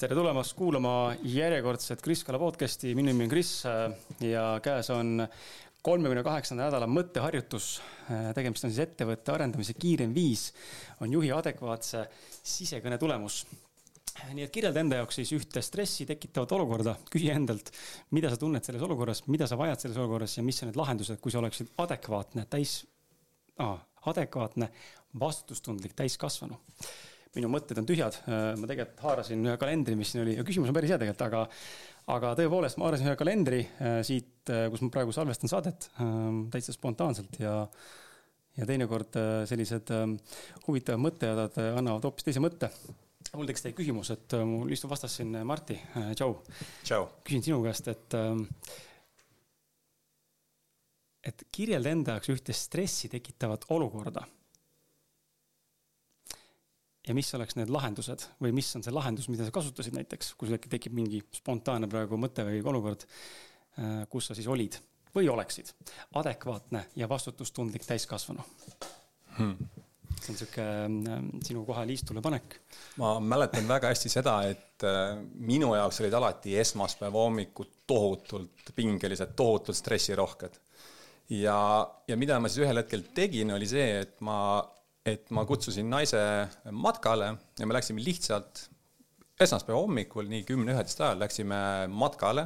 tere tulemast kuulama järjekordset Kris Kala podcast'i, minu nimi on Kris ja käes on kolmekümne kaheksanda nädala mõtteharjutus. tegemist on siis ettevõtte arendamise kiirem viis, on juhi adekvaatse sisekõne tulemus. nii et kirjelda enda jaoks siis ühte stressi tekitavat olukorda, küsi endalt, mida sa tunned selles olukorras, mida sa vajad selles olukorras ja mis on need lahendused, kui sa oleksid adekvaatne, täis ah,, adekvaatne, vastutustundlik täiskasvanu minu mõtted on tühjad, ma tegelikult haarasin ühe kalendri, mis siin oli ja küsimus on päris hea tegelikult, aga aga tõepoolest, ma haarasin ühe kalendri äh, siit, äh, kus ma praegu salvestan saadet täitsa spontaanselt ja ja teinekord äh, sellised ähm, huvitavad mõttejadad annavad hoopis teise mõtte. mul tekkis teie küsimus, et mul istub vastas siin Marti, tšau. küsin sinu käest, et ähm, et kirjelda enda jaoks ühte stressi tekitavat olukorda ja mis oleks need lahendused või mis on see lahendus, mida sa kasutasid näiteks, kui sul äkki tekib mingi spontaanne praegu mõte või olukord, äh, kus sa siis olid või oleksid adekvaatne ja vastutustundlik täiskasvanu hmm.? see on sihuke äh, sinu kohe liistule panek. ma mäletan väga hästi seda, et äh, minu jaoks olid alati esmaspäeva hommikud tohutult pingelised, tohutult stressirohked. ja, ja mida ma siis ühel hetkel tegin, oli see, et ma et ma kutsusin naise matkale ja me läksime lihtsalt esmaspäeva hommikul, nii kümne-üheteist ajal läksime matkale,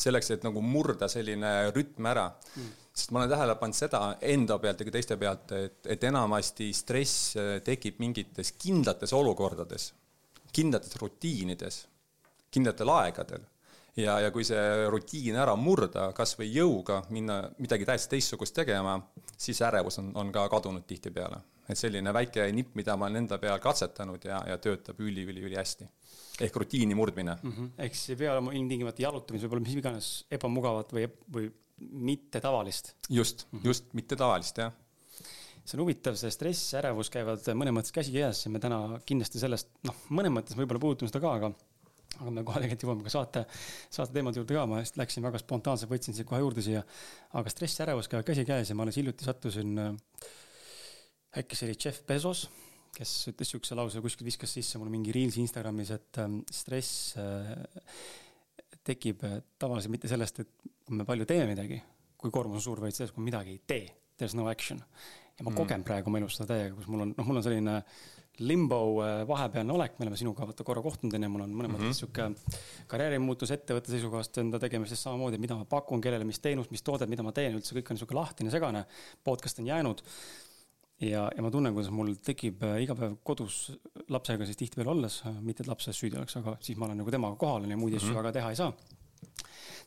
selleks, et nagu murda selline rütm ära mm. sest ma olen tähele pannud seda enda pealt ja ka teiste pealt, et, et enamasti stress tekib mingites kindlates olukordades, kindlates rutiinides, kindlatel aegadel ja, ja kui see rutiin ära murda, kas või jõuga minna midagi täiesti teistsugust tegema, siis ärevus on, on ka kadunud tihtipeale et selline väike nipp, mida ma olen enda peal katsetanud ja, ja töötab üli-üli-ülihästi. ehk rutiini murdmine mm. -hmm. ehk siis ei pea olema ilmtingimata jalutamine, võib olla mis iganes ebamugavat või, või mittetavalist. just mm, -hmm. just mittetavalist, jah see on huvitav, see stress, ärevus käivad mõnes mõttes käsikäes ja me täna kindlasti sellest, noh, mõnes mõttes võib-olla puudutame seda ka, aga aga me kohe tegelikult jõuame ka saate, saate teemade juurde ka, ma just läksin väga spontaanselt, võtsin siia kohe juurde siia. aga stress ja ärevus käivad käsikäes ja ma alles hiljuti sattusin äh, äkki see oli Jeff Bezos, kes ütles niisuguse lause, kuskil viskas sisse mulle mingi reels'i Instagramis, et ähm, stress äh, tekib äh, tavaliselt mitte sellest, et kui me palju teeme midagi, kui koormus on suur, vaid sellest, kui midagi ei tee. There is no action. ja ma mm. kogen praegu oma elus seda täiega, kus mul on, noh, mul on selline limbo äh, vahepealne olek, me oleme sinuga vaata korra kohtunud onju, mul on mõnes mõttes mm -hmm. sihuke karjäärimuutus ettevõtte seisukohast enda tegemisest samamoodi, mida ma pakun, kellele, mis teenust, mis toodet, mida ma teen, üldse kõik on sihuke lahtine, segane. podcast on jäänud ja, ja ma tunnen, kuidas mul tekib äh, iga päev kodus lapsega siis tihtipeale olles, äh, mitte et laps selles süüdi oleks, aga siis ma olen nagu temaga kohal ja muid asju mm -hmm. väga teha ei saa.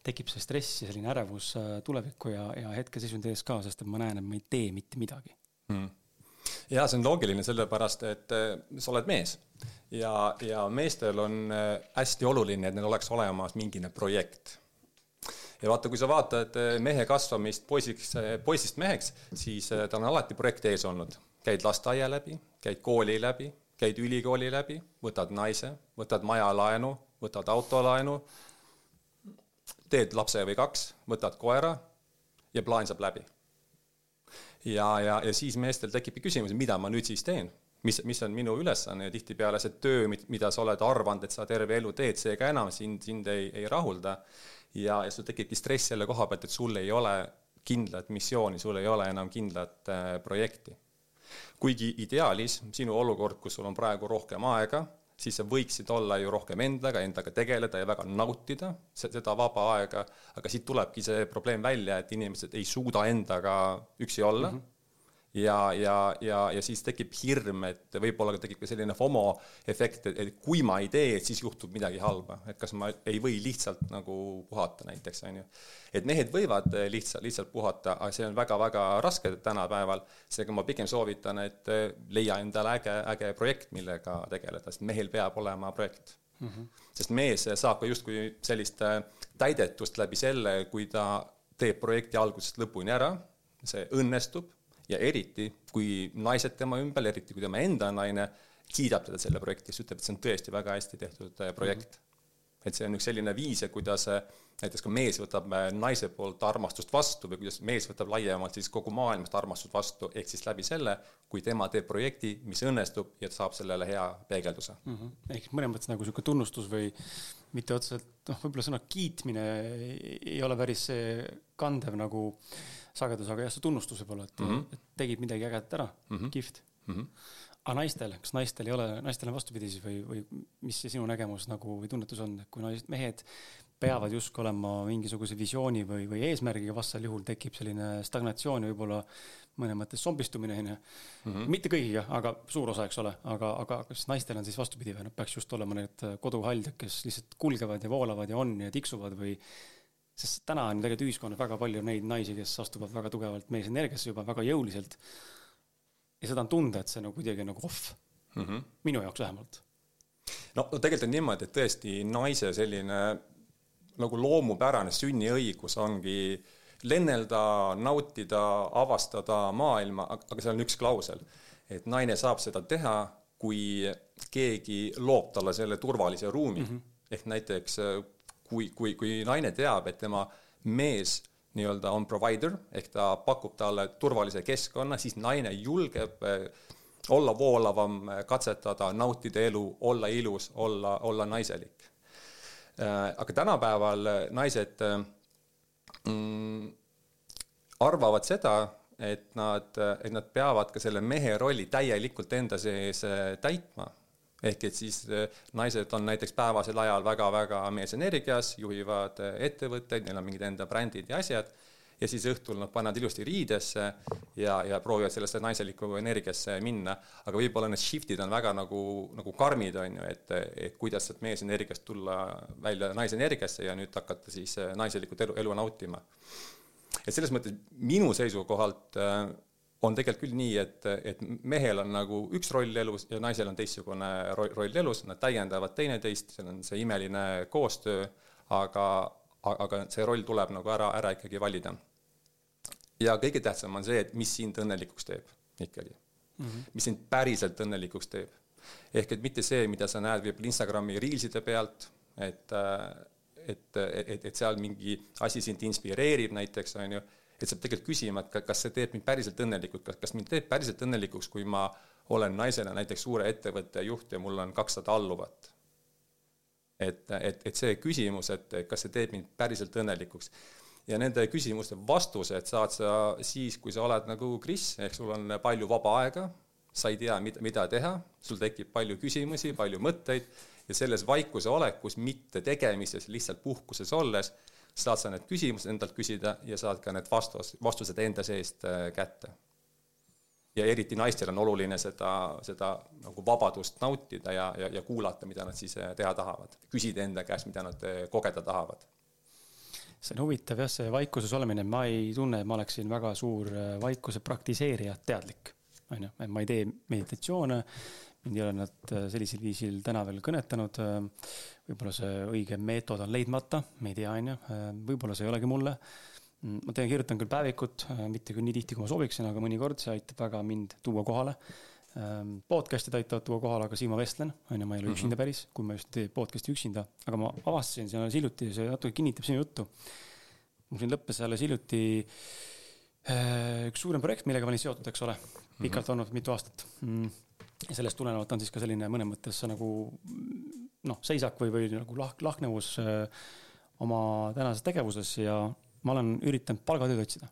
tekib see stress ja selline ärevus äh, tuleviku ja, ja hetkeseisundi ees ka, sest et ma näen, et ma ei tee mitte midagi mm. ja see on loogiline, sellepärast et sa oled mees ja, ja meestel on hästi oluline, et neil oleks olemas mingine projekt ja vaata, kui sa vaatad eh, mehe kasvamist poisiks, eh, poisist meheks, siis eh, tal on alati projekt ees olnud. käid lasteaia läbi, käid kooli läbi, käid ülikooli läbi, võtad naise, võtad majalaenu, võtad autolaenu, teed lapse või kaks, võtad koera ja plaan saab läbi. ja, ja, ja siis meestel tekibki küsimus, mida ma nüüd siis teen mis, mis on minu ülesanne ja tihtipeale see töö, mida sa oled arvanud, et sa terve elu teed, see ka enam sind, sind ei, ei rahulda ja, ja sul tekibki stress selle koha pealt, et sul ei ole kindlat missiooni, sul ei ole enam kindlat äh, projekti. kuigi ideaalis sinu olukord, kus sul on praegu rohkem aega, siis sa võiksid olla ju rohkem endaga, endaga tegeleda ja väga nautida seda vaba aega, aga siit tulebki see probleem välja, et inimesed ei suuda endaga üksi olla mm. -hmm ja, ja, ja, ja siis tekib hirm, et võib-olla tekib ka selline FOMO efekt, et, et kui ma ei tee, siis juhtub midagi halba, et kas ma ei või lihtsalt nagu puhata näiteks, on ju. et mehed võivad lihtsalt, lihtsalt puhata, aga see on väga-väga raske tänapäeval, seega ma pigem soovitan, et leia endale äge, äge projekt, millega tegeleda, sest mehel peab olema projekt mm. -hmm. sest mees saab ka justkui sellist täidetust läbi selle, kui ta teeb projekti algusest lõpuni ära, see õnnestub ja eriti, kui naised tema ümber, eriti kui tema enda naine kiidab teda selle projekti, siis ütleb, et see on tõesti väga hästi tehtud äh, projekt. et see on üks selline viis, kuidas näiteks kui mees võtab naise poolt armastust vastu või kuidas mees võtab laiemalt siis kogu maailmast armastust vastu, ehk siis läbi selle, kui tema teeb projekti, mis õnnestub ja saab sellele hea peegelduse mm. -hmm. ehk mõnes mõttes nagu niisugune tunnustus või mitte otseselt, noh, võib-olla sõna kiitmine ei ole päris see kandev nagu sagedus, aga jah, see tunnustus võib-olla, et mm, -hmm. et tegid midagi ägedat ära mm, -hmm. kihvt mm. -hmm. aga naistel, kas naistel ei ole, naistel on vastupidi siis või, või mis see sinu nägemus nagu või tunnetus on, et kui naised, mehed peavad justkui olema mingisuguse visiooni või, või eesmärgiga, vastasel juhul tekib selline stagnatsioon ja võib-olla mõnes mõttes zombistumine, onju. Mhm. mitte kõigiga, aga suur osa, eks ole, aga, aga kas naistel on siis vastupidi või nad peaks just olema need koduhaldjad, kes lihtsalt kulgevad ja voolavad ja on ja tiksuvad või sest täna on tegelikult ühiskonnas väga palju neid naisi, kes astuvad väga tugevalt meesenergiasse juba väga jõuliselt. ja seda on tunda, et see nagu kuidagi nagu off mm. -hmm. minu jaoks vähemalt. no, no tegelikult on niimoodi, et tõesti naise selline nagu loomupärane sünniõigus ongi lennelda, nautida, avastada maailma, aga seal on üks klausel, et naine saab seda teha, kui keegi loob talle selle turvalise ruumi mm. -hmm. ehk näiteks kui, kui, kui naine teab, et tema mees nii-öelda on provider ehk ta pakub talle turvalise keskkonna, siis naine julgeb eh, olla voolavam, eh, katsetada, nautida elu, olla ilus, olla, olla naiselik. Eh, aga tänapäeval naised mm, arvavad seda, et nad, et nad peavad ka selle mehe rolli täielikult enda sees täitma ehk et siis äh, naised on näiteks päevasel ajal väga-väga meesenergias, juhivad äh, ettevõtteid, neil on mingid enda brändid ja asjad, ja siis õhtul nad panevad ilusti riidesse ja, ja proovivad sellesse naiselikku energiasse minna, aga võib-olla need shift'id on väga nagu, nagu karmid, on ju, et, et kuidas sealt meesenergiast tulla välja naisenergiasse ja nüüd hakata siis äh, naiselikut elu, elu nautima. et selles mõttes minu seisukohalt on tegelikult küll nii, et, et mehel on nagu üks roll elus ja naisel on teistsugune roll, elus, nad täiendavad teineteist, seal on see imeline koostöö, aga, aga see roll tuleb nagu ära, ära ikkagi valida. ja kõige tähtsam on see, et mis sind õnnelikuks teeb ikkagi mm. -hmm. mis sind päriselt õnnelikuks teeb. ehk et mitte see, mida sa näed võib-olla Instagrami reelside pealt, et, et, et, et seal mingi asi sind inspireerib näiteks, on ju et sa pead tegelikult küsima, et kas see teeb mind päriselt õnnelikuks, kas, kas mind teeb päriselt õnnelikuks, kui ma olen naisena näiteks suure ettevõtte juht ja mul on kakssada alluvat. et, et, et see küsimus, et kas see teeb mind päriselt õnnelikuks ja nende küsimuste vastused saad sa siis, kui sa oled nagu Kris, ehk sul on palju vaba aega, sa ei tea, mida, mida teha, sul tekib palju küsimusi, palju mõtteid ja selles vaikuse olekus, mitte tegemises, lihtsalt puhkuses olles saad sa need küsimused endalt küsida ja saad ka need vastus, vastused enda seest äh, kätte. ja eriti naistel on oluline seda, seda nagu vabadust nautida ja, ja, ja kuulata, mida nad siis äh, teha tahavad. küsida enda käest, mida nad äh, kogeda tahavad. see on huvitav jah, see vaikuses olemine, ma ei tunne, et ma oleksin väga suur vaikuse praktiseerija, teadlik. on ju, et ma ei tee meditatsioone, mind ei ole nad sellisel viisil täna veel kõnetanud võib-olla see õige meetod on leidmata, me ei tea, on ju, võib-olla see ei olegi mulle. ma teen, kirjutan küll päevikut, mitte küll nii tihti, kui ma sooviksin, aga mõnikord see aitab väga mind tuua kohale. podcast'id aitavad tuua kohale, aga siin ma vestlen, on ju, ma ei ole üksinda mhm. päris, kui ma just teen podcast'i üksinda, aga ma avastasin siin alles hiljuti, see natuke kinnitab sinu juttu. mul siin lõppes alles hiljuti äh, üks suurem projekt, millega ma olin seotud, eks ole, pikalt mhm. olnud, mitu aastat. Mm. Ja sellest tulenevalt on siis ka selline mõnes mõttes nagu noh, seisak või, või nagu lahk, lahknevus äh, oma tänases tegevuses ja ma olen üritanud palgatööd otsida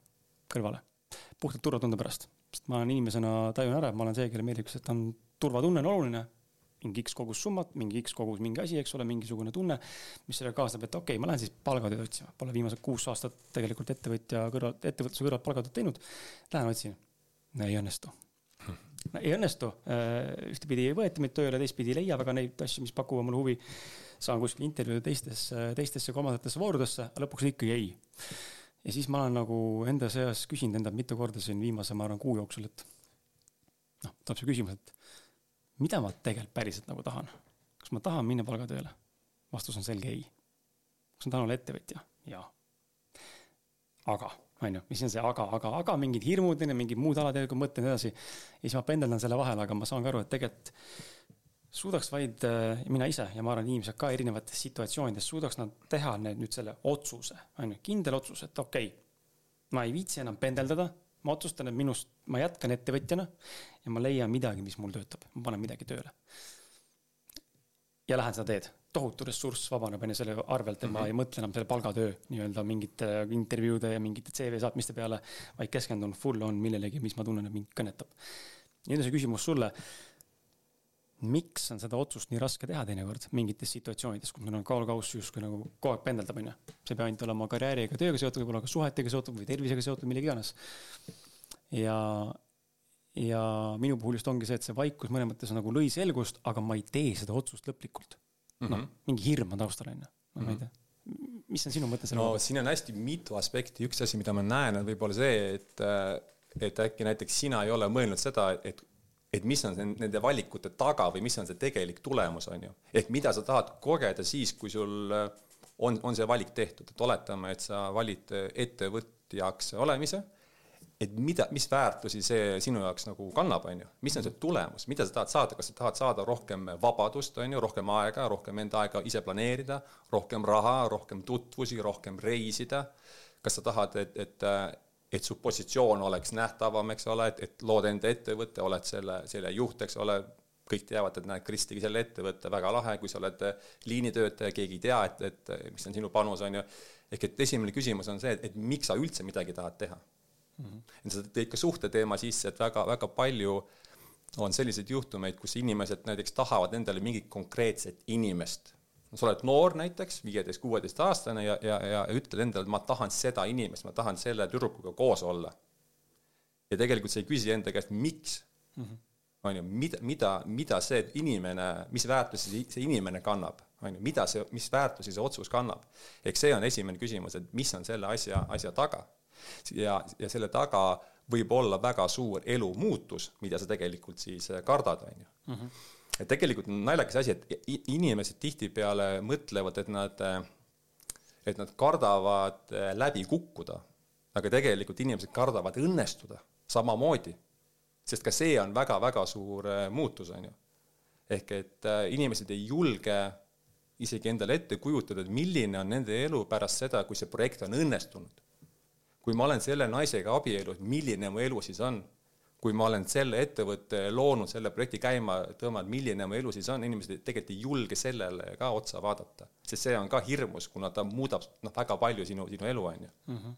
kõrvale, puhtalt turvatunde pärast. sest ma olen inimesena tajun ära, et ma olen see, kellele meeldib, et on turvatunne on oluline, mingi X kogus summat, mingi X kogus mingi asi, eks ole, mingisugune tunne, mis sellega kaasneb, et okei okay,, ma lähen siis palgatööd otsima, pole viimased kuus aastat tegelikult ettevõtja kõrvalt, ettevõtluse kõrvalt palgatööd teinud. Lähen otsin, ei õnnestu ei õnnestu, äh, ühtepidi ei võeta mind tööle, teistpidi ei leia väga neid asju, mis pakuvad mulle huvi. saan kuskil intervjuude teistesse, teistesse kolmandatesse voorudesse, lõpuks ikkagi ei. ja siis ma olen nagu enda seas küsinud endalt mitu korda siin viimase, ma arvan, kuu jooksul, et noh, tuleb see küsimus, et mida ma tegelikult päriselt nagu tahan. kas ma tahan minna palgatööle? vastus on selge ei. kas ma tahan olla ettevõtja? jaa. aga on ju, mis on see aga, aga, aga mingid hirmud, mingid muud alateadlikud mõtted ja nii edasi. ja siis ma pendeldan selle vahel, aga ma saan ka aru, et tegelikult suudaks vaid äh, mina ise ja ma arvan, inimesed ka erinevates situatsioonides suudaks nad teha need nüüd selle otsuse, on ju, kindel otsus, et okei okay,, ma ei viitsi enam pendeldada, ma otsustan, et minust, ma jätkan ettevõtjana ja ma leian midagi, mis mul töötab, ma panen midagi tööle. ja lähen seda teed, tohutu ressurss vabaneb on ju selle arvelt, et mm -hmm. ma ei mõtle enam selle palgatöö nii-öelda mingite intervjuude ja mingite CV saatmiste peale, vaid keskendun full on millelegi, mis ma tunnen, et mind kõnetab. nüüd on see küsimus sulle miks on seda otsust nii raske teha teinekord mingites situatsioonides, kus meil on kaalukauss justkui nagu kogu aeg pendeldab, onju. see ei pea ainult olema karjääriga, tööga seotud, võib-olla ka suhetega seotud või tervisega seotud, millega iganes. ja, ja minu puhul just ongi see, et see vaikus mõnes mõttes nagu lõi selgust, aga ma ei tee seda otsust lõplikult. Noh, mhm. mingi hirm on taustal, onju. no ma ei mhm. tea, mis on sinu mõte selle no siin on hästi mitu aspekti, üks asi, mida ma näen, on võib-olla see, et et äkki näiteks sina ei ole mõelnud seda, et et mis on nende valikute taga või mis on see tegelik tulemus, on ju. ehk mida sa tahad kogeda siis, kui sul äh, on, on see valik tehtud, et oletame, et sa valid äh, ettevõtjaks olemise, et mida, mis väärtusi see sinu jaoks nagu kannab, on ju, mis on see tulemus, mida sa tahad saada, kas sa tahad saada rohkem vabadust, on ju, rohkem aega, rohkem enda aega ise planeerida, rohkem raha, rohkem tutvusi, rohkem reisida, kas sa tahad, et, et et su positsioon oleks nähtavam, eks ole, et, et lood enda ettevõtte, oled selle, selle juht, eks ole, kõik teavad, et näed, Kris tegi selle ettevõtte, väga lahe, kui sa oled liinitöötaja, keegi ei tea, et, et mis on sinu panus, on ju. ehk et esimene küsimus on see, et, et miks sa üldse midagi tahad teha. Sa tõid ka suhteteema sisse, et väga, väga palju on selliseid juhtumeid, kus inimesed näiteks tahavad endale mingit konkreetset inimest sa oled noor näiteks, viieteist, kuueteistaastane ja, ja, ja ütled endale, et ma tahan seda inimest, ma tahan selle tüdrukuga koos olla. ja tegelikult sa ei küsi enda käest, miks mm. -hmm. on ju, mida, mida, mida see inimene, mis väärtusi see inimene kannab, on ju, mida see, mis väärtusi see otsus kannab. eks see on esimene küsimus, et mis on selle asja, asja taga. Ja, ja selle taga võib olla väga suur elumuutus, mida sa tegelikult siis kardad, on ju mhm et tegelikult on naljakas asi, et inimesed tihtipeale mõtlevad, et nad, et nad kardavad äh, läbi kukkuda, aga tegelikult inimesed kardavad õnnestuda samamoodi, sest ka see on väga-väga suur äh, muutus, on ju. ehk et äh, inimesed ei julge isegi endale ette kujutada, et milline on nende elu pärast seda, kui see projekt on õnnestunud. Kui ma olen selle naisega abielus, milline mu elu siis on kui ma olen selle ettevõtte loonud, selle projekti käima tõmmanud, milline mu elu siis on, inimesed tegelikult ei julge sellele ka otsa vaadata. sest see on ka hirmus, kuna ta muudab noh, väga palju sinu, sinu elu, on ju. Mhm.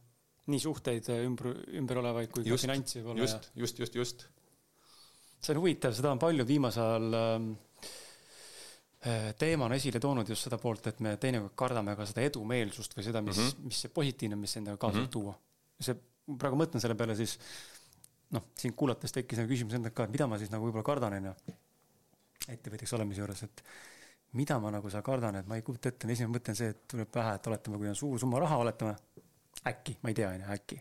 nii suhteid ümber, ümber olevaid kui just, ka finantsi võib-olla. just, just, just, just. see on huvitav, seda on paljud viimasel ajal ähm, äh, teemana esile toonud just seda poolt, et me teinekord kardame ka seda edumeelsust või seda, mis mm, -hmm. mis see positiivne, mis endaga kaasa võib mm -hmm. tuua. See, praegu mõtlen selle peale siis noh, sind kuulates tekkis nagu küsimus endalt ka, et mida ma siis nagu võib-olla kardan, onju. ettevõtjaks olemise juures, et mida ma nagu seal kardan, et ma ei kujuta ette, esimene mõte on see, et tuleb pähe, et oletame, kui on suur summa raha, oletame, äkki, ma ei tea, onju, äkki.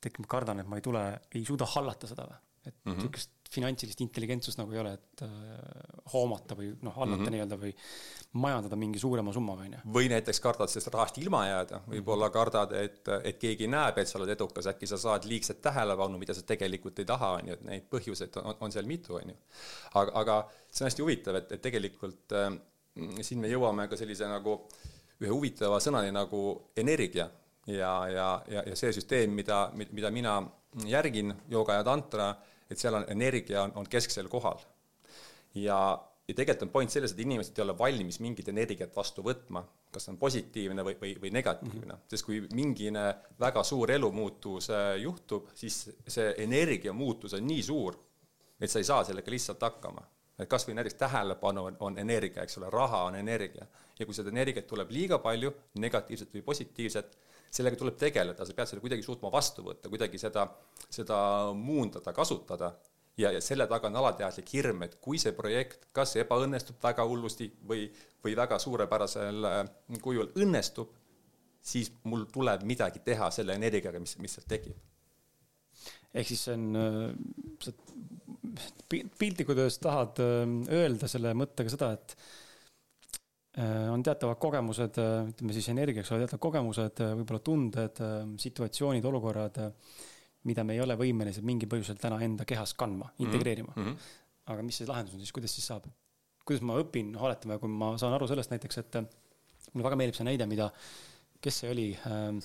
tekib, ma kardan, et ma ei tule, ei suuda hallata seda või, et mm -hmm. niisugust finantsilist intelligentsust nagu ei ole, et äh, hoomata või noh, hallata mm -hmm. nii-öelda või majandada mingi suurema summaga, on ju. või näiteks kardad sellest rahast ilma jääda, võib-olla mhm. kardad, et, et keegi näeb, et sa oled edukas, äkki sa saad liigset tähelepanu, mida sa tegelikult ei taha, on ju, et neid põhjuseid on, on seal mitu, on ju. aga, aga see on hästi huvitav, et, et tegelikult äh, siin me jõuame ka sellise nagu ühe huvitava sõnani nagu energia ja, ja, ja, ja see süsteem, mida, mida mina järgin, jooga ja tantra et seal on energia on, on kesksel kohal. ja, ja tegelikult on point selles, et inimesed ei ole valmis mingit energiat vastu võtma, kas see on positiivne või, või, või negatiivne mm, -hmm. sest kui mingine väga suur elumuutus äh, juhtub, siis see energia muutus on nii suur, et sa ei saa sellega lihtsalt hakkama et kas või näiteks tähelepanu on, on energia, eks ole, raha on energia. ja kui seda energiat tuleb liiga palju, negatiivset või positiivset, sellega tuleb tegeleda, sa pead selle kuidagi suutma vastu võtta, kuidagi seda, seda muundada, kasutada. ja, ja selle taga on alateadlik hirm, et kui see projekt kas ebaõnnestub väga hullusti või, või väga suurepärasel äh, kujul õnnestub, siis mul tuleb midagi teha selle energiaga, mis, mis sealt tekib. ehk siis see on, äh, sa piltlikult öeldes tahad äh, öelda selle mõttega seda, et on teatavad kogemused, äh, ütleme siis energiaks, teatavad kogemused, äh, võib-olla tunded, situatsioonid, olukorrad, mida me ei ole võimelised mingil põhjusel täna enda kehas kandma, mhm, integreerima mm. -hmm. aga mis see lahendus on siis, kuidas siis saab? kuidas ma õpin ja kui ma saan aru sellest näiteks, et mulle väga meeldib see näide, mida, kes see oli ähm,,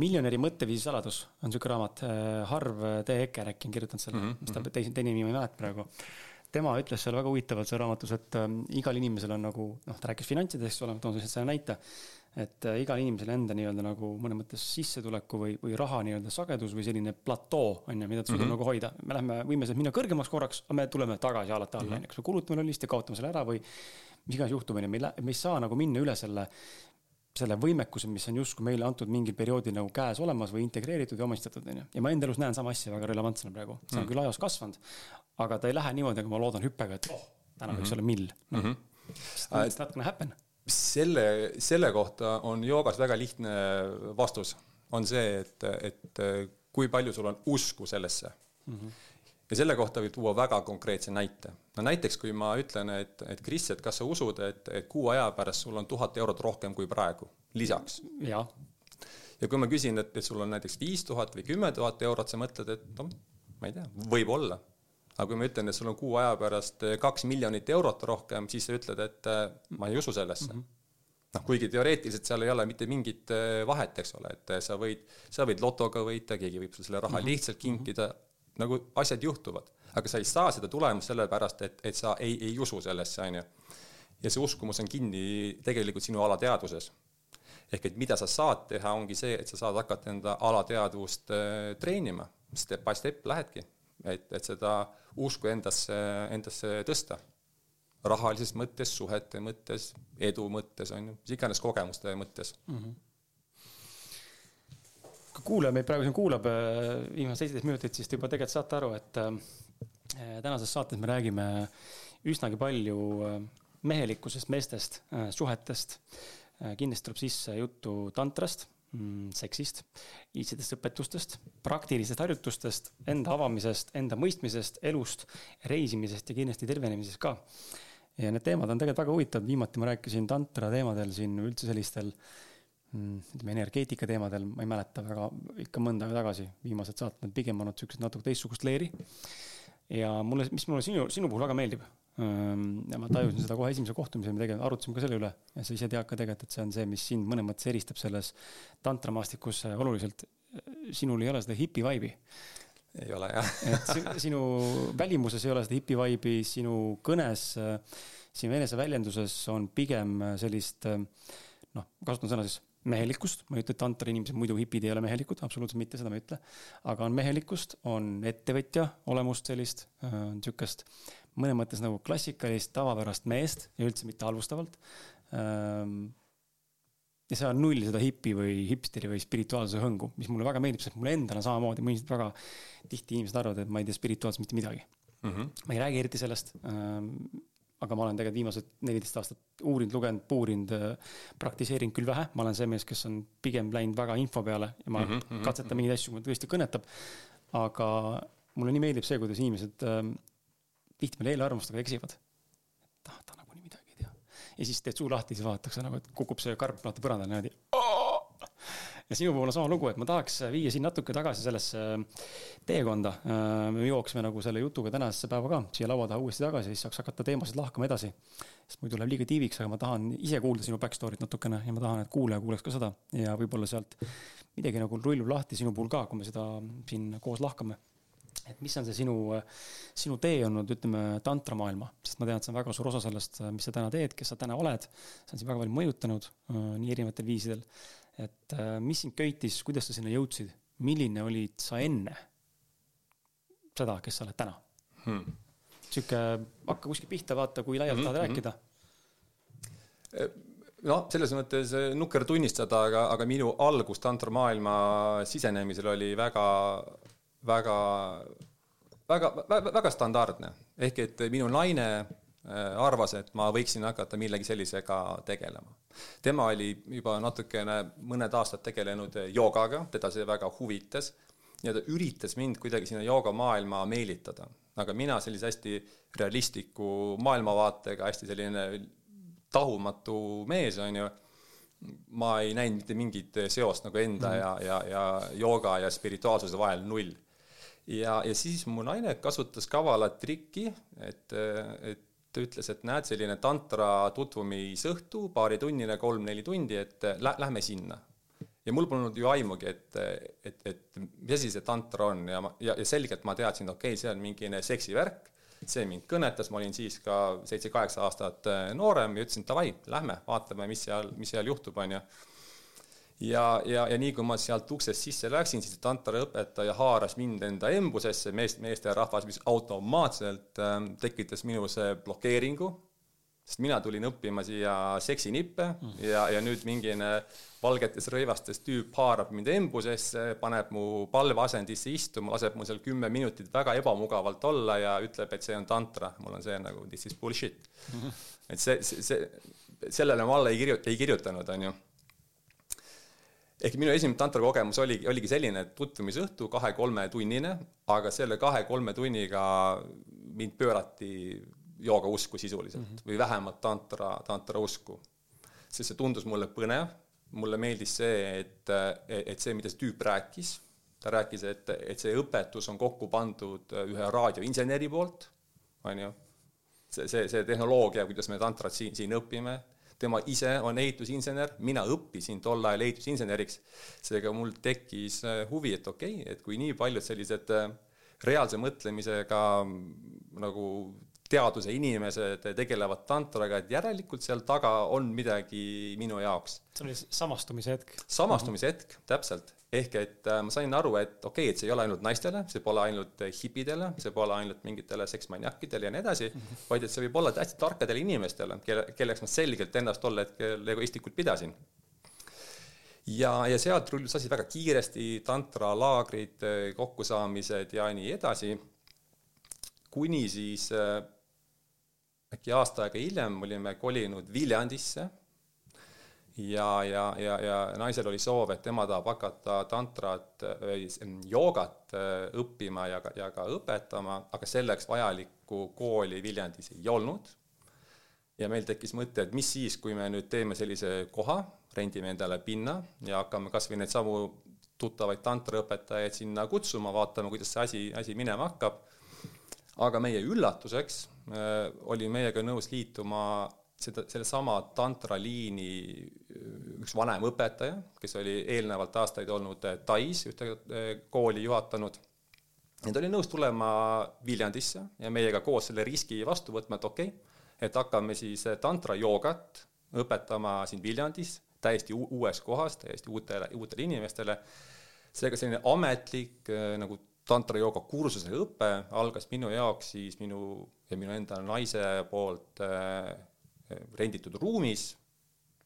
miljonäri mõtteviisi saladus on niisugune raamat äh,, Harv T. Eker äkki on kirjutanud selle mm, -hmm. mis ta teise, teine nimi ma ei mäleta praegu. Tema ütles seal väga huvitavalt seal raamatus, et äh, igal inimesel on nagu noh, ta rääkis finantsidest, eks ole, ma toon selle näite et äh, igal inimesel enda nii-öelda nagu mõnes mõttes sissetuleku või, või raha nii-öelda sagedus või selline platoo on ju, mida ta suudab mm -hmm. nagu hoida. me lähme, võime sealt minna kõrgemaks korraks, aga me tuleme tagasi alati alla, on ju, kas me kulutame lollist ja kaotame selle ära või mis iganes juhtub, on ju, me ei, me ei saa nagu minna üle selle selle võimekuse, mis on justkui meile antud mingil perioodil nagu käes olemas või integreeritud ja omistatud, onju. ja ma enda elus näen sama asja väga relevantsena praegu, see on mm. küll ajas kasvanud, aga ta ei lähe niimoodi, nagu ma loodan hüppega, et oh, täna võiks mm -hmm. olla mill. Mm -hmm. It's not gonna happen. selle, selle kohta on joogas väga lihtne vastus, on see, et, et kui palju sul on usku sellesse mm. -hmm ja selle kohta võib tuua väga konkreetse näite. no näiteks, kui ma ütlen, et, et Kris, et kas sa usud, et, et kuu aja pärast sul on tuhat eurot rohkem kui praegu, lisaks? jah. ja kui ma küsin, et, et sul on näiteks viis tuhat või kümme tuhat eurot, sa mõtled, et noh, ma ei tea, võib-olla. aga kui ma ütlen, et sul on kuu aja pärast kaks miljonit eurot rohkem, siis sa ütled, et ma ei usu sellesse mm. -hmm noh, kuigi teoreetiliselt seal ei ole mitte mingit äh, vahet, eks ole, et sa võid, sa võid lotoga võita, keegi võib sulle selle raha mm -hmm. lihtsalt kinkida, nagu asjad juhtuvad, aga sa ei saa seda tulemust sellepärast, et, et sa ei, ei usu sellesse, on ju. ja see uskumus on kinni tegelikult sinu alateadvuses. ehk et mida sa saad teha, ongi see, et sa saad hakata enda alateadvust äh, treenima, step by step lähedki, et, et seda usku endasse, endasse tõsta. rahalises mõttes, suhete mõttes, edu mõttes, on ju, mis iganes kogemuste mõttes mm. -hmm kui kuulaja meid praegu siin kuulab äh, viimased seitseteist minutit, siis te juba tegelikult saate aru, et äh, tänases saates me räägime üsnagi palju äh, mehelikkusest, meestest, suhetest. kindlasti tuleb sisse juttu tantrast, mm, seksist, iidsetest õpetustest, praktilistest harjutustest, enda avamisest, enda mõistmisest, elust, reisimisest ja kindlasti tervenemisest ka. ja need teemad on tegelikult väga huvitavad, viimati ma rääkisin tantra teemadel siin üldse sellistel äh, ütleme energeetika teemadel, ma ei mäleta väga, ikka mõnda aega tagasi, viimased saated on pigem olnud siuksed natuke teistsugust leeri. ja mulle, mis mulle sinu, sinu puhul väga meeldib ähm, ja ma tajusin seda kohe esimese kohtumisel, me tegelikult arutasime ka selle üle ja sa ise tead ka tegelikult, et see on see, mis sind mõnes mõttes eristab selles tantramaastikus oluliselt. sinul ei ole seda hipi vibe'i ei ole jah et sinu välimuses ei ole seda hipi vibe'i, sinu kõnes, sinu eneseväljenduses on pigem sellist noh, kasutan sõna siis mehelikkust, ma ei ütle, et Antari inimesed, muidu hipid ei ole mehelikud, absoluutselt mitte, seda ma ei ütle. aga on mehelikkust, on ettevõtja olemust sellist, äh, niisugust mõnes mõttes nagu klassikalist tavapärast meest ja üldse mitte halvustavalt. Ähm, ja seal on null seda hipi või hipsteri või spirituaalsuse hõngu, mis mulle väga meeldib, sest mulle endale samamoodi, ma ilmselt väga tihti inimesed arvavad, et ma ei tea spirituaalselt mitte midagi mm. -hmm. ma ei räägi eriti sellest ähm, aga ma olen tegelikult viimased neliteist aastat uurinud, lugenud, puurinud, äh, praktiseerinud küll vähe, ma olen see mees, kes on pigem läinud väga info peale ja ma mm -hmm, katsetan mm -hmm. mingeid asju, kui tõesti kõnetab. aga mulle nii meeldib see, kuidas inimesed äh, tihtipeale eelarvamustega eksivad. et ah, ta nagunii midagi ei tea. ja siis teed suu lahti, siis vaadatakse nagu, et kukub see karp lahti põrandale niimoodi ja sinu puhul on sama lugu, et ma tahaks viia sind natuke tagasi sellesse äh, teekonda. Äh, me jooksme nagu selle jutuga tänasesse päeva ka siia laua taha uuesti tagasi, siis saaks hakata teemasid lahkama edasi. sest muidu läheb liiga tiiviks, aga ma tahan ise kuulda sinu back story't natukene ja ma tahan, et kuulaja kuuleks ka seda ja võib-olla sealt midagi nagu rullub lahti sinu puhul ka, kui me seda siin koos lahkame et mis on see sinu, sinu tee olnud, ütleme, tantramaailma, sest ma tean, et see on väga suur osa sellest, mis sa täna teed, kes sa täna oled. see on sind väga palju mõjutanud äh, nii erinevatel viisidel et äh, mis sind köitis, kuidas sa sinna jõudsid, milline olid sa enne seda, kes sa oled täna hmm.? sihuke, hakka kuskilt pihta, vaata, kui laialt hmm, tahad hmm. rääkida. noh, selles mõttes äh, nukker tunnistada, aga, aga minu algus tantramaailma sisenemisel oli väga, väga, väga, väga, väga standardne. ehk et minu naine arvas, et ma võiksin hakata millegi sellisega tegelema. tema oli juba natukene mõned aastad tegelenud joogaga, teda see väga huvitas ja ta üritas mind kuidagi sinna joogamaailma meelitada, aga mina sellise hästi realistliku maailmavaatega, hästi selline tahumatu mees, on ju, ma ei näinud mitte mingit seost nagu enda mm ja, ja, ja jooga ja spirituaalsuse vahel null. ja, ja siis mu naine kasutas kavalat trikki, et, et ta ütles, et näed, selline tantra tutvumisõhtu, paaritunnine, kolm-neli tundi, et lä-, lähme sinna. ja mul polnud ju aimugi, et, et, et mis asi see tantra on. Ja ma, ja, ja selgelt ma teadsin, okei okay,, see on mingine seksivärk, see mind kõnetas, ma olin siis ka seitse-kaheksa aastat noorem ja ütlesin, davai, lähme, vaatame, mis seal, mis seal juhtub, on ju ja, ja, ja nii kui ma sealt uksest sisse läksin, siis tantaraõpetaja haaras mind enda embusesse, meest, meesterahvas, mis automaatselt äh, tekitas minus blokeeringu, sest mina tulin õppima siia seksinippe mm. ja, ja nüüd mingine valgetes rõivastes tüüp haarab mind embusesse, paneb mu palveasendisse istuma, laseb mul seal kümme minutit väga ebamugavalt olla ja ütleb, et see on tantra. mul on see nagu this is bullshit mm. -hmm. et see, see, see, sellele ma alla ei kirjuta, ei kirjutanud, on ju ehk minu esimene tantrakogemus oli, oligi selline, et tutvumisõhtu kahe-kolmetunnine, aga selle kahe-kolme tunniga mind pöörati joogausku sisuliselt mm -hmm. või vähemalt tantra, tantrausku. sest see tundus mulle põnev, mulle meeldis see, et, et see, mida see tüüp rääkis, ta rääkis, et, et see õpetus on kokku pandud ühe raadioinseneri poolt, on ju, see, see, see tehnoloogia, kuidas me tantrat siin, siin õpime tema ise on ehitusinsener, mina õppisin tol ajal ehitusinseneriks, seega mul tekkis äh, huvi, et okei okay,, et kui nii paljud sellised äh, reaalse mõtlemisega nagu teaduse inimesed tegelevad tantraga, et järelikult seal taga on midagi minu jaoks. see oli samastumise hetk. samastumise hetk, täpselt ehk et äh, ma sain aru, et okei okay,, et see ei ole ainult naistele, see pole ainult äh, hipidele, see pole ainult mingitele seksmaniakidele ja nii edasi mm, -hmm. vaid et see võib olla hästi tarkadele inimestele, kelle, kelleks ma selgelt ennast tol hetkel egoistlikult pidasin. ja, ja sealt rullus asi väga kiiresti, tantralaagrid, äh, kokkusaamised ja nii edasi, kuni siis äkki aasta aega hiljem olime kolinud Viljandisse ja, ja, ja, ja naisel oli soov, et tema tahab hakata tantrat või joogat äh, õppima ja ka, ja ka õpetama, aga selleks vajalikku kooli Viljandis ei olnud. ja meil tekkis mõte, et mis siis, kui me nüüd teeme sellise koha, rendime endale pinna ja hakkame kas või neid samu tuttavaid tantraõpetajaid sinna kutsuma, vaatame, kuidas see asi, asi minema hakkab. Aga meie üllatuseks äh, oli meiega nõus liituma seda, sellesama tantraliini üks vanem õpetaja, kes oli eelnevalt aastaid olnud Tais ühte kooli juhatanud. ja ta oli nõus tulema Viljandisse ja meiega koos selle riski vastu võtma, et okei okay,, et hakkame siis tantrajoogat õpetama siin Viljandis täiesti uues kohas, täiesti uutele, uutele inimestele. seega selline ametlik nagu tantrajooga kursuse õpe algas minu jaoks siis minu ja minu enda naise poolt äh, renditud ruumis,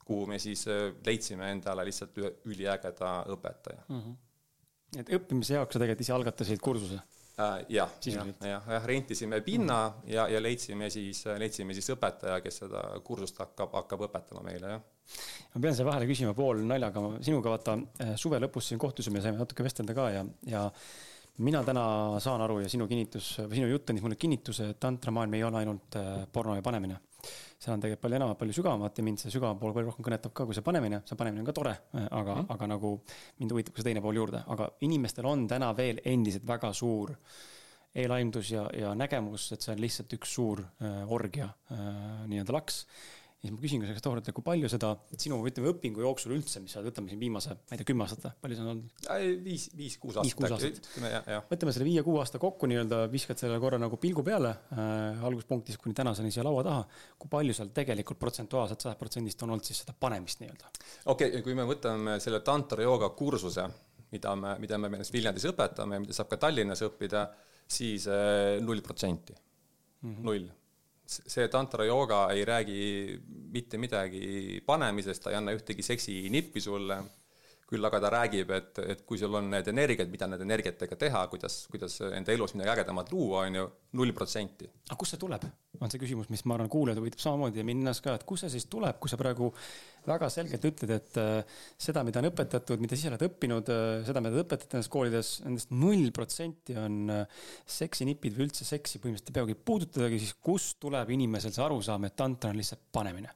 kuhu me siis äh, leidsime endale lihtsalt ühe üliägeda õpetaja mm. -hmm. et õppimise jaoks sa tegelikult ise algatasid kursuse äh,? jah, jah, jah, jah, rentisime pinna mm -hmm. ja, ja leidsime siis, leidsime siis õpetaja, kes seda kursust hakkab, hakkab õpetama meile, jah. ma pean siia vahele küsima pool naljaga, sinuga vaata suve lõpus siin kohtusime, saime natuke vestelda ka ja, ja mina täna saan aru ja sinu kinnitus või sinu jutt andis mulle kinnituse, et tantramaailm ei ole ainult äh, porno ja panemine. Seal on tegelikult palju enamat, palju sügavamat ja mind see sügavam pool palju rohkem kõnetab ka kui see panemine, see panemine on ka tore, aga mm, aga nagu mind huvitab ka see teine pool juurde, aga inimestel on täna veel endiselt väga suur eelaimdus ja, ja nägemus, et see on lihtsalt üks suur äh, orgia äh, nii-öelda laks ja siis ma küsin ka sellest toorelt, et kui palju seda sinu, ütleme, õpingu jooksul üldse, mis sa oled, võtame siin viimase, ma ei tea, kümme aastat palju see on olnud? viis, viis-kuus aastat. ütleme jah, jah. võtame selle viie-kuue aasta kokku nii-öelda, viskad selle korra nagu pilgu peale äh, alguspunktist kuni tänaseni siia laua taha. kui palju seal tegelikult protsentuaalselt sajast protsendist on olnud siis seda panemist nii-öelda? okei okay,, kui me võtame selle tantra jooga kursuse, mida me, mida me ennast Viljandis õpetame ja mida saab ka Tallinnas õppida, siis äh, null protsenti, mhm. null see tantra jooga ei räägi mitte midagi panemisest, ta ei anna ühtegi seksinippi sulle, küll aga ta räägib, et, et kui sul on need energiat, mida nende energiatega teha, kuidas, kuidas enda elus midagi ägedamat luua, on ju, null protsenti. aga kust see tuleb, on see küsimus, mis ma arvan, kuulajaid huvitab samamoodi ja mind ennast ka, et kust see siis tuleb, kui sa praegu väga selgelt ütled, et äh, seda, mida on õpetatud, mida ise oled õppinud äh,, seda, mida te õpetate nendes koolides, nendest null protsenti on äh, seksinipid või üldse seksi põhimõtteliselt ei peagi puudutadagi, siis kust tuleb inimesel see arusaam, et tantra on lihtsalt panemine?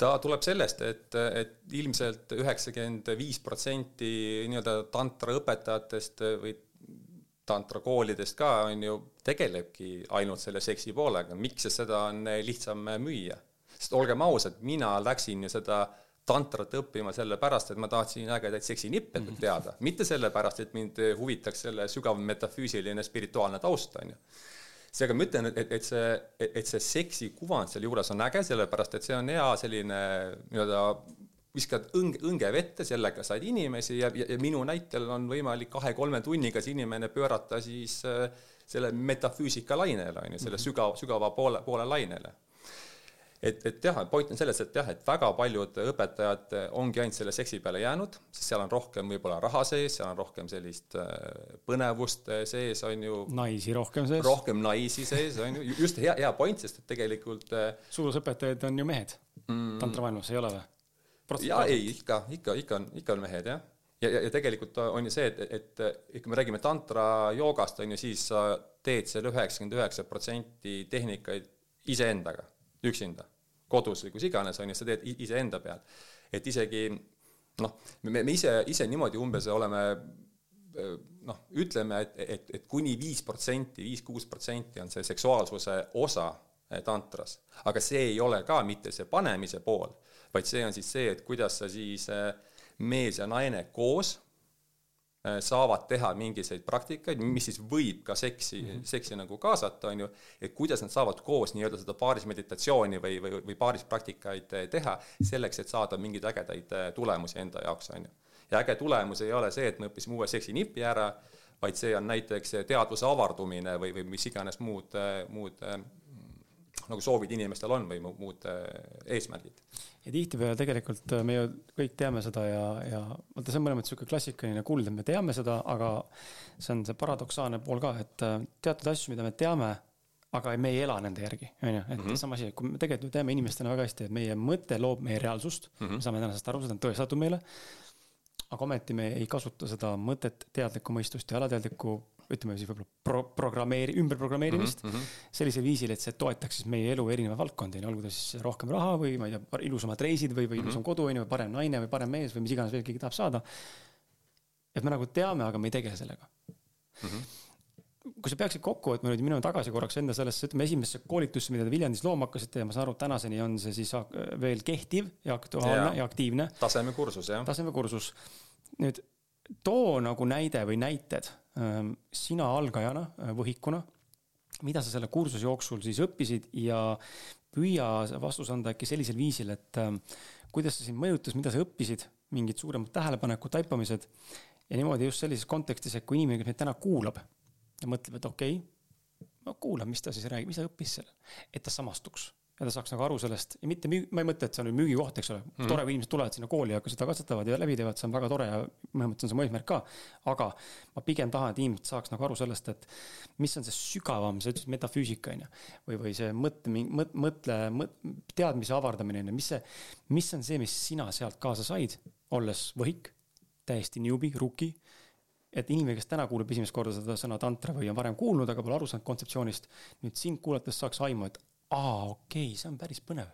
Ta tuleb sellest, et, et ilmselt üheksakümmend viis protsenti nii-öelda tantra õpetajatest või tantrakoolidest ka on ju, tegelebki ainult selle seksi poolega, miks seda on lihtsam müüa? sest olgem ausad, mina läksin ju seda tantrat õppima sellepärast, et ma tahtsin ägedaid seksinippe -hmm. teada, mitte sellepärast, et mind huvitaks selle sügav metafüüsiline spirituaalne taust, on ju. Seega ma ütlen, et, et see, et see seksi kuvand sealjuures on äge, sellepärast et see on hea selline nii-öelda viskad õnge, õnge vette, sellega said inimesi ja, ja, ja minu näitel on võimalik kahe-kolme tunniga see inimene pöörata siis äh, selle metafüüsika lainele, on ju, selle mhm. sügav, sügava poole, poole lainele. Et, et jah, point on selles, et jah, et väga paljud õpetajad ongi ainult selle seksi peale jäänud, sest seal on rohkem võib-olla raha sees, seal on rohkem sellist äh, põnevust sees, on ju. naisi rohkem sees. rohkem naisi sees, on ju, just hea, hea point, sest et tegelikult äh, suurusõpetajad on ju mehed mm. tantramaailmas, ei ole või? jaa, ei, ikka, ikka, ikka on, ikka on mehed, jah. ja, ja, ja tegelikult on ju see, et, et, kui me räägime tantra joogast, on ju, siis sa teed seal üheksakümmend üheksa protsenti tehnikaid iseendaga, üksinda, kodus või kus iganes, on ju, sa teed iseenda peal. et isegi noh, me, me ise, ise niimoodi umbes oleme noh, ütleme, et, et, et kuni viis protsenti, viis-kuus protsenti on see seksuaalsuse osa eh, tantras, aga see ei ole ka mitte see panemise pool vaid see on siis see, et kuidas sa siis äh, mees ja naine koos saavad teha mingisuguseid praktikaid, mis siis võib ka seksi mm, -hmm. seksi nagu kaasata, on ju, et kuidas nad saavad koos nii-öelda seda paaris meditatsiooni või, või, või paaris praktikaid äh, teha, selleks, et saada mingeid ägedaid tulemusi enda jaoks, on ju. ja äge tulemus ei ole see, et me õppisime uue seksinipi ära, vaid see on näiteks teadvuse avardumine või, või mis iganes muud, muud nagu soovid inimestel on või muud eesmärgid ja tihtipeale tegelikult äh, me ju kõik teame seda ja, ja vaata, see on mõnes mõttes sihuke klassikaline kuld, et me teame seda, aga see on see paradoksaalne pool ka, et äh, teatud asju, mida me teame, aga me ei ela nende järgi, on ju, et mm -hmm. sama asi, kui me tegelikult ju teame inimestena väga hästi, et meie mõte loob meie reaalsust mm, -hmm. me saame tänasest aru, seda on tõestatud meile. aga ometi me ei kasuta seda mõtet, teadlikku mõistust ja alateadlikku ütleme siis võib-olla pro-, programmeeri-, ümberprogrammeerimist mm. -hmm. sellisel viisil, et see toetaks siis meie elu erinevaid valdkondi, olgu ta siis rohkem raha või ma ei tea, ilusamad reisid või, või mm -hmm. ilusam kodu, on ju, või parem naine või parem mees või mis iganes veel keegi tahab saada. et me nagu teame, aga me ei tegele sellega mm. -hmm kui sa peaksid kokku võtma nüüd, minema tagasi korraks enda sellesse, ütleme esimesse koolitusse, mida te Viljandis looma hakkasite ja ma saan aru, tänaseni on see siis veel kehtiv ja aktuaalne ja, ja aktiivne. tasemekursus, jah. tasemekursus. nüüd too nagu näide või näited sina algajana, võhikuna, mida sa selle kursuse jooksul siis õppisid ja püüa vastus anda äkki sellisel viisil, et kuidas see sind mõjutas, mida sa õppisid, mingid suuremad tähelepanekud, taipamised ja niimoodi just sellises kontekstis, et kui inimene, meid täna kuulab ja mõtleb, et okei okay,, ma kuulan, mis ta siis räägib, mis ta õppis seal, et ta samastuks ja ta saaks nagu aru sellest. Ja mitte ma ei mõtle, et see on nüüd müügikoht, eks ole. Mm, -hmm. tore, kui inimesed tulevad sinna kooli ja seda katsetavad ja läbi teevad, see on väga tore ja mõnes mõttes on see mu eesmärk ka. aga ma pigem tahan, et inimesed saaks nagu aru sellest, et mis on see sügavam, sa ütlesid metafüüsika on ju, või, või see mõtte, mõt-, mõtle, mõt-, teadmise avardamine on ju, mis see, mis on see, mis sina sealt kaasa said, olles võhik, täiesti newbie, rookie? Et inimene, kes täna kuuleb esimest korda seda sõna tantra või on varem kuulnud, aga pole aru saanud kontseptsioonist, nüüd sind kuulates saaks aimu, et aa, okei okay,, see on päris põnev.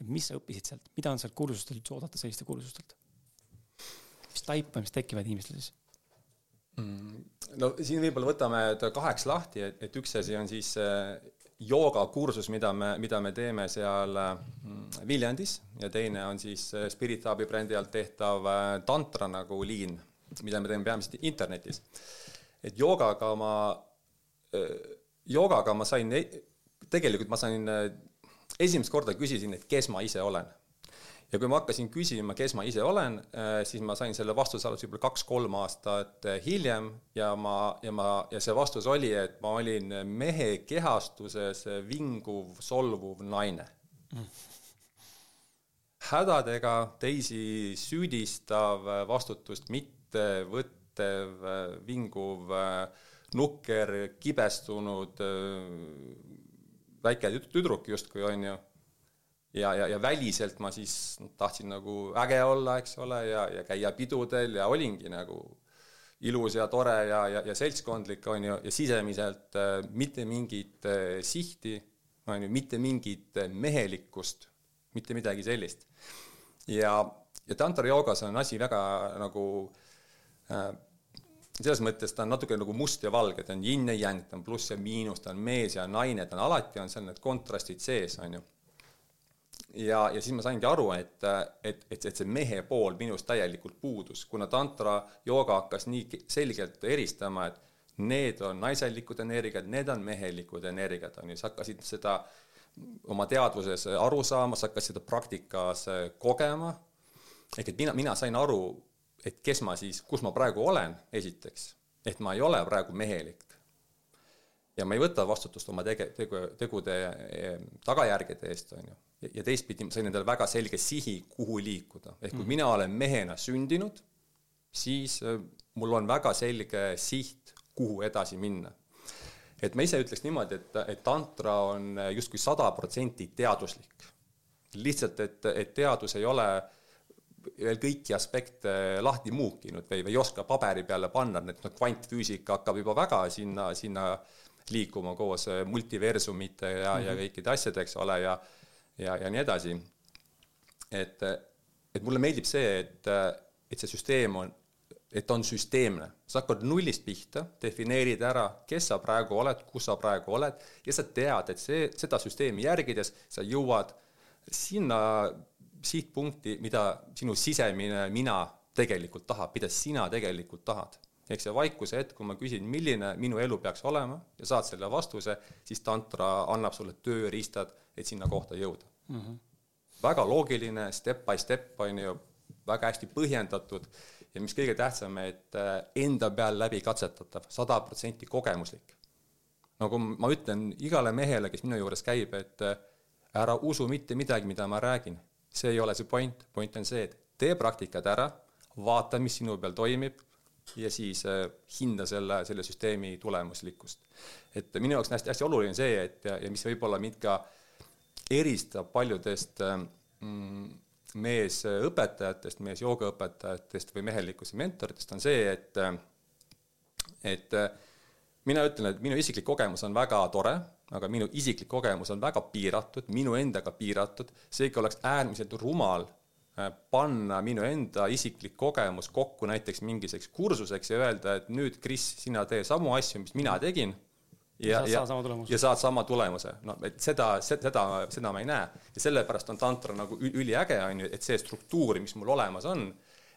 et mis sa õppisid sealt, mida on sealt kursustelt üldse oodata, selliste kursustelt? mis taipamised tekivad inimestel siis mm,? no siin võib-olla võtame kaheks lahti, et, et üks asi on siis äh, joogakursus, mida me, mida me teeme seal mm, Viljandis ja teine on siis äh, Spirit Hubi brändi alt tehtav äh, tantra nagu liin, mida me teeme peamiselt internetis. et joogaga ma, joogaga ma sain tegelikult ma sain, äh, esimest korda küsisin, et kes ma ise olen. ja kui ma hakkasin küsima, kes ma ise olen, äh, siis ma sain selle vastuse alles võib-olla kaks-kolm aastat äh, hiljem ja ma, ja ma, ja see vastus oli, et ma olin mehe kehastuses vinguv, solvuv naine mm. hädadega teisi süüdistav, vastutust mitte võttev, vinguv, nukker, kibestunud, väike tüdruk justkui, on ju. ja, ja, ja väliselt ma siis tahtsin nagu äge olla, eks ole, ja, ja käia pidudel ja olingi nagu ilus ja tore ja, ja, ja seltskondlik, on ju, ja sisemiselt äh, mitte mingit äh, sihti, on ju, mitte mingit äh, mehelikkust, mitte midagi sellist. ja, ja tantra joogas on asi väga nagu äh, selles mõttes ta on natuke nagu must ja valge, ta on yin ja yang, ta on pluss ja miinus, ta on mees ja naine, ta on alati on seal need kontrastid sees, on ju. ja, ja siis ma saingi aru, et, et, et, et see mehe pool minus täielikult puudus, kuna tantra jooga hakkas nii selgelt eristama, et need on naiselikud energiad, need on mehelikud energiad, on ju, sa hakkasid seda oma teadvuses aru saama, sa hakkasid seda praktikas kogema, ehk et mina, mina sain aru, et kes ma siis, kus ma praegu olen, esiteks, et ma ei ole praegu mehelik. ja ma ei võta vastutust oma tege-, tegu, tegude eh, tagajärgede eest, on ju. ja teistpidi ma sain endale väga selge sihi, kuhu liikuda, ehk kui mm. mina olen mehena sündinud, siis eh, mul on väga selge siht, kuhu edasi minna. et ma ise ütleks niimoodi, et, et tantra on justkui sada protsenti teaduslik. lihtsalt, et, et teadus ei ole äh, veel kõiki aspekte lahti muukinud või, või ei oska paberi peale panna, et noh, kvantfüüsika hakkab juba väga sinna, sinna liikuma koos multiversumite ja mm, -hmm. ja mhm. kõikide asjadega, eks ole, ja ja, ja nii edasi. et, et mulle meeldib see, et, et see süsteem on, et on süsteemne, sa hakkad nullist pihta, defineerid ära, kes sa praegu oled, kus sa praegu oled ja sa tead, et see, seda süsteemi järgides sa jõuad sinna sihtpunkti, mida sinu sisemine mina tegelikult tahab, mida sina tegelikult tahad. ehk see vaikuse hetk, kui ma küsin, milline minu elu peaks olema ja saad selle vastuse, siis tantra annab sulle tööriistad, et sinna kohta jõuda mm. -hmm. väga loogiline, step by step, on ju, väga hästi põhjendatud ja mis kõige tähtsam, et äh, enda peal läbi katsetatav, sada protsenti kogemuslik. nagu ma ütlen igale mehele, kes minu juures käib, et äh, ära usu mitte midagi, mida ma räägin see ei ole see point, point on see, et tee praktikad ära, vaata, mis sinu peal toimib ja siis äh, hinda selle, selle süsteemi tulemuslikkust. et minu jaoks on hästi-hästi oluline see, et ja, ja mis võib-olla mind ka eristab paljudest äh, mm, meesõpetajatest, meesjoogaõpetajatest või mehelikkuse mentoritest, on see, et äh, et mina ütlen, et minu isiklik kogemus on väga tore aga minu isiklik kogemus on väga piiratud, minu endaga piiratud, seega oleks äärmiselt rumal äh, panna minu enda isiklik kogemus kokku näiteks mingisuguseks kursuseks ja öelda, et nüüd, Kris, sina tee samu asju, mis mina tegin. ja, ja, ja saad sama tulemuse, no et seda, seda, seda ma ei näe. Ja sellepärast on tantra nagu üliäge, on ju, et see struktuur, mis mul olemas on,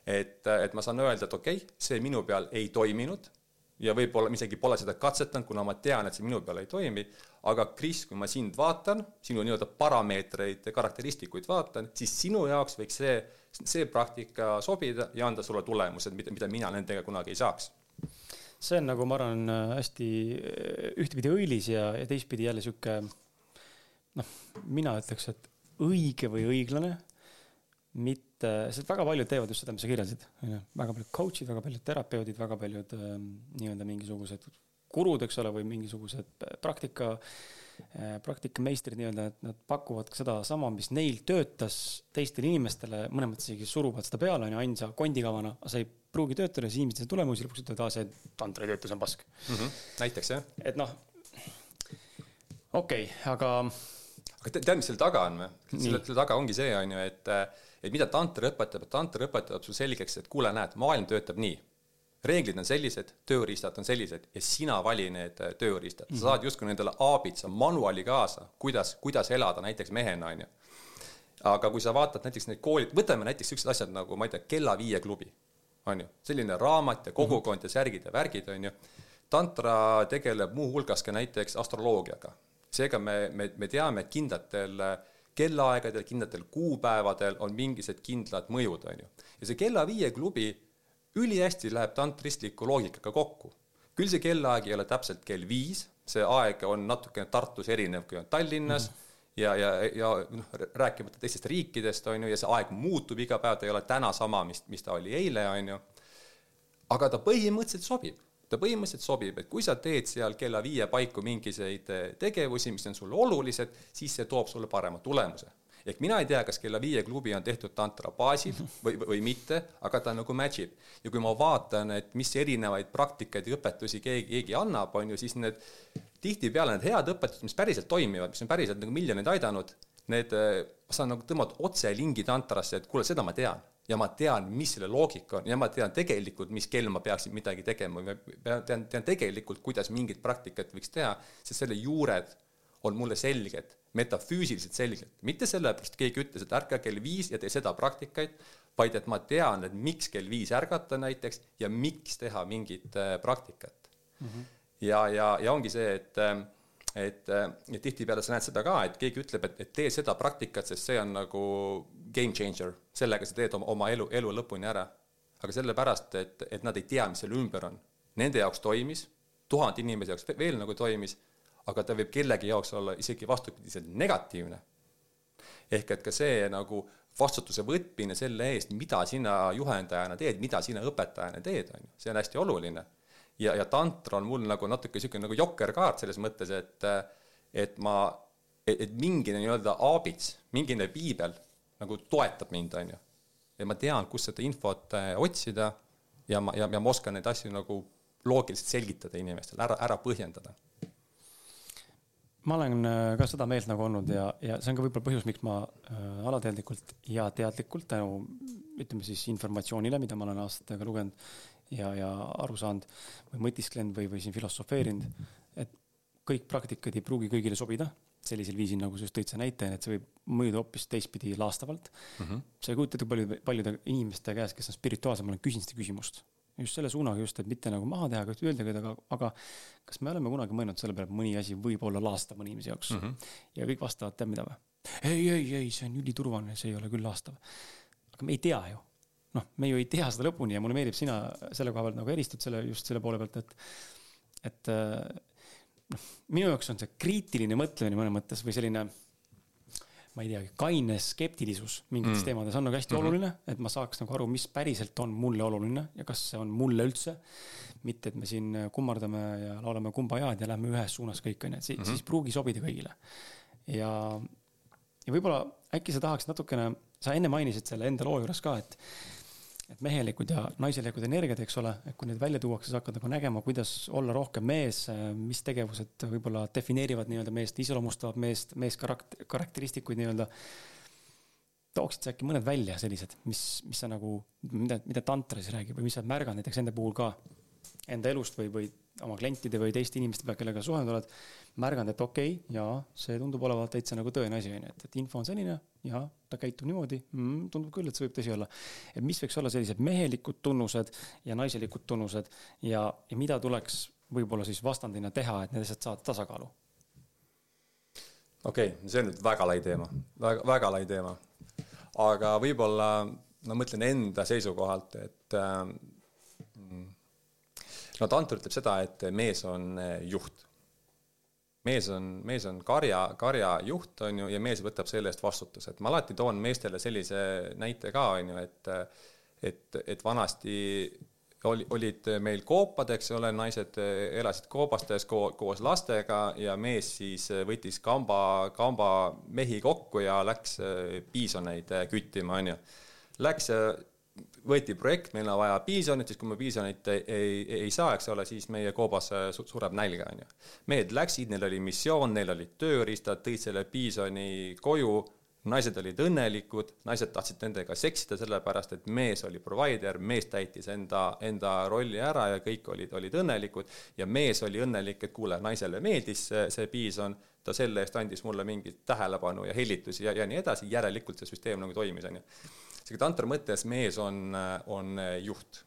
et, et ma saan öelda, et okei okay,, see minu peal ei toiminud ja võib-olla ma isegi pole seda katsetanud, kuna ma tean, et see minu peal ei toimi, aga Kris, kui ma sind vaatan, sinu nii-öelda parameetreid, karakteristikuid vaatan, siis sinu jaoks võiks see, see praktika sobida ja anda sulle tulemused, mida, mida mina nendega kunagi ei saaks. see on nagu, ma arvan, hästi ühtepidi õilis ja, ja teistpidi jälle sihuke noh, mina ütleks, et õige või õiglane mitte, sest väga paljud teevad just seda, mis sa kirjeldasid, onju. väga paljud coach'id, väga paljud terapeudid, väga paljud äh, nii-öelda mingisugused gurud, eks ole, või mingisugused äh, praktika äh,, praktikameistrid nii-öelda, et nad pakuvad sedasama, mis neil töötas teistele inimestele, mõnes mõttes isegi suruvad seda peale, onju, ainsa kondikavana, see ei pruugi töötada, siis inimesed ei tule tulemusi, lõpuks ütlevad, aa, see tantra ei tööta, see on pask mm. -hmm. näiteks jah. et noh, okei okay,, aga. aga tead, mis selle taga on või? selle, selle taga ongi see, on ju, et äh, et mida tanter õpetab, et tanter õpetab sul selgeks, et kuule, näed, maailm töötab nii. reeglid on sellised, tööriistad on sellised ja sina vali need äh, tööriistad sa saad justkui nendele aabitsa manuali kaasa, kuidas, kuidas elada näiteks mehena, on ju. aga kui sa vaatad näiteks neid koolid, võtame näiteks siuksed asjad nagu, ma ei tea, Kella viie klubi, on ju, selline raamat ja kogukond mm -hmm. ja särgid ja värgid, on ju. tantra tegeleb muuhulgas ka näiteks astroloogiaga. seega me, me, me teame, et kindlatel äh, kellaaegadel, kindlatel kuupäevadel on mingisugused kindlad mõjud, on ju. ja see kella viie klubi ülihästi läheb tantristliku loogikaga kokku. küll see kellaaeg ei ole täpselt kell viis, see aeg on natukene Tartus erinev, kui on Tallinnas mm, -hmm. ja, ja, ja noh, rääkimata teistest riikidest, on ju, ja see aeg muutub iga päev, ta ei ole täna sama, mis, mis ta oli eile, on ju. aga ta põhimõtteliselt sobib ta põhimõtteliselt sobib, et kui sa teed seal kella viie paiku mingisuguseid eh, tegevusi, mis on sulle olulised, siis see toob sulle parema tulemuse. ehk mina ei tea, kas kella viie klubi on tehtud tantra baasil või, või mitte, aga ta nagu match ib. ja kui ma vaatan, et mis erinevaid praktikaid ja õpetusi keegi, keegi annab, on ju, siis need tihtipeale need head õpetused, mis päriselt toimivad, mis on päriselt nagu miljoneid aidanud, need, eh, ma saan nagu tõmmata otse lingi tantrasse, et kuule, seda ma tean ja ma tean, mis selle loogika on ja ma tean tegelikult, mis kell ma peaksin midagi tegema või tean, tean tegelikult, kuidas mingit praktikat võiks teha, sest selle juured on mulle selged, metafüüsiliselt selged. mitte sellepärast, keegi ütles, et ärka kell viis ja tee seda praktikaid, vaid et ma tean, et miks kell viis ärgata näiteks ja miks teha mingit äh, praktikat mm. -hmm. ja, ja, ja ongi see, et äh, et, et tihtipeale sa näed seda ka, et keegi ütleb, et, et tee seda praktikat, sest see on nagu game changer, sellega sa teed oma, elu, elu lõpuni ära. aga sellepärast, et, et nad ei tea, mis selle ümber on. Nende jaoks toimis, tuhande inimese jaoks veel nagu toimis, aga ta võib kellegi jaoks olla isegi vastupidiselt negatiivne. ehk et ka see nagu vastutuse võtmine selle eest, mida sina juhendajana teed, mida sina õpetajana teed, on ju, see on hästi oluline ja, ja tantra on mul nagu natuke niisugune nagu jokkerkaart selles mõttes, et et ma, et mingine nii-öelda aabits, mingine piibel nagu toetab mind, on ju. ja ma tean, kus seda infot äh, otsida ja ma, ja, ja ma oskan neid asju nagu loogiliselt selgitada inimestele, ära, ära põhjendada ma olen äh, ka seda meelt nagu olnud ja, ja see on ka võib-olla põhjus, miks ma äh, alateadlikult ja teadlikult tänu ütleme siis informatsioonile, mida ma olen aastatega lugenud ja, ja aru saanud või mõtisklenud või, või siin filosofeerinud, et kõik praktikad ei pruugi kõigile sobida sellisel viisil, nagu sa just tõid see näite, et see võib mõjuda hoopis teistpidi laastavalt mm. -hmm. sa ei kujuta ette paljude, paljude inimeste käest, kes on spirituaalsed, ma olen küsinud seda küsimust. just selle suunaga just, et mitte nagu maha teha, aga öelda, aga, aga kas me oleme kunagi mõelnud selle peale, et mõni asi võib olla laastav mõne inimese jaoks mm. -hmm. ja kõik vastavad, tead mida või? ei, ei, ei, see on üliturvaline, see ei ole küll laastav. aga me ei tea ju noh, me ju ei tea seda lõpuni ja mulle meeldib, sina selle koha pealt nagu eristud selle, just selle poole pealt, et, et noh, minu jaoks on see kriitiline mõtlemine mõnes mõttes või selline ma ei teagi, kaine skeptilisus mingites mm. teemades on nagu hästi mm -hmm. oluline, et ma saaks nagu aru, mis päriselt on mulle oluline ja kas see on mulle üldse. mitte, et me siin kummardame ja laulame kumbajaad ja lähme ühes suunas kõik onju, et siis, mm -hmm. siis pruugi sobida kõigile. ja, ja võib-olla äkki sa tahaksid natukene, sa enne mainisid selle enda loo juures ka, et et mehelikud ja naiselikud energiat, eks ole, et kui need välja tuuakse, sa hakkad nagu nägema, kuidas olla rohkem mees, mis tegevused võib-olla defineerivad nii-öelda meest, iseloomustavad meest, meeskarakt-, karakteristikuid nii-öelda. tooksid sa äkki mõned välja sellised, mis, mis sa nagu, mida, mida tantra siis räägib või mis sa oled märganud näiteks enda puhul ka enda elust või, või oma klientide või teiste inimeste peal, kellega suhelnud oled, märganud, et okei okay,, jaa, see tundub olevat täitsa nagu tõene asi, onju, et, et info on selline, jaa, ta käitub niimoodi mm,, tundub küll, et see võib tõsi olla. et mis võiks olla sellised mehelikud tunnused ja naiselikud tunnused ja, ja mida tuleks võib-olla siis vastandina teha, et need asjad saada tasakaalu? okei okay,, see on nüüd väga lai teema, väga, väga lai teema. aga võib-olla ma mõtlen enda seisukohalt, et äh, no Tantur ütleb seda, et mees on eh, juht. mees on, mees on karja, karja juht, on ju, ja mees võtab selle eest vastutuse, et ma alati toon meestele sellise näite ka, on ju, et et, et vanasti oli, olid meil koopad, eks ole, naised elasid koobastes ko koos lastega ja mees siis võttis kamba, kamba mehi kokku ja läks piisoneid küttima, on ju. Läks võeti projekt, meil on vaja piisonit, siis kui me piisonit ei, ei, ei saa, eks ole, siis meie koobas sureb nälga, on ju. mehed läksid, neil oli missioon, neil olid tööriistad, tõid selle piisoni koju, naised olid õnnelikud, naised tahtsid nendega seksida, sellepärast et mees oli provider, mees täitis enda, enda rolli ära ja kõik olid, olid õnnelikud. Ja mees oli õnnelik, et kuule, naisele meeldis see, see piison, ta selle eest andis mulle mingit tähelepanu ja hellitusi ja, ja nii edasi, järelikult see süsteem nagu toimis, on ju seega tantra mõttes mees on, on juht.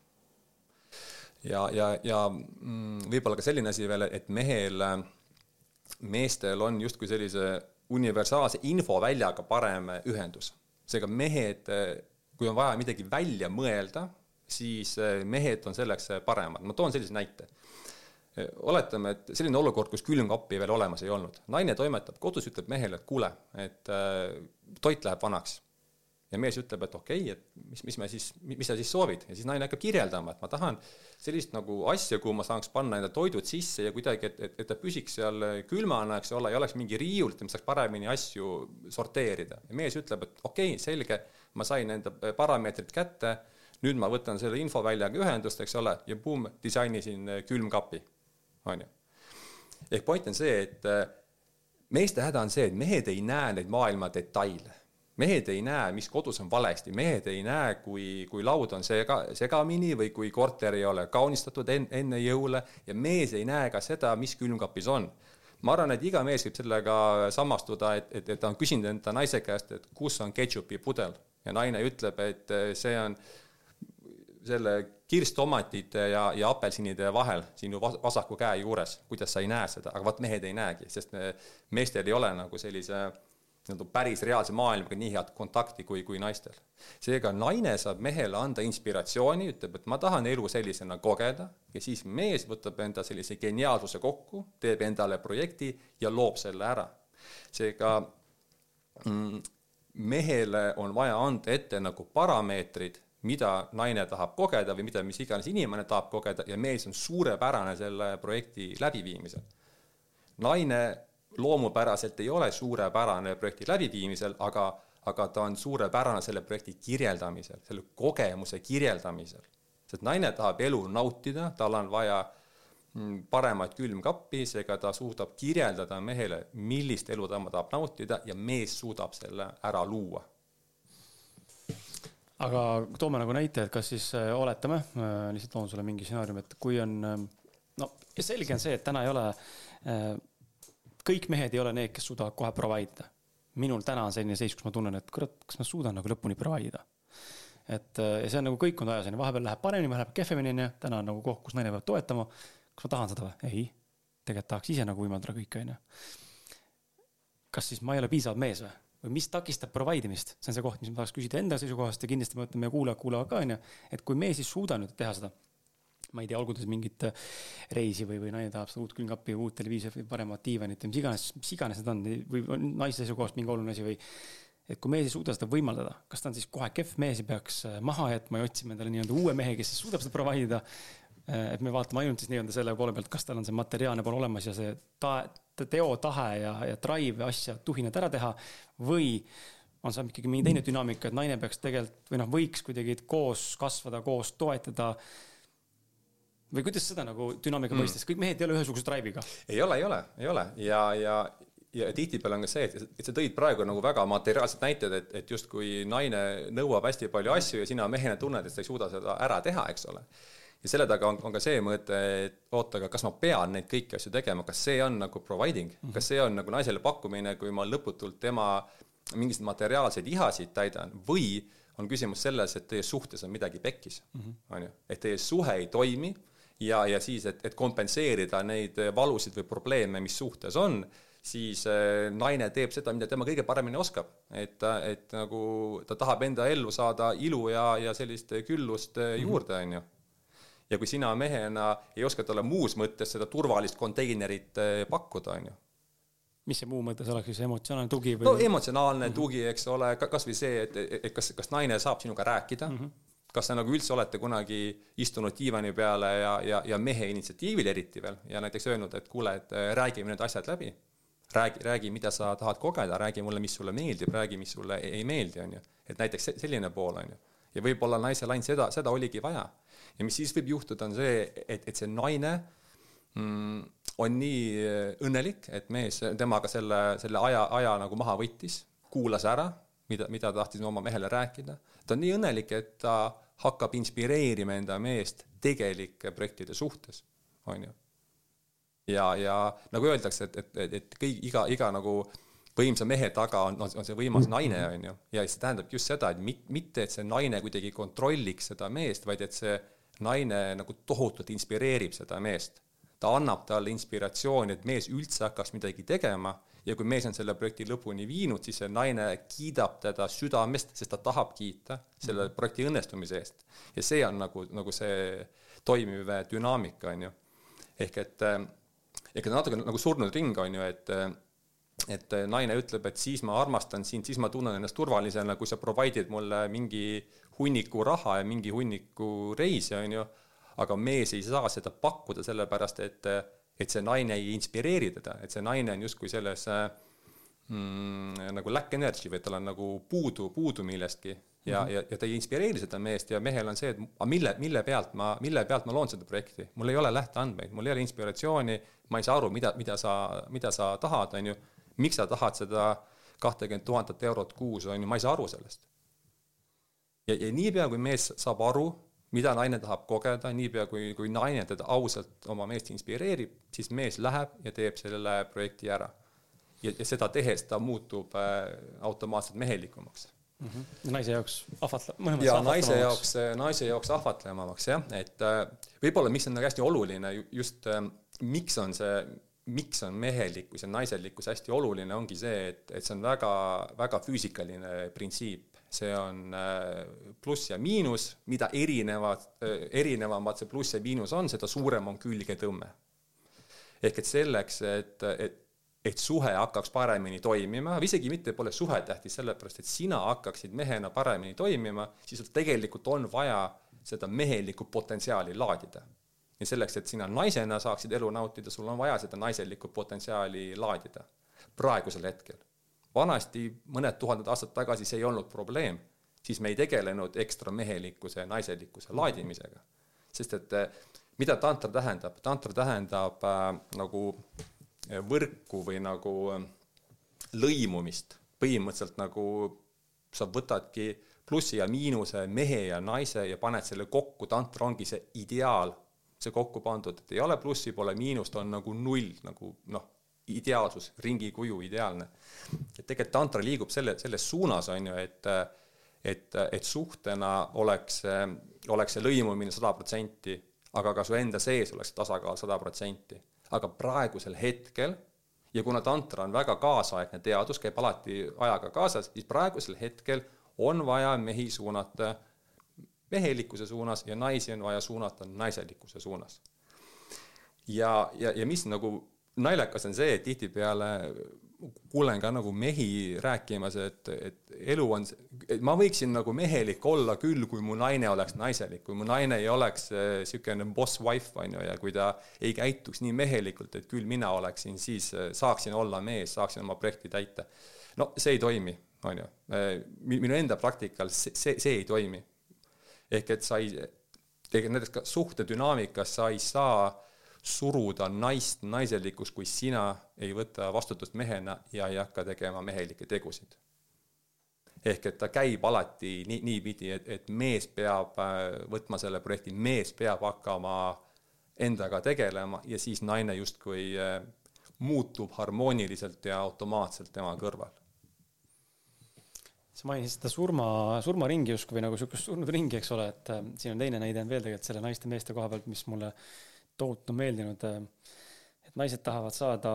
ja, ja, ja mm, võib-olla ka selline asi veel, et mehel, meestel on justkui sellise universaalse infoväljaga parem ühendus. seega mehed, kui on vaja midagi välja mõelda, siis mehed on selleks paremad. ma toon sellise näite oletame, et selline olukord, kus külmkappi veel olemas ei olnud, naine toimetab kodus, ütleb mehele, et kuule, et toit läheb vanaks ja mees ütleb, et okei okay,, et mis, mis me siis, mis sa siis soovid ja siis naine hakkab kirjeldama, et ma tahan sellist nagu asja, kuhu ma saaks panna enda toidud sisse ja kuidagi, et, et, et ta püsiks seal külmana, eks ole, ja oleks mingi riiul, et ma saaks paremini asju sorteerida. ja mees ütleb, et okei okay,, selge, ma sain enda parameetrid kätte, nüüd ma võtan selle infoväljaga ühendust, eks ole, ja buum, disainisin külmkapi, on ju. ehk point on see, et meeste häda on see, et mehed ei näe neid maailma detaile mehed ei näe, mis kodus on valesti, mehed ei näe, kui, kui laud on sega, segamini või kui korter ei ole kaunistatud en, enne jõule. Ja mees ei näe ka seda, mis külmkapis on. ma arvan, et iga mees võib sellega samastuda, et, et, et ta on küsinud enda naise käest, et kus on ketšupi pudel. Ja naine ütleb, et see on selle kirstomatite ja, ja apelsinide vahel sinu vasaku käe juures, kuidas sa ei näe seda, aga vot mehed ei näegi, sest me, meestel ei ole nagu sellise nii-öelda päris reaalse maailmaga nii head kontakti kui, kui naistel. seega naine saab mehele anda inspiratsiooni, ütleb, et ma tahan elu sellisena kogeda ja siis mees võtab enda sellise geniaalsuse kokku, teeb endale projekti ja loob selle ära. seega mm, mehele on vaja anda ette nagu parameetrid mida naine tahab kogeda või mida mis iganes inimene tahab kogeda ja mees on suurepärane selle projekti läbiviimisel. naine loomupäraselt ei ole suurepärane projekti läbiviimisel, aga, aga ta on suurepärane selle projekti kirjeldamisel, selle kogemuse kirjeldamisel. sest naine tahab elu nautida, tal on vaja mm, paremat külmkappi, seega ta suudab kirjeldada mehele, millist elu ta tahab nautida ja mees suudab selle ära luua aga toome nagu näite, et kas siis äh, oletame äh,, lihtsalt toon sulle mingi stsenaarium, et kui on äh,, no selge on see, et täna ei ole kõik mehed ei ole need, kes suudavad kohe provide ida. minul täna on selline seis, kus ma tunnen, et kurat, kas ma suudan nagu lõpuni provide ida. et äh, ja see on nagu kõikunud ajas, onju, vahepeal läheb paremini, vahepeal läheb kehvemini, onju, täna on nagu koht, kus naine peab toetama. kas ma tahan seda või? ei, tegelikult tahaks ise nagu võimaldada kõike, onju. kas siis ma ei ole piisavalt mees või? või mis takistab provide imist, see on see koht, mis ma tahaks küsida enda seisukohast ja kindlasti ma mõtlen, meie kuulajad kuulavad ka, onju. et kui me siis suudame nüüd teha seda, ma ei tea, olgu ta siis mingit äh, reisi või, või naine tahab seda uut külmkappi uut televiisorit või paremat diivanit või mis iganes, mis iganes need on või naise seisukohast mingi oluline asi või. et kui mees ei suuda seda võimaldada, kas ta on siis kohe kehv mees ja peaks äh, maha jätma ja otsima endale nii-öelda uue mehe, kes suudab seda provide ida äh, et me vaatame ainult siis nii-öelda selle poole pealt, kas tal on see materiaalne pool olemas ja see ta-, teotahe ja, ja drive asja tuhinad ära teha või on seal ikkagi mingi teine dünaamika, et naine peaks tegelikult või noh, võiks kuidagi koos kasvada, koos toetada. Või kuidas seda nagu dünaamika mm. mõistes, kõik mehed ei ole ühesuguse drive'iga? ei ole, ei ole, ei ole ja, ja, ja tihtipeale on ka see, et, et sa tõid praegu nagu väga materiaalsed näited, et, et justkui naine nõuab hästi palju asju ja sina mehena tunned, et sa ei suuda seda ära teha, eks ole ja selle taga on, on ka see mõte, et oota, aga kas ma pean neid kõiki asju tegema, kas see on nagu providing mm, -hmm. kas see on nagu naisele pakkumine, kui ma lõputult tema mingisuguseid materiaalseid ihasid täidan või on küsimus selles, et teie suhtes on midagi pekkis, mhm. on ju, et teie suhe ei toimi ja, ja siis, et, et kompenseerida neid valusid või probleeme, mis suhtes on, siis äh, naine teeb seda, mida tema kõige paremini oskab. et, et nagu ta tahab enda ellu saada ilu ja, ja sellist küllust mm -hmm. juurde, on ju ja kui sina mehena ei oska talle muus mõttes seda turvalist konteinerit eh, pakkuda, on ju. mis see muu mõttes oleks siis, emotsionaalne tugi või? no emotsionaalne mm -hmm. tugi, eks ole, kas või see, et, et kas, kas naine saab sinuga rääkida mm, -hmm. Kas te nagu üldse olete kunagi istunud diivani peale ja, ja, ja mehe initsiatiivil eriti veel ja näiteks öelnud, et kuule, et eh, räägime need asjad läbi. räägi, räägi, mida sa tahad kogeda, räägi mulle, mis sulle meeldib, räägi, mis sulle ei meeldi, on ju. et näiteks selline pool, on ju. ja võib-olla naisel ainult seda, seda oligi vaja ja mis siis võib juhtuda, on see, et, et see naine mm, on nii äh, õnnelik, et mees temaga selle, selle aja, aja nagu maha võttis, kuulas ära, mida, mida tahtis oma mehele rääkida. ta on nii õnnelik, et ta hakkab inspireerima enda meest tegelike projektide suhtes, on ju. ja, ja nagu öeldakse, et, et, et, et kõik, iga, iga nagu võimsa mehe taga on, on, on see võimas naine, on ju, ja see tähendab just seda, et mit, mitte, et see naine kuidagi kontrolliks seda meest, vaid et see naine nagu tohutult inspireerib seda meest. ta annab talle inspiratsiooni, et mees üldse hakkaks midagi tegema ja kui mees on selle projekti lõpuni viinud, siis see naine kiidab teda südamest, sest ta tahab kiita selle mhm. projekti õnnestumise eest. ja see on nagu, nagu see toimiv dünaamika, on ju. ehk et, ehk et natuke nagu surnud ring, on ju, et et naine ütleb, et siis ma armastan sind, siis ma tunnen ennast turvalisena, kui sa provide'id mulle mingi hunniku raha ja mingi hunniku reise, on ju, aga mees ei saa seda pakkuda, sellepärast et, et see naine ei inspireeri teda, et see naine on justkui selles mm, nagu lack energy või tal on nagu puudu, puudu millestki ja mm, -hmm. ja, ja ta ei inspireeri seda meest ja mehel on see, et aga mille, mille pealt ma, mille pealt ma loon seda projekti, mul ei ole lähteandmeid, mul ei ole inspiratsiooni, ma ei saa aru, mida, mida sa, mida sa tahad, on ju, miks sa tahad seda kahtekümmet tuhandet eurot kuus, on ju, ma ei saa aru sellest. ja, ja niipea, kui mees saab aru, mida naine tahab kogeda, niipea kui, kui naine teda ausalt oma meest inspireerib, siis mees läheb ja teeb selle projekti ära. ja, ja seda tehes ta muutub äh, automaatselt mehelikumaks mm. -hmm. naise jaoks ahvatlev. ja naise jaoks, naise jaoks ahvatlevamaks jah, et äh, võib-olla, mis on nagu hästi oluline just, äh, miks on see, miks on mehelikkus ja naiselikkus hästi oluline, ongi see, et, et see on väga, väga füüsikaline printsiip. See on äh, pluss ja miinus, mida erinevad, erinevamad see pluss ja miinus on, seda suurem on külgetõmme. ehk et selleks, et, et et suhe hakkaks paremini toimima, isegi mitte pole suhe tähtis, sellepärast et sina hakkaksid mehena paremini toimima, siis sul tegelikult on vaja seda mehelikku potentsiaali laadida. ja selleks, et sina naisena saaksid elu nautida, sul on vaja seda naiselikku potentsiaali laadida. praegusel hetkel. Vanasti, mõned tuhanded aastad tagasi see ei olnud probleem, siis me ei tegelenud ekstra mehelikkuse ja naiselikkuse laadimisega. sest et eh, mida tantra tähendab, tantra tähendab äh, nagu võrku või nagu lõimumist, põhimõtteliselt nagu sa võtadki plussi ja miinuse, mehe ja naise ja paned selle kokku, tantra ongi see ideaal, see kokku pandud, et ei ole plussi, pole miinust, on nagu null, nagu noh, ideaalsus, ringi kuju, ideaalne. et tegelikult tantra liigub selle, selles suunas, on ju, et et, et suhtena oleks, oleks see lõimumine sada protsenti, aga ka su enda sees oleks tasakaal sada protsenti aga praegusel hetkel ja kuna tantra on väga kaasaegne teadus, käib alati ajaga kaasas, siis praegusel hetkel on vaja mehi suunata mehelikkuse suunas ja naisi on vaja suunata naiselikkuse suunas. ja, ja, ja mis nagu naljakas on see, et tihtipeale kuulen ka nagu mehi rääkimas, et, et elu on, et ma võiksin nagu mehelik olla küll, kui mu naine oleks naiselik, kui mu naine ei oleks niisugune boss wife, on ju, ja kui ta ei käituks nii mehelikult, et küll mina oleksin siis, saaksin olla mees, saaksin oma projekti täita. no see ei toimi, on ju. minu enda praktikal see, see, see ei toimi. ehk et sa ei, näiteks ka suhtedünaamikas sa ei saa suruda naist naiselikuks, kui sina ei võta vastutust mehena ja ei hakka tegema mehelikke tegusid. ehk et ta käib alati nii, niipidi, et, et mees peab äh, võtma selle projekti, mees peab hakkama endaga tegelema ja siis naine justkui äh, muutub harmooniliselt ja automaatselt tema kõrval sa mainisid seda surma, surmaringi justkui nagu sihukest surnud ringi, eks ole, et äh, siin on teine näide on veel tegelikult selle naiste-meeste koha pealt, mis mulle tohutu meeldinud, et naised tahavad saada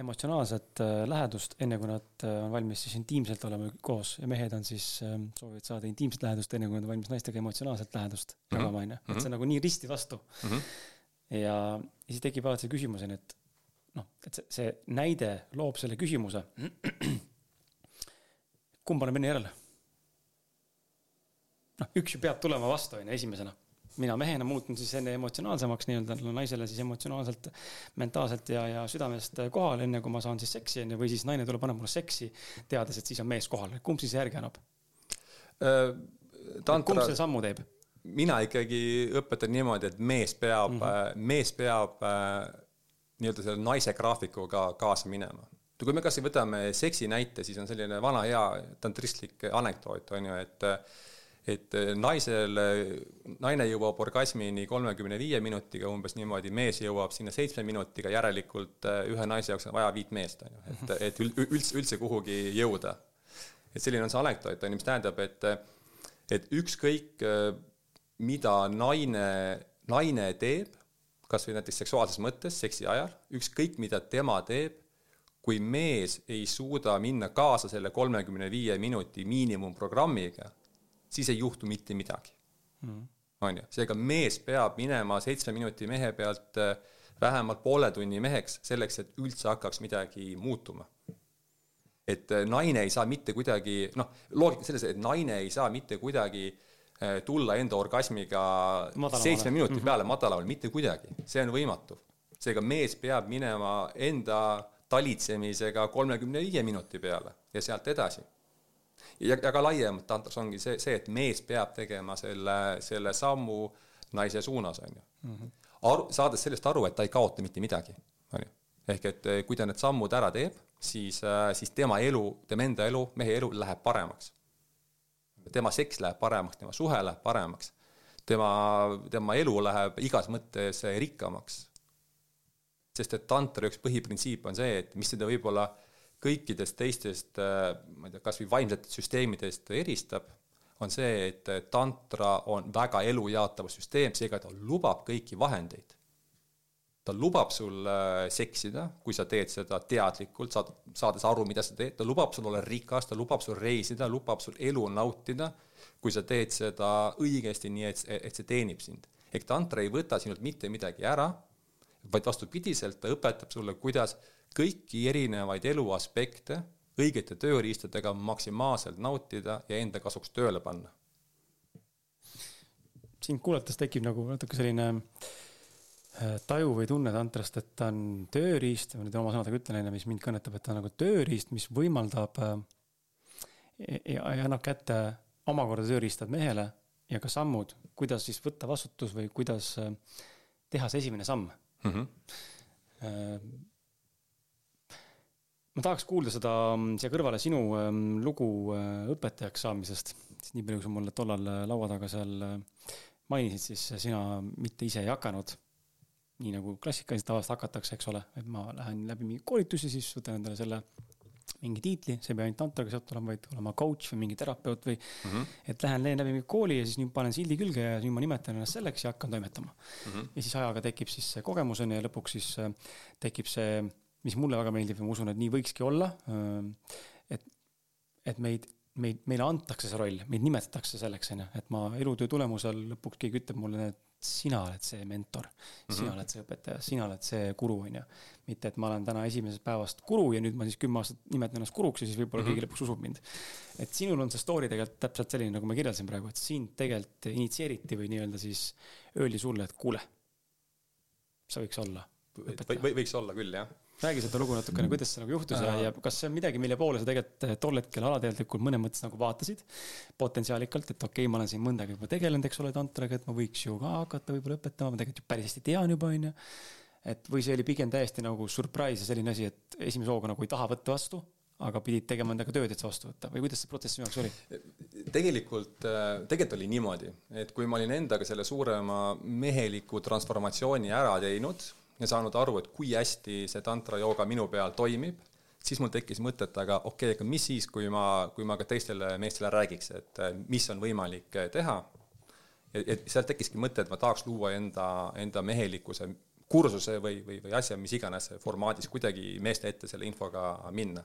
emotsionaalset äh, lähedust, enne kui nad äh, on valmis siis intiimselt olema koos ja mehed on siis, äh, soovivad saada intiimset lähedust, enne kui nad on valmis naistega emotsionaalset lähedust mhm. jagama, onju. et see on nagu nii risti vastu mm. -hmm. ja, ja siis tekib alati see küsimus, onju, et noh, et see, see näide loob selle küsimuse. kumb annab enne järele? noh, üks ju peab tulema vastu, onju, esimesena mina mehena muutun siis enne emotsionaalsemaks nii-öelda naisele siis emotsionaalselt, mentaalselt ja, ja südamest kohal, enne kui ma saan siis seksi onju, või siis naine tuleb, annab mulle seksi, teades, et siis on mees kohal, kumb siis järgi annab äh,? Tantra... kumb selle sammu teeb? mina ikkagi õpetan niimoodi, et mees peab mm, -hmm. mees peab äh, nii-öelda selle naise graafikuga kaasa minema. kui me kasvõi võtame seksi näite, siis on selline vana hea tantristlik anekdoot on ju, et äh, et äh, naisel, naine jõuab orgasmini kolmekümne viie minutiga umbes niimoodi, mees jõuab sinna seitsme minutiga, järelikult äh, ühe naise jaoks on vaja viit meest, on ju, et, et üldse, üldse kuhugi jõuda. et selline on see anekdoot, on ju, mis tähendab, et, et ükskõik, mida naine, naine teeb, kas või näiteks seksuaalses mõttes, seksi ajal, ükskõik, mida tema teeb, kui mees ei suuda minna kaasa selle kolmekümne viie minuti miinimumprogrammiga siis ei juhtu mitte midagi mm.. on ju, seega mees peab minema seitsme minuti mehe pealt äh, vähemalt poole tunni meheks, selleks et üldse hakkaks midagi muutuma. et äh, naine ei saa mitte kuidagi, noh, loogika selles, et naine ei saa mitte kuidagi äh, tulla enda orgasmiga seitsme minuti -hmm. peale madalamale, mitte kuidagi, see on võimatu. seega mees peab minema enda talitsemisega kolmekümne viie minuti peale ja sealt edasi ja, ja ka laiemalt tantras ongi see, see, et mees peab tegema selle, selle sammu naise suunas, on ju. Mhm. aru, saades sellest aru, et ta ei kaota mitte midagi, on ju. ehk et eh, kui ta need sammud ära teeb, siis, äh, siis tema elu, tema enda elu, mehe elu läheb paremaks. tema seks läheb paremaks, tema suhe läheb paremaks. tema, tema elu läheb igas mõttes rikkamaks. sest et tantra üks põhiprintsiip on see, et mis seda võib-olla kõikidest teistest, äh, ma ei tea, kas või vaimsetest süsteemidest eristab, on see, et tantra on väga elujaatav süsteem, seega ta lubab kõiki vahendeid ta lubab sul äh, seksida, kui sa teed seda teadlikult, saad, saades aru, mida sa teed, ta lubab sul olla rikas, ta lubab sul reisida, lubab sul elu nautida, kui sa teed seda õigesti, nii et, et see teenib sind. ehk tantra ei võta sinult mitte midagi ära, vaid vastupidiselt, ta õpetab sulle, kuidas kõiki erinevaid elu aspekte õigete tööriistadega maksimaalselt nautida ja enda kasuks tööle panna. sind kuulates tekib nagu natuke selline äh, taju või tunne tantrast, et ta on tööriist, ma nüüd oma sõnadega ütlen, onju, mis mind kõnetab, et ta on nagu tööriist, mis võimaldab äh, ja, ja annab kätte omakorda tööriistad mehele ja ka sammud, kuidas siis võtta vastutus või kuidas äh, teha see esimene samm mm. -hmm. Ma tahaks kuulda seda mm, siia kõrvale sinu ähm, lugu õpetajaks saamisest, sest nii palju, kui sa mulle tollal laua taga seal mainisid, siis sina mitte ise ei hakanud nii nagu klassikaliselt tavaliselt hakatakse, eks ole, et ma lähen läbi mingi koolitusi, siis võtan endale selle mingi tiitli, see ei pea ainult tantraga seotud olema, vaid olema coach või mingi terapeut või mm -hmm. et lähen leen läbi mingi kooli ja siis nüüd panen sildi külge ja nüüd ma nimetan ennast selleks ja hakkan toimetama mm. -hmm. ja siis ajaga tekib siis see kogemus on ju ja lõpuks siis äh, tekib see, mis mulle väga meeldib ja ma usun, et nii võikski olla. Et, et meid, meid, meile antakse see roll, meid nimetatakse selleks, on ju, et ma elutöö tulemusel lõpuks keegi ütleb mulle, et sina oled see mentor mm, -hmm. sina oled see õpetaja, sina oled see guru, on ju. mitte, et ma olen täna esimesest päevast guru ja nüüd ma siis kümme aastat nimetan ennast guruks ja siis võib-olla mm -hmm. keegi lõpuks usub mind. et sinul on see story tegelikult täpselt selline, nagu ma kirjeldasin praegu, et sind tegelikult initsieeriti või nii-öelda siis öeldi sulle, et kuule, sa võiks olla või võiks olla küll, jah räägi seda lugu natukene, kuidas see nagu juhtus ja, ja kas see on midagi, mille poole sa tegelikult eh, tol hetkel alateadlikult mõnes mõttes nagu vaatasid potentsiaalikalt, et okei okay,, ma olen siin mõnda aega juba tegelenud, eks ole, tantraga, et ma võiks ju ka hakata võib-olla õpetama, ma tegelikult ju päris hästi tean juba, onju. et või see oli pigem täiesti nagu surprise ja selline asi, et esimese hooga nagu ei taha võtta vastu, aga pidid tegema endaga tööd, et see vastu võtta või kuidas see protsess sinu jaoks oli? tegelikult, äh, tegelikult oli niimoodi, et kui ma olin endaga selle suurema meheliku transformatsiooni ära teinud ja saanud aru, et kui hästi see tantra jooga minu peal toimib, siis mul tekkis mõte, et aga okei okay,, aga mis siis, kui ma, kui ma ka teistele meestele räägiks, et äh, mis on võimalik äh, teha. et sealt tekkiski mõte, et ma tahaks luua enda, enda mehelikkuse kursuse või, või, või asja, mis iganes formaadis kuidagi meeste ette selle infoga minna.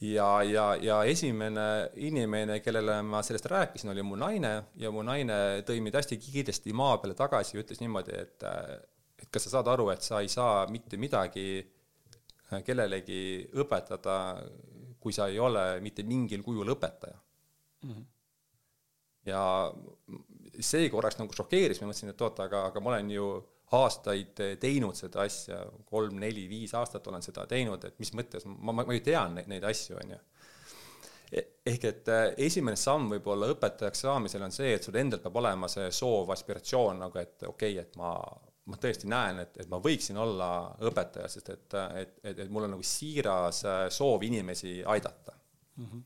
ja, ja, ja esimene inimene, kellele ma sellest rääkisin, oli mu naine ja mu naine tõi mind hästi kiiresti maa peale tagasi ja ütles niimoodi, et äh, et kas sa saad aru, et sa ei saa mitte midagi äh, kellelegi õpetada, kui sa ei ole mitte mingil kujul õpetaja mm. -hmm. ja see korraks nagu šokeeris, ma mõtlesin, et oota, aga, aga ma olen ju aastaid teinud seda asja, kolm-neli-viis aastat olen seda teinud, et mis mõttes, ma, ma, ma ju tean neid, neid asju, on ju. E-, ehk et äh, esimene samm võib-olla õpetajaks saamisel on see, et sul endal peab olema see soov, aspiratsioon nagu, et okei okay,, et ma ma tõesti näen, et, et ma võiksin olla õpetaja, sest et, et, et, et mul on nagu siiras äh, soov inimesi aidata mm. -hmm.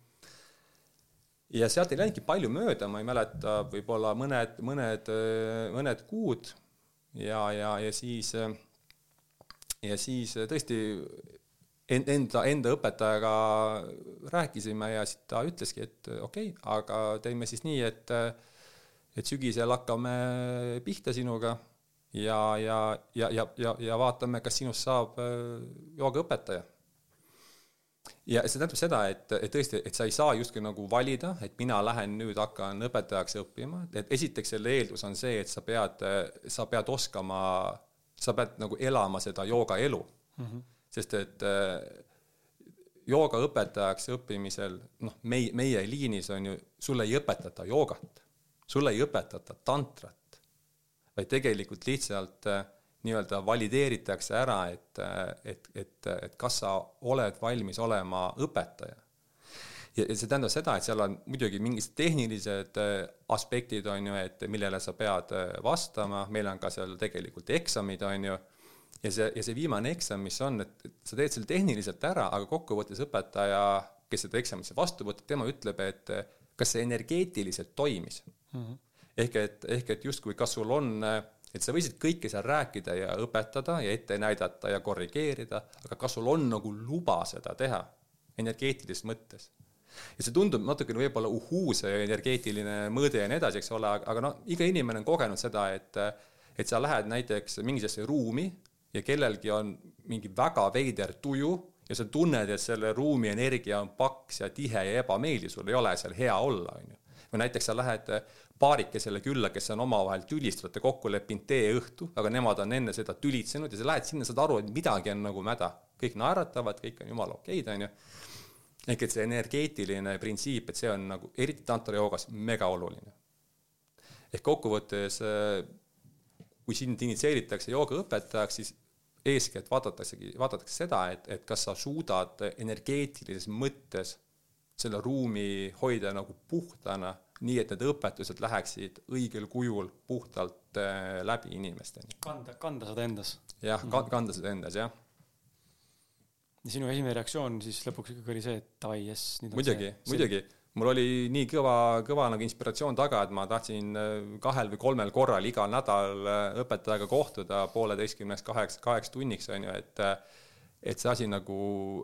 ja sealt ei läinudki palju mööda, ma ei mäleta, võib-olla mõned, mõned, äh, mõned kuud ja, ja, ja siis, äh, ja siis tõesti enda, enda õpetajaga rääkisime ja siis ta ütleski, et okei okay,, aga teeme siis nii, et, et sügisel hakkame pihta sinuga ja, ja, ja, ja, ja, ja vaatame, kas sinust saab äh, joogaõpetaja. ja see tähendab seda, et, et tõesti, et sa ei saa justkui nagu valida, et mina lähen nüüd hakkan õpetajaks õppima, et esiteks selle eeldus on see, et sa pead, sa pead oskama, sa pead nagu elama seda joogaelu mm. -hmm. sest et äh, joogaõpetajaks õppimisel, noh, meie, meie liinis on ju, sulle ei õpetata joogat, sulle ei õpetata tantrat, vaid tegelikult lihtsalt äh, nii-öelda valideeritakse ära, et, äh, et, et, et kas sa oled valmis olema õpetaja. ja, ja see tähendab seda, et seal on muidugi mingid tehnilised äh, aspektid, on ju, et millele sa pead vastama, meil on ka seal tegelikult eksamid, on ju, ja see, ja see viimane eksam, mis on, et, sa teed selle tehniliselt ära, aga kokkuvõttes õpetaja, kes seda eksamit vastu võtab, tema ütleb, et kas see energeetiliselt toimis mm. -hmm. Ehk et, ehk et justkui, kas sul on, et sa võisid kõike seal rääkida ja õpetada ja ette näidata ja korrigeerida, aga kas sul on nagu luba seda teha energeetilises mõttes ja see tundub natukene võib-olla uhuu, see energeetiline mõõde ja nii edasi, eks ole, aga noh, iga inimene on kogenud seda, et et sa lähed näiteks mingisugusesse ruumi ja kellelgi on mingi väga veider tuju ja sa tunned, et selle ruumi energia on paks ja tihe ja ebameeldiv, sul ei ole seal hea olla, on ju. või näiteks sa lähed paarikesele külla, kes on omavahel tülistavad ja kokku leppinud teeõhtu, aga nemad on enne seda tülitsenud ja sa lähed sinna, saad aru, et midagi on nagu mäda. kõik naeratavad, kõik on jumala okeid, on ju. ehk et see energeetiline printsiip, et see on nagu, eriti tantra joogas, mega oluline. ehk kokkuvõttes kui sind initsieeritakse joogaõpetajaks, siis eeskätt vaadataksegi, vaadatakse seda, et, et kas sa suudad energeetilises mõttes selle ruumi hoida nagu puhtana, nii et need õpetused läheksid õigel kujul puhtalt äh, läbi inimesteni. kanda, kanda seda endas. jah, mhm. kanda seda endas, jah. ja sinu esimene reaktsioon siis lõpuks ikkagi oli see, et davai, jess. muidugi, muidugi mul oli nii kõva, kõva nagu inspiratsioon taga, et ma tahtsin äh, kahel või kolmel korral igal nädal äh, õpetajaga kohtuda pooleteistkümneks, kaheks, kaheks tunniks, on ju, et et see asi nagu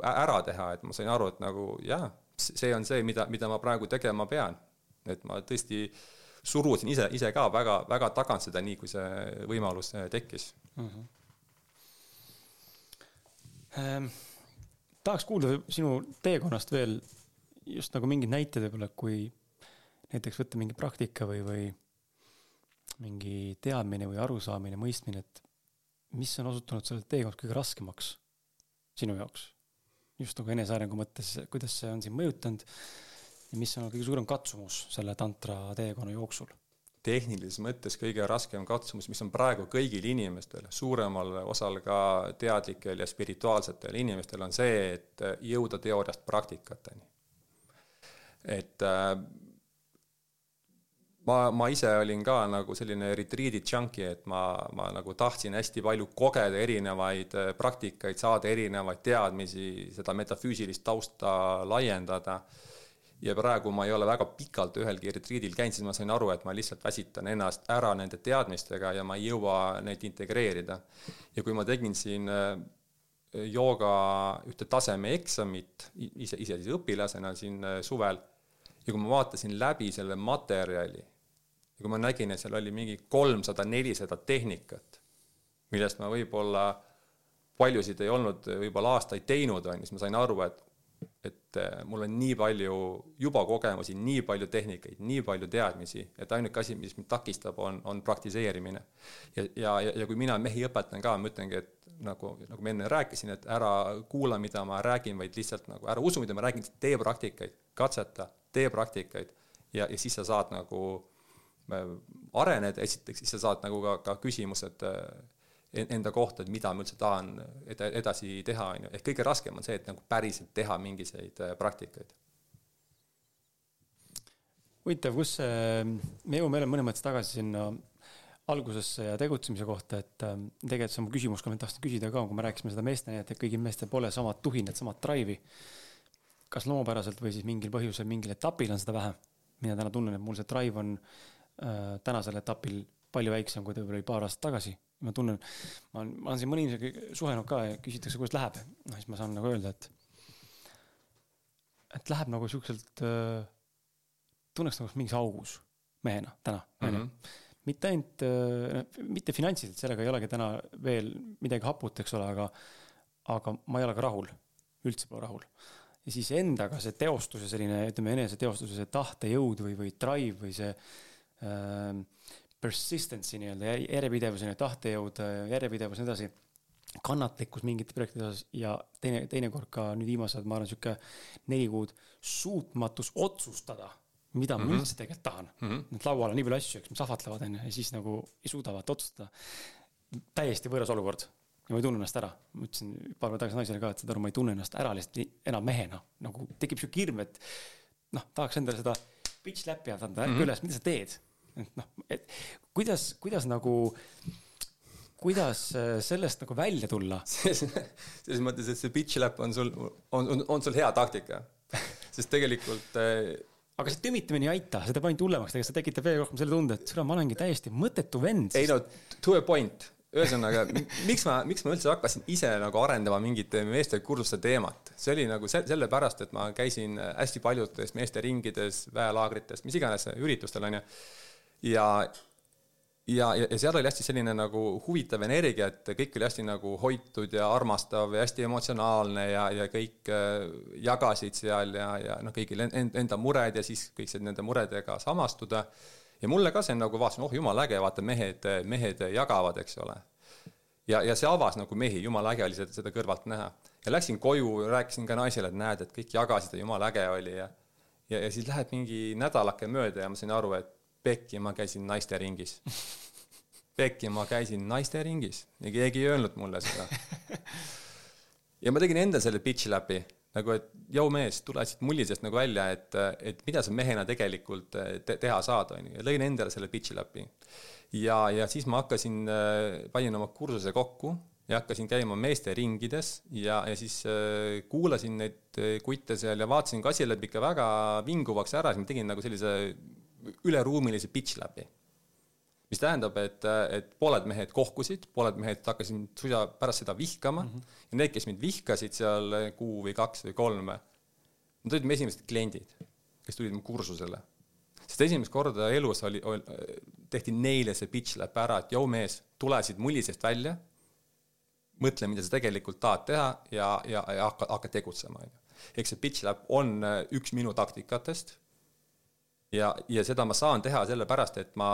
ära teha, et ma sain aru, et nagu jah, see on see, mida, mida ma praegu tegema pean. Et ma tõesti surusin ise, ise ka väga, väga tagant seda, nii kui see võimalus tekkis mm. -hmm. Ähm, tahaks kuulda sinu teekonnast veel just nagu mingid näited võib-olla, kui näiteks võtta mingi praktika või, või mingi teadmine või arusaamine, mõistmine, et mis on osutunud sellel teekond kõige raskemaks sinu jaoks? just nagu enesearengu mõttes, kuidas see on sind mõjutanud ja mis on kõige suurem katsumus selle tantra teekonna jooksul? tehnilises mõttes kõige raskem katsumus, mis on praegu kõigil inimestel, suuremal osal ka teadlikel ja spirituaalsetel inimestel, on see, et jõuda teooriast praktikateni et äh, ma, ma ise olin ka nagu selline retriidi junkie, et ma, ma nagu tahtsin hästi palju kogeda erinevaid äh, praktikaid, saada erinevaid teadmisi, seda metafüüsilist tausta laiendada. Ja praegu ma ei ole väga pikalt ühelgi retriidil käinud, siis ma sain aru, et ma lihtsalt väsitan ennast ära nende teadmistega ja ma ei jõua neid integreerida. ja kui ma tegin siin äh, jooga ühte taseme eksamit ise, ise siis õpilasena siin suvel ja kui ma vaatasin läbi selle materjali ja kui ma nägin, et seal oli mingi kolmsada, nelisada tehnikat, millest ma võib-olla paljusid ei olnud võib-olla aastaid teinud, on ju, siis ma sain aru, et et äh, mul on nii palju juba kogemusi, nii palju tehnikaid, nii palju teadmisi, et ainuke asi, mis mind takistab, on, on praktiseerimine. ja, ja, ja, kui mina mehi õpetan ka, ma ütlengi, et nagu, nagu ma enne rääkisin, et ära kuula, mida ma räägin, vaid lihtsalt nagu ära usu, mida ma räägin, tee praktikaid, katseta, tee praktikaid ja, ja siis sa saad nagu äh, areneda, esiteks, siis sa saad nagu ka, ka küsimused äh, enda kohta, et mida ma üldse tahan ed-, edasi teha, on ju, ehk kõige raskem on see, et nagu päriselt teha mingisuguseid äh, praktikaid. huvitav, kus see, me jõuame jälle mõnes mõttes tagasi sinna algusesse ja tegutsemise kohta, et äh, tegelikult see on mu küsimus ka, ma tahtsin küsida ka, kui me rääkisime seda meesteni, et kõigil meestel pole samad tuhinad, samad drive'i. kas loomupäraselt või siis mingil põhjusel mingil etapil on seda vähe? mina täna tunnen, et mul see drive on äh, tänasel etapil palju väiksem, kui ta võib-olla oli paar aastat tagasi. Ma tunnen, ma olen, ma olen siin mõne inimesega suhelnud ka ja küsitakse, kuidas läheb. noh, siis ma saan nagu öelda, et, et läheb nagu siukselt äh,, tunneks nagu mingis augus mehena täna, onju mhm mitte ainult, äh, mitte finantsiliselt, sellega ei olegi täna veel midagi haput, eks ole, aga, aga ma ei ole ka rahul, üldse pole rahul. ja siis endaga see teostus ja selline, ütleme, eneseteostuse see tahtejõud või, või drive või see äh, persistency nii-öelda, järjepidevus, tahtejõud, järjepidevus ja nii edasi kannatlikkus mingite projektide osas ja teine, teinekord ka nüüd viimased, ma arvan, sihuke neli kuud suutmatus otsustada mida ma mm -hmm. üldse tegelikult tahan mm. -hmm. et laual on nii palju asju, eks, mis ahvatlevad, onju, ja siis nagu ei suuda vaata otsustada. täiesti võõras olukord ja ma ei tunne ennast ära. ma ütlesin paar päeva tagasi naisele ka, et saad aru, ma ei tunne ennast ära lihtsalt enam mehena. nagu tekib sihuke hirm, et noh, tahaks endale seda bitch läppi anda, ärka mm -hmm. üles, mida sa teed? Et noh, et kuidas, kuidas nagu kuidas äh, sellest nagu välja tulla? selles mõttes, et see bitch lap on sul, on, on, on sul hea taktika. sest tegelikult äh, aga see tümitamine ei aita, see teeb ainult hullemaks, tegelikult see tekitab veel rohkem selle tunde, et kuule, ma olengi täiesti mõttetu vend. ei no, to a point ühesõnaga, miks ma, miks ma üldse hakkasin ise nagu arendama mingit meeste kursuste teemat, see oli nagu se sellepärast, et ma käisin hästi paljudes meeste ringides, väelaagrites, mis iganes üritustel onju. Ja, ja, ja, seal oli hästi selline nagu huvitav energia, et kõik oli hästi nagu hoitud ja armastav ja hästi emotsionaalne ja, ja kõik äh, jagasid seal ja, ja noh, kõigil enda mured ja siis kõik said nende muredega samastuda ja mulle ka see nagu vaatasin, oh jumala äge, vaata mehed, mehed jagavad, eks ole. ja, ja see avas nagu mehi, jumala äge oli seda, seda kõrvalt näha. ja läksin koju, rääkisin ka naisele, et näed, et kõik jagasid ja jumala äge oli ja ja, ja siis läheb mingi nädalake mööda ja ma sain aru, et pekki, ma käisin naiste ringis. pekki, ma käisin naiste ringis ja keegi ei öelnud mulle seda. ja ma tegin endal selle pitch läbi nagu et jõu mees, tule siit mullisest nagu välja, et, et mida sa mehena tegelikult te teha saad, on ju, ja lõin endale selle pitch'i läbi. ja, ja siis ma hakkasin, panin oma kursuse kokku ja hakkasin käima meeste ringides ja, ja siis äh, kuulasin neid kutte seal ja vaatasin, kui asi läheb ikka väga vinguvaks ära, siis ma tegin nagu sellise üleruumilise pitch läbi mis tähendab, et, et pooled mehed kohkusid, pooled mehed hakkasid mind suisa pärast seda vihkama mm -hmm. ja need, kes mind vihkasid seal kuu või kaks või kolm, nad olid mu esimesed kliendid, kes tulid mu kursusele. sest esimest korda elus oli, oli, tehti neile see pitch lap ära, et jõu mees, tule siit mullisest välja, mõtle, mida sa tegelikult tahad teha ja, ja, ja hakka, hakka tegutsema, on ju. eks see pitch lap on üks minu taktikatest ja, ja seda ma saan teha sellepärast, et ma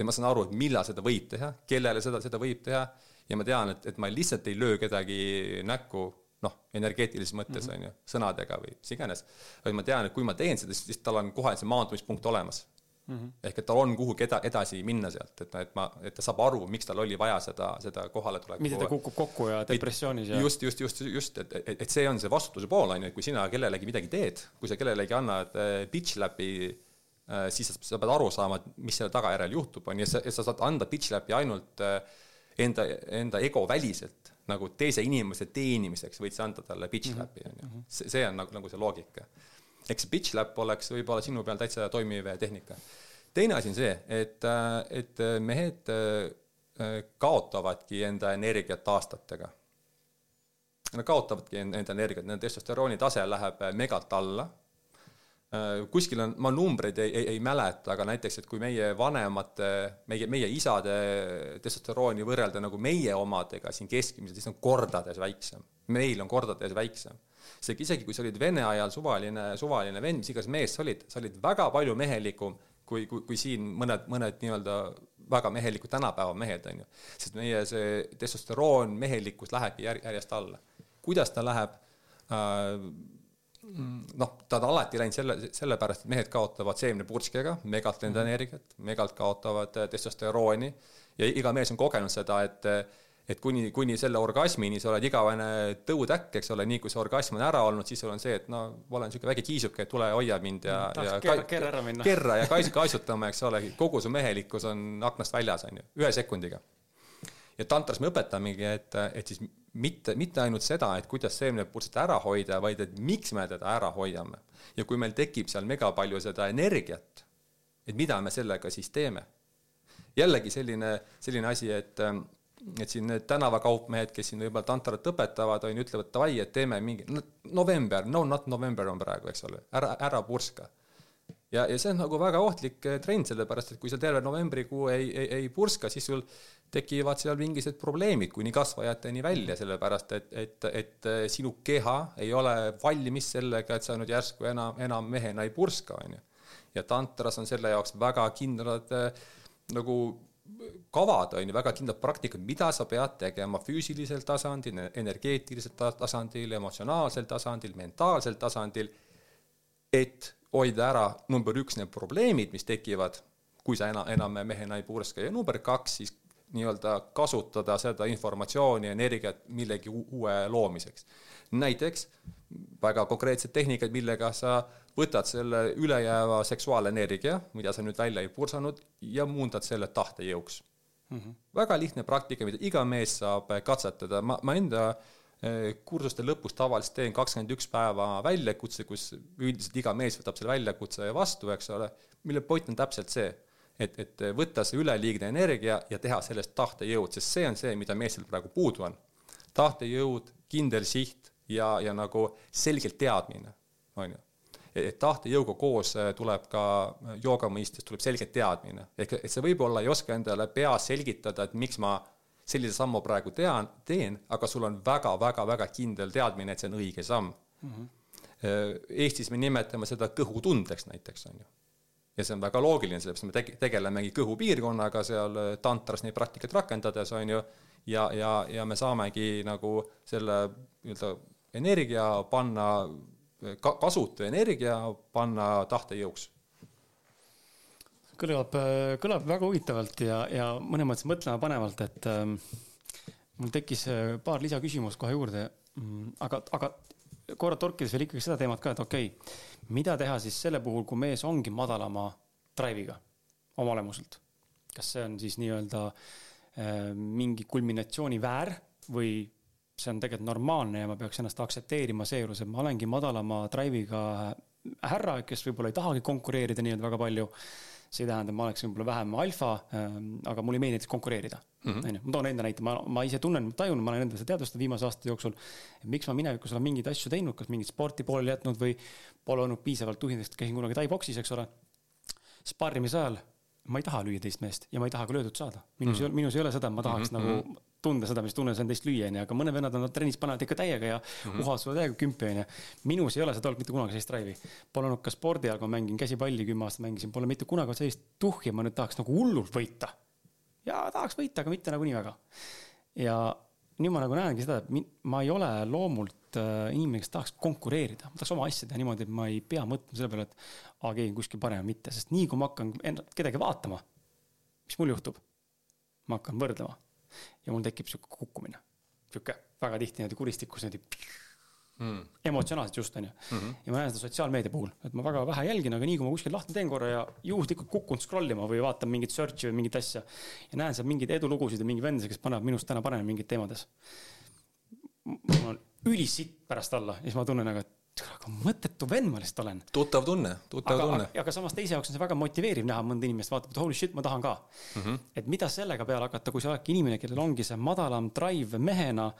ja ma saan aru, et millal seda võib teha, kellele seda, seda võib teha ja ma tean, et, et ma lihtsalt ei löö kedagi näkku noh, energeetilises mõttes on mm -hmm. ju, sõnadega või mis iganes, vaid ma tean, et kui ma teen seda, siis tal on kohe see maandumispunkt olemas mm. -hmm. ehk et tal on kuhugi eda-, edasi minna sealt, et, et ma, et ta saab aru, miks tal oli vaja seda, seda kohaletulekut. mitte ta kukub kokku ja depressioonis ja just, just, just, just, et, et, et see on see vastutuse pool, on ju, et kui sina kellelegi midagi teed, kui sa kellelegi annad äh, pitch läbi Äh, siis sa, pead aru saama, et mis selle tagajärjel juhtub, on ju, ja sa, sa saad anda pitch läbi ainult äh, enda, enda ego väliselt, nagu teise inimese teenimiseks võid sa anda talle pitch mhm. läbi, on ju. Mhm. see, on nagu, nagu see loogika. eks see pitch läpp oleks võib-olla sinu peal täitsa toimiv tehnika. teine asi on see, et, äh, et mehed kaotavadki enda energiat aastatega. Nad kaotavadki enda energiat, nende testosterooni tase läheb megalt alla Äh, kuskil on, ma numbreid ei, ei, ei mäleta, aga näiteks, et kui meie vanemate, meie, meie isade testosterooni võrrelda nagu meie omadega siin keskmiselt, siis on kordades väiksem. meil on kordades väiksem. seega isegi, kui sa olid vene ajal suvaline, suvaline vend, mis iganes mees sa olid, sa olid väga palju mehelikum kui, kui, kui siin mõned, mõned nii-öelda väga mehelikud tänapäeva mehed, on ju. sest meie see testosteroon, mehelikkus lähebki järjest alla. kuidas ta läheb äh,? Noh, ta on alati läinud selle, sellepärast, et mehed kaotavad seemnepurskega megalt enda mhm. energiat, megalt kaotavad äh, testosterooni ja iga mees on kogenud seda, et et kuni, kuni selle orgasmini sa oled igavene tõutäkk, eks ole, nii kui see orgasm on ära olnud, siis sul on see, et no ma olen niisugune väike kiisuke, tule hoia mind ja, mm, ja kerra, kerra ära minna. kerra ja kais-, kaisutama, eks ole, kogu su mehelikkus on aknast väljas, on ju, ühe sekundiga. Ja tantras me õpetamegi, et, et siis mitte, mitte ainult seda, et kuidas seemnepurset ära hoida, vaid et miks me teda ära hoiame. ja kui meil tekib seal mega palju seda energiat, et mida me sellega siis teeme. jällegi selline, selline asi, et et siin need tänavakaupmehed, kes siin võib-olla tantrat õpetavad, on ju, ütlevad davai, et teeme mingi no, november, no not november on praegu, eks ole, ära, ära purska ja, ja see on nagu väga ohtlik eh, trend, sellepärast et kui sa terve novembrikuu ei, ei, ei purska, siis sul tekivad seal mingisugused probleemid kuni kasvajateni välja, sellepärast et, et, et eh, sinu keha ei ole valmis sellega, et sa nüüd järsku enam, enam mehena ei purska, on ju. ja tantras on selle jaoks väga kindlad äh, nagu kavad, on ju, väga kindlad praktikad, mida sa pead tegema füüsilisel tasandil, energeetilisel tasandil, emotsionaalsel tasandil, mentaalsel tasandil, et hoida ära number üks need probleemid, mis tekivad, kui sa enam, enam mehena ei purska ja number kaks siis nii-öelda kasutada seda informatsiooni, energiat millegi uue loomiseks. näiteks väga konkreetsed tehnikad, millega sa võtad selle ülejääva seksuaalenergia, mida sa nüüd välja ei pursanud, ja muundad selle tahtejõuks mm. -hmm. väga lihtne praktika, mida iga mees saab katsetada, ma, ma enda äh, kursuste lõpus tavaliselt teen kakskümmend üks päeva väljakutse, kus üldiselt iga mees võtab selle väljakutse vastu, eks ole, mille point on täpselt see, et, et võtta see üleliigne energia ja teha sellest tahtejõud, sest see on see, mida meestel praegu puudu on. tahtejõud, kindel siht ja, ja nagu selgelt teadmine, on ju et tahtejõuga koos äh, tuleb ka jooga mõistes tuleb selge teadmine, ehk et sa võib-olla ei oska endale peas selgitada, et miks ma sellise sammu praegu tean, teen, aga sul on väga-väga-väga kindel teadmine, et see on õige samm mm. -hmm. Eestis me nimetame seda kõhutundeks näiteks, on ju. ja see on väga loogiline, sellepärast me tege-, tegelemegi kõhupiirkonnaga seal tantras neid praktikaid rakendades, on ju, ja, ja, ja me saamegi nagu selle nii-öelda energia panna ka-, kasutu energia panna tahtejõuks kõlab, kõlab väga huvitavalt ja, ja mõnes mõttes mõtlema panevalt, et ähm, mul tekkis äh, paar lisaküsimust kohe juurde. Mm, aga, aga korra torkides veel ikkagi seda teemat ka, et okei okay,, mida teha siis selle puhul, kui mees ongi madalama drive'iga oma olemuselt? kas see on siis nii-öelda äh, mingi kulminatsiooni väär või see on tegelikult normaalne ja ma peaks ennast aktsepteerima seejuures, et ma olengi madalama drive'iga härra, kes võib-olla ei tahagi konkureerida nii-öelda väga palju. See ei tähenda, et ma oleks võib-olla vähem alfa, ähm, aga mulle ei meeldi näiteks konkureerida. Mhm. onju, ma toon enda näite, ma, ma ise tunnen, tajun, ma olen endasse teadvustanud viimase aasta jooksul. miks ma minevikus olen mingeid asju teinud, kas mingit sporti pooleli jätnud või pole olnud piisavalt juhindust, käisin kunagi tai-boksis, eks ole. sparrimise ajal ma ei taha lüüa teist meest ja ma ei taha ka löödud saada. minus mm, -hmm. minus ei ole seda, et ma tahaks mm -hmm. nagu mhm tunda seda, mis tunne see on teist lüüa, onju, aga mõned vennad on trennis panevad ikka täiega ja mm -hmm. sulle täiega kümpi, onju. minus ei ole seda olnud mitte kunagi sellist drive'i. Pole olnud ka spordi ajal, kui ma mängin käsipalli, kümme aastat mängisin, pole mitte kunagi olnud sellist tuhhi, ma nüüd tahaks nagu hullult võita. ja tahaks võita, aga mitte nagu nii väga. ja nüüd ma nagu näengi seda, et ma ei ole loomult äh, inimene, kes tahaks konkureerida, ma tahaks oma asja teha niimoodi, et ma ei pea mõtlema selle peale, et aa, keegi on kuskil parem mitte, sest nii kui ma hakkan kedagi vaatama, mis mul juhtub? ma hakkan võrdlema ja mul tekib sihuke kukkumine, sihuke väga tihti niimoodi kuristikus niimoodi mm. emotsionaalselt just onju mm. -hmm. ja ma näen seda sotsiaalmeedia puhul, et ma väga vähe jälgin, aga nii kui ma kuskil lahti teen korra ja juhuslikult kukun scroll ima või vaatan mingit search'i või mingit asja. ja näen seal mingeid edulugusid ja mingeid vendasid, kes panevad minust täna paremini mingites teemades. mul on ülisitt pärast alla ja siis ma tunnen nagu, et aga mõttetu vend ma lihtsalt olen. tuttav tunne, tuttav aga, tunne. aga samas teise jaoks on see väga motiveeriv näha mõnda inimest, vaatab, et holy shit, ma tahan ka mm. -hmm. et mida sellega peale hakata, kui sa oledki inimene, kellel ongi see madalam drive mehena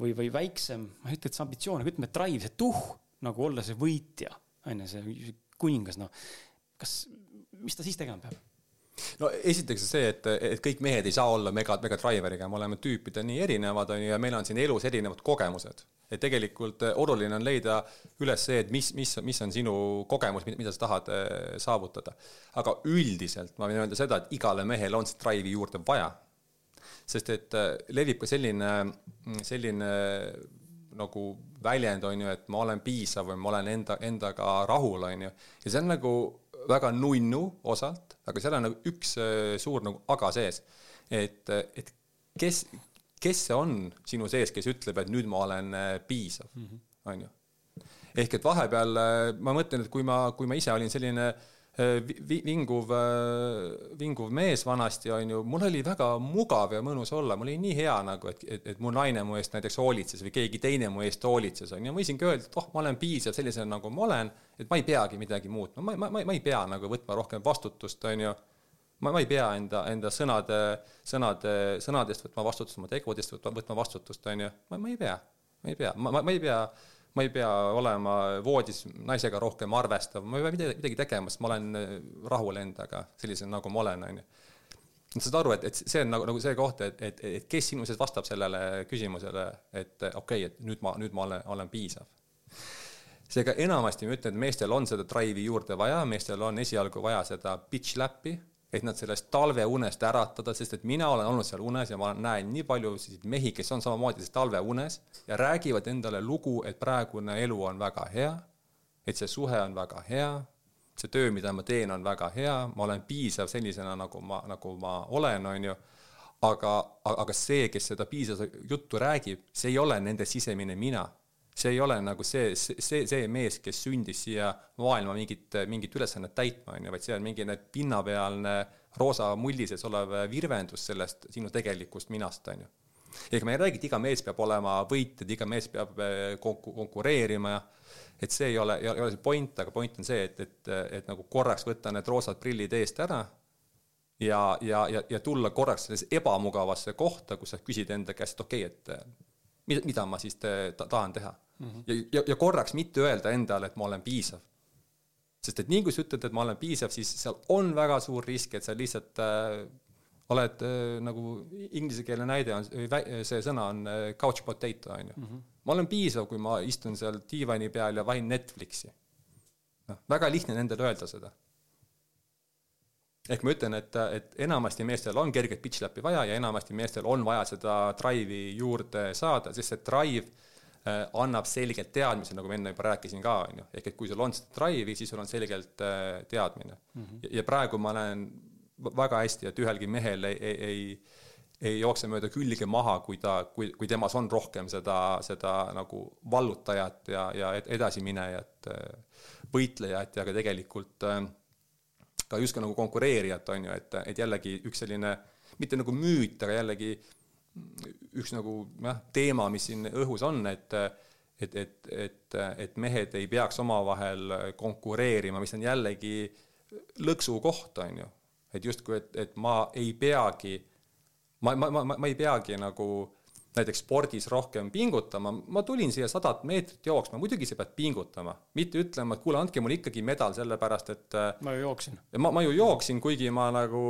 või, või väiksem, ma ei ütle, et see ambitsioon, aga ütleme, drive, see tuh nagu olla see võitja, on ju, see kuningas, noh. kas, mis ta siis tegema peab? No esiteks see, et, et kõik mehed ei saa olla mega, mega driveriga, me oleme tüüpid nii erinevad, on ju, ja meil on siin elus erinevad kogemused et tegelikult eh, oluline on leida üles see, et mis, mis, mis on sinu kogemus, mida sa tahad eh, saavutada. aga üldiselt ma võin öelda seda, et igale mehele on see drive'i juurde vaja. sest et eh, levib ka selline, selline nagu väljend, on ju, et ma olen piisav või ma olen enda, endaga rahul, on ju. ja see on nagu väga nunnu osalt, aga seal on nagu üks suur nagu aga sees. et, et kes, kes see on sinu sees, kes ütleb, et nüüd ma olen äh, piisav, mhm. on ju. ehk et vahepeal äh, ma mõtlen, et kui ma, kui ma ise olin selline äh, vinguv, vinguv mees vanasti, on ju, mul oli väga mugav ja mõnus olla, mul oli nii hea nagu, et, et, et mu naine mu eest näiteks hoolitses või keegi teine mu eest hoolitses, on ju, ma võisingi öelda, et oh, ma olen piisav sellisena, nagu ma olen, et ma ei peagi midagi muutma, ma, ma, ma, ma ei pea nagu võtma rohkem vastutust, on ju. Ma, ma ei pea enda, enda sõnade, sõnade, sõnadest võtma vastutust, oma tegudest võtma, võtma vastutust, on ju, ma, ma ei pea, ma ei pea, ma, ma, ma ei pea, ma ei pea olema voodis naisega rohkem arvestav, ma ei pea midagi, midagi tegema, sest ma olen rahul endaga, sellisena, nagu ma olen, on ju. sa saad aru, et, et see on nagu, nagu see koht, et, et, et kes sinu sees vastab sellele küsimusele, et okei okay,, et nüüd ma, nüüd ma olen, olen piisav seega enamasti ma ütlen, et meestel on seda drive'i juurde vaja, meestel on esialgu vaja seda bitch läppi et nad sellest talveunest äratada, sest et mina olen olnud seal unes ja ma näen nii palju selliseid mehi, kes on samamoodi selles talveunes ja räägivad endale lugu, et praegune elu on väga hea, et see suhe on väga hea, see töö, mida ma teen, on väga hea, ma olen piisav sellisena, nagu ma, nagu ma olen, on ju, aga, aga see, kes seda piisavat juttu räägib, see ei ole nende sisemine mina see ei ole nagu see, see, see mees, kes sündis siia maailma mingit, mingit ülesannet täitma, on ju, vaid see on mingine pinnapealne roosa mulli sees olev virvendus sellest sinu tegelikust minast, on ju. ega ma ei räägi, et iga mees peab olema võitja, et iga mees peab eh, konku-, konkureerima ja et see ei ole, ei ole see point, aga point on see, et, et, et nagu korraks võtta need roosad prillid eest ära ja, ja, ja, ja tulla korraks sellesse ebamugavasse kohta, kus sa küsid enda käest, okei okay,, et mida, mida ma siis te, ta, tahan teha mm. -hmm. ja, ja, ja korraks mitte öelda endale, et ma olen piisav. sest et nii kui sa ütled, et ma olen piisav, siis seal on väga suur risk, et sa lihtsalt äh, oled äh, nagu inglisekeelne näide on, see sõna on äh, couch potato, on ju. Mhm. ma olen piisav, kui ma istun seal diivani peal ja vahin Netflixi. noh, väga lihtne nendele öelda seda ehk ma ütlen, et, et enamasti meestel on kerget pitch läpi vaja ja enamasti meestel on vaja seda drive'i juurde saada, sest see drive annab selgelt teadmise, nagu ma enne juba rääkisin ka, on ju, ehk et kui sul on seda drive'i, siis sul on selgelt äh, teadmine mm. -hmm. Ja, praegu ma näen väga hästi, et ühelgi mehel ei, ei, ei ei jookse mööda külge maha, kui ta, kui, kui temas on rohkem seda, seda nagu vallutajat ja, ja edasiminejat, äh, võitlejat ja ka tegelikult äh, ka justkui nagu konkureerijat, on ju, et, et jällegi üks selline, mitte nagu müüt, aga jällegi üks nagu jah, teema, mis siin õhus on, et et, et, et, et mehed ei peaks omavahel konkureerima, mis on jällegi lõksu koht, on ju. et justkui, et, et ma ei peagi, ma, ma, ma, ma ei peagi nagu näiteks spordis rohkem pingutama, ma tulin siia sadat meetrit jooksma, muidugi sa pead pingutama, mitte ütlema, et kuule, andke mulle ikkagi medal, sellepärast et äh, ma ju jooksin. ma, ma ju jooksin, kuigi ma nagu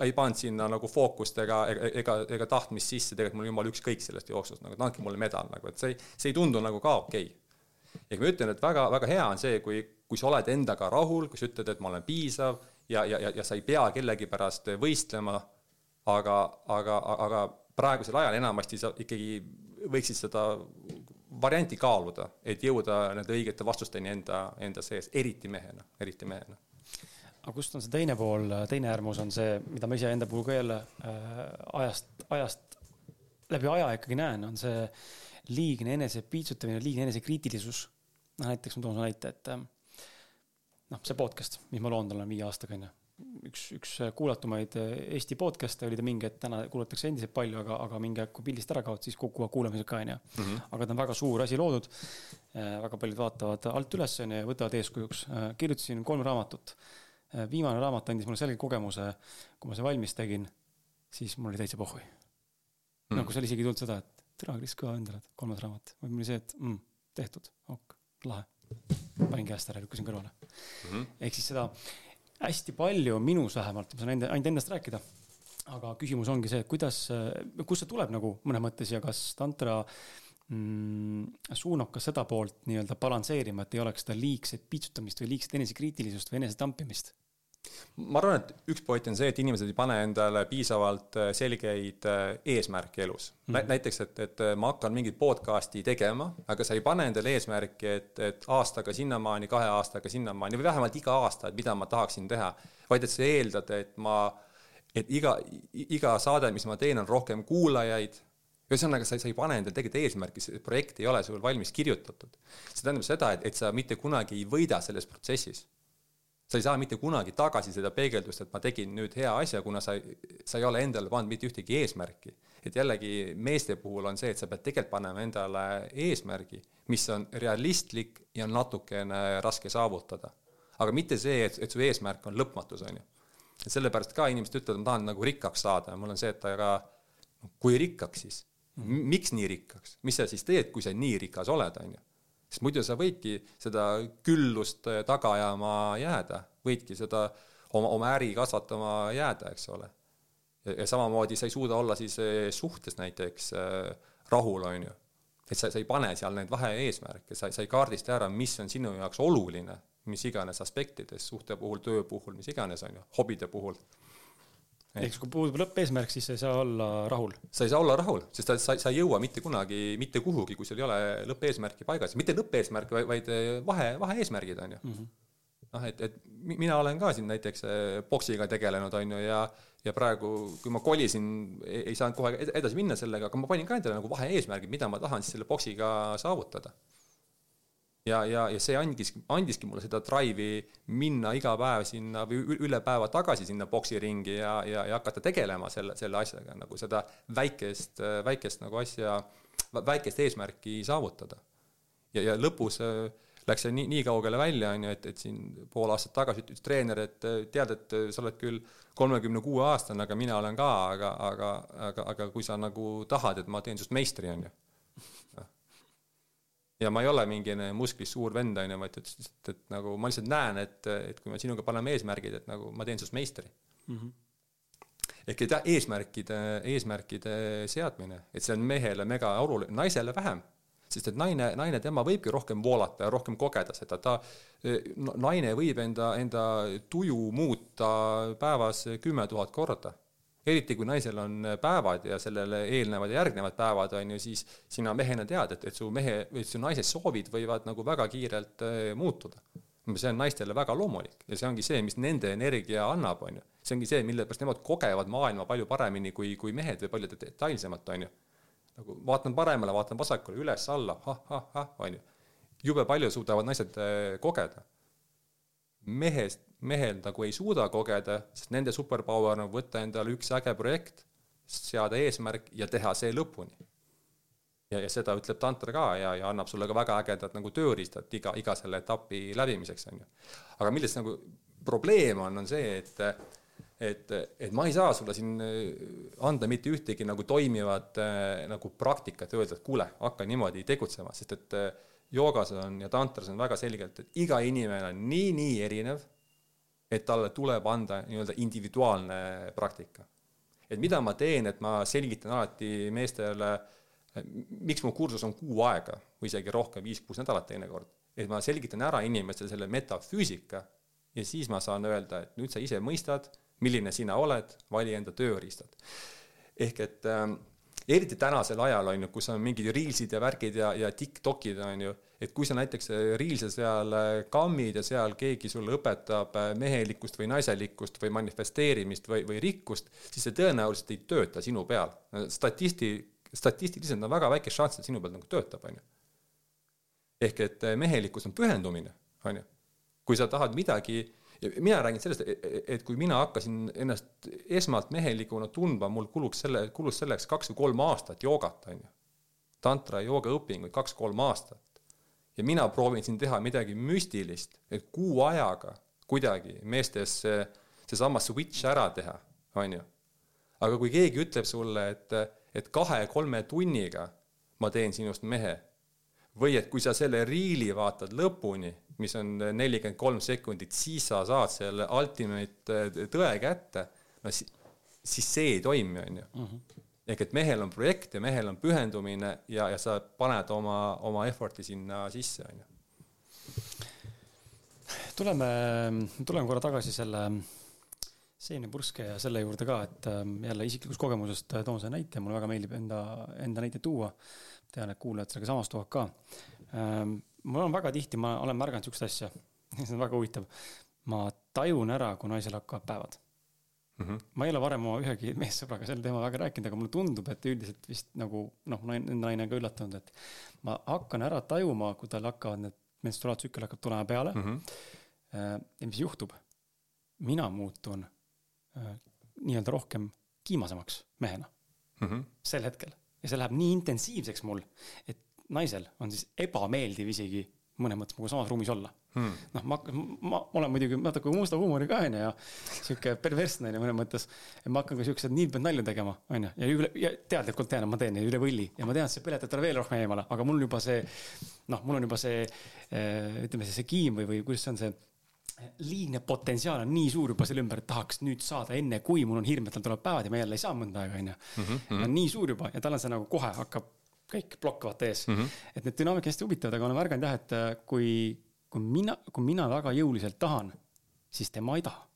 ei pannud sinna nagu fookust ega, ega, ega, ega tahtmist sisse, tegelikult mul on jumala ükskõik sellest jooksust, nagu et andke mulle medal nagu, et see ei, see ei tundu nagu ka okei okay. ja ma ütlen, et väga, väga hea on see, kui, kui sa oled endaga rahul, kui sa ütled, et ma olen piisav ja, ja, ja, ja sa ei pea kellegi pärast võistlema, aga, aga, aga praegusel ajal enamasti sa ikkagi võiksid seda varianti kaaluda, et jõuda nende õigete vastusteni enda, enda sees, eriti mehena, eriti mehena. aga kust on see teine pool, teine äärmus on see, mida ma iseenda puhul ka jälle äh, ajast, ajast läbi aja ikkagi näen, on see liigne enesepiitsutamine, liigne enesekriitilisus. noh, näiteks ma toon näite, et äh, noh, see podcast, mis ma loon talle viie aastaga onju üks, üks kuulatumaid Eesti podcast'e oli ta mingi hetk, täna kuulatakse endiselt palju, aga, aga mingi aeg, kui pildist ära kaod, siis kukuvad kuulamised ka, onju. Mhm. aga ta on väga suur asi loodud. Äh, väga paljud vaatavad alt üles, onju, ja võtavad eeskujuks. Äh, kirjutasin kolm raamatut. Äh, viimane raamat andis mulle selge kogemuse, kui ma selle valmis tegin, siis mul oli täitsa pohhui mm.. nagu seal isegi ei tulnud seda, et tere, Kris, kõva vend oled, kolmas raamat. vaid mul oli see, et mm, tehtud, ok, lahe. panin käest ära, lükkasin kõrvale mm -hmm.. ehk siis seda hästi palju minus vähemalt, ma saan enda, ainult endast rääkida. aga küsimus ongi see, kuidas, kust see tuleb nagu mõnes mõttes ja kas tantra mm, suunab ka seda poolt nii-öelda balansseerima, et ei oleks seda liigset piitsutamist või liigset enesekriitilisust või enesetampimist ma arvan, et üks point on see, et inimesed ei pane endale piisavalt äh, selgeid äh, eesmärke elus mm. -hmm. näiteks, et, et äh, ma hakkan mingit podcast'i tegema, aga sa ei pane endale eesmärki, et, et aastaga sinnamaani, kahe aastaga sinnamaani või vähemalt iga aasta, et mida ma tahaksin teha, vaid et sa eeldad, et ma, et iga, iga saade, mis ma teen, on rohkem kuulajaid ühesõnaga, sa, sa ei pane endale tegelikult eesmärki, see projekt ei ole sul valmis kirjutatud. see tähendab seda, et, et sa mitte kunagi ei võida selles protsessis sa ei saa mitte kunagi tagasi seda peegeldust, et ma tegin nüüd hea asja, kuna sa, sa ei ole endale pannud mitte ühtegi eesmärki. et jällegi meeste puhul on see, et sa pead tegelikult panema endale eesmärgi, mis on realistlik ja natukene raske saavutada. aga mitte see, et, et su eesmärk on lõpmatus, on ju. et sellepärast ka inimesed ütlevad, ma tahan nagu rikkaks saada ja mul on see, et aga kui rikkaks siis, miks nii rikkaks, mis sa siis teed, kui sa nii rikas oled, on ju sest muidu sa võidki seda küllust äh, taga ajama jääda, võidki seda oma, oma äri kasvatama jääda, eks ole. ja samamoodi sa ei suuda olla siis äh, suhtes näiteks äh, rahul, on ju. et sa, sa ei pane seal neid vahe-eesmärke, sa, sa ei kaardista ära, mis on sinu jaoks oluline, mis iganes aspektides, suhte puhul, töö puhul, mis iganes, on ju, hobide puhul ehk kui puudub lõppeesmärk, siis sa ei saa olla rahul. sa ei saa olla rahul, sest sa, sa ei jõua mitte kunagi mitte kuhugi, kui sul ei ole lõppeesmärki paigas, mitte lõppeesmärk, vaid, vaid vahe, vaheeesmärgid on ju mm. -hmm. noh, et, et mina olen ka siin näiteks eh, tegelenud, on ju, ja ja praegu, kui ma kolisin, ei saanud kohe edasi minna sellega, aga ma panin ka endale nagu vaheeesmärgid, mida ma tahan siis selle poksiga saavutada ja, ja, ja see andis, andiski mulle seda drive'i minna iga päev sinna või üle päeva tagasi sinna poksiringi ja, ja, ja hakata tegelema selle, selle asjaga nagu seda väikest, väikest nagu asja, väikest eesmärki saavutada. ja, ja lõpus äh, läks see nii, nii kaugele välja, on ju, et, et siin pool aastat tagasi ütles treener, et tead, et sa oled küll kolmekümne kuue aastane, aga mina olen ka, aga, aga, aga, aga kui sa nagu tahad, et ma teen sinust meistri, on ju. Ja ma ei ole mingi musklis suur vend, on ju, vaid ütles lihtsalt, et nagu ma lihtsalt näen, et, et kui me sinuga paneme eesmärgid, et nagu ma teen sinust meistri mm. -hmm ehk et eesmärkide, eesmärkide seadmine, et see on mehele mega oluline, naisele vähem sest et naine, naine, tema võibki rohkem voolata ja rohkem kogeda seda, ta, naine võib enda, enda tuju muuta päevas kümme tuhat korda. Eriti kui naisel on päevad ja sellele eelnevad ja järgnevad päevad, on ju, siis sina mehena tead, et, et su mehe või su naise soovid võivad nagu väga kiirelt äh, muutuda. see on naistele väga loomulik ja see ongi see, mis nende energia annab, on ju. see ongi see, mille pärast nemad kogevad maailma palju paremini kui, kui mehed või palju detailsemalt, on ju nagu vaatan paremale, vaatan vasakule, üles-alla ha,, ha-ha-ha, on ju. jube palju suudavad naised eh, kogeda. mehest, mehel nagu ei suuda kogeda, sest nende superpower on võtta endale üks äge projekt, seada eesmärk ja teha see lõpuni. ja, ja seda ütleb tantra ka ja, ja annab sulle ka väga ägedad nagu tööriistad iga, iga selle etapi läbimiseks, on ju. aga milles nagu probleem on, on see, et et, et ma ei saa sulle siin äh, anda mitte ühtegi nagu toimivat äh, nagu praktikat, öelda, et kuule, hakka niimoodi tegutsema, sest et äh, joogas on ja tantras on väga selgelt, et iga inimene on nii-nii erinev, et talle tuleb anda nii-öelda individuaalne praktika. et mida ma teen, et ma selgitan alati meestele, miks mu kursus on kuu aega või isegi rohkem, viis-kuus nädalat teinekord, et ma selgitan ära inimestele selle metafüüsika ja siis ma saan öelda, et nüüd sa ise mõistad milline sina oled, vali enda tööriistad. ehk et äh, eriti tänasel ajal on ju, kus on mingid reelsid ja värgid ja, ja Tiktokid on ju, et kui sa näiteks reelse seal kammid ja seal keegi sulle õpetab äh, mehelikkust või naiselikkust või manifesteerimist või, või rikkust, siis see tõenäoliselt ei tööta sinu peal. statisti, statistiliselt on väga väike šanss, et sinu peal nagu töötab, on ju. ehk et mehelikkus on pühendumine, on ju. kui sa tahad midagi mina räägin sellest, e-, e-, et kui mina hakkasin ennast esmalt mehelikuna tundma, mul kuluks selle, kulus selleks kaks või kolm aastat joogat, on ju. tantra joogaõpinguid kaks-kolm aastat. ja mina proovin siin teha midagi müstilist, et kuu ajaga kuidagi meestes see, seesama switch ära teha, on ju. aga kui keegi ütleb sulle, et, et kahe-kolme tunniga ma teen sinust mehe või et kui sa selle riili vaatad lõpuni mis on nelikümmend kolm sekundit, siis sa saad selle ultimate äh, tõe kätte, no si-, siis see ei toimi, on ju. Mhm. ehk et mehel on projekt ja mehel on pühendumine ja, ja sa paned oma, oma effort'i sinna sisse, on ju. tuleme, tuleme korra tagasi selle seenepurske ja selle juurde ka, et ähm, jälle isiklikust kogemusest äh, toon selle näite, mulle väga meeldib enda, enda näite tuua. tean, et kuulajad sellega samastuvad ka ähm, mul on väga tihti, ma olen märganud sihukest asja, see on väga huvitav. ma tajun ära, kui naisel hakkavad päevad mm. -hmm. ma ei ole varem oma ühegi meessõbraga sel teemal väga rääkinud, aga mulle tundub, et üldiselt vist nagu noh, naine, on ka üllatunud, et ma hakkan ära tajuma, kui tal hakkavad need menstruaaltsükkel hakkab tulema peale mm. -hmm. ja mis juhtub? mina muutun äh, nii-öelda rohkem kiimasemaks mehena mm -hmm. sel hetkel ja see läheb nii intensiivseks mul, et naisel on siis ebameeldiv isegi mõnes mõttes minuga samas ruumis olla hmm.. noh, ma, ma, olen muidugi natuke musta huumoriga onju ja sihuke perversne onju mõnes mõttes. ma hakkan ka siukseid niilbed nalju tegema onju ja üle, ja teadlikult tean, et ma teen neid üle võlli ja ma tean, et see põletab talle veel rohkem eemale, aga mul on juba see noh, mul on juba see eh, ütleme siis see kiim või, või kuidas see on see liigne potentsiaal on nii suur juba selle ümber, et tahaks nüüd saada enne, kui mul on hirm, et tal tulevad päevad ja ma jälle ei saa mõnda aega, onju. Mhm, mhm. on nii suur juba ja tal on see nagu kohe hakkab kõik plokk vaata ees mm. -hmm. et need dünaamika hästi huvitavad, aga olen märganud jah, et äh, kui, kui mina, kui mina väga jõuliselt tahan, siis tema ei taha.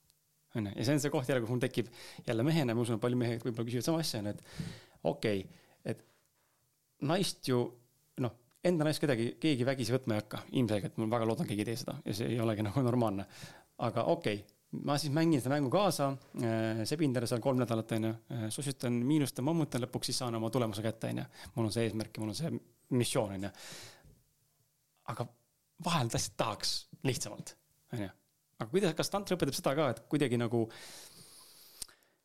onju, ja see on see koht jälle, kus mul tekib jälle mehena, ma usun, et paljud mehed võib-olla küsivad sama asja, onju, et okei okay,, et naist ju noh, enda naist kedagi, keegi vägisi võtma ei hakka, ilmselgelt, ma väga loodan, keegi ei tee seda ja see ei olegi nagu normaalne. aga okei okay,, ma siis mängin seda mängu kaasa, äh, sebin talle seal kolm nädalat, onju, äh, sussutan, miinustan, mammutan, lõpuks siis saan oma tulemuse kätte, onju. mul on see eesmärk ja mul on see missioon, onju. aga vahel lihtsalt tahaks lihtsamalt, onju. aga kuidas, kas tantra õpetab seda ka, et kuidagi nagu,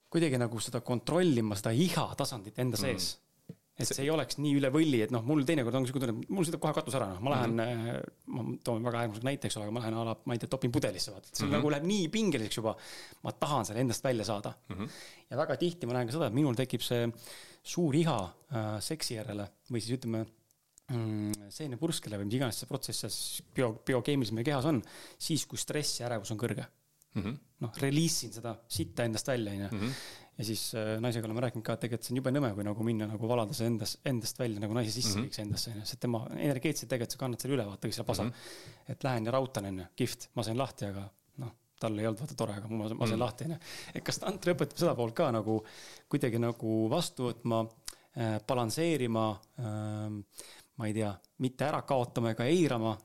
kuidagi nagu seda kontrollima, seda iha tasandit enda sees mm et see ei oleks nii üle võlli, et noh, mul teinekord on siuke tunne, mul sõidab kohe katus ära, noh, ma lähen mm, -hmm. ma toon väga äärmusliku näite, eks ole, aga ma lähen a la, ma ei tea, topin pudelisse, vaata, et see mm -hmm. nagu läheb nii pingeliseks juba. ma tahan selle endast välja saada mm. -hmm. ja väga tihti ma näen ka seda, et minul tekib see suur iha äh, seksi järele või siis ütleme mm, seenepurskele või mis iganes see protsess seal bio, biokeemiliselt meie kehas on, siis kui stress ja ärevus on kõrge mm -hmm.. noh, release in seda sitta endast välja, onju. Mhm ja siis äh, naisega oleme rääkinud ka, et tegelikult see on jube nõme, kui nagu minna nagu valada see endas, endast välja nagu naise sisse mm -hmm. kõik see endasse, onju. sest tema energeetiliselt tegelikult sa kannad selle üle, vaata, kõik selle pasa mm. -hmm. et lähen ja rautan, onju, kihvt, ma sain lahti, aga noh, tal ei olnud vaata tore, aga ma, ma sain mm -hmm. lahti, onju. et kas tantra õpetab seda poolt ka nagu kuidagi nagu vastu võtma äh,, balansseerima äh,, ma ei tea, mitte ära kaotama ega eirama,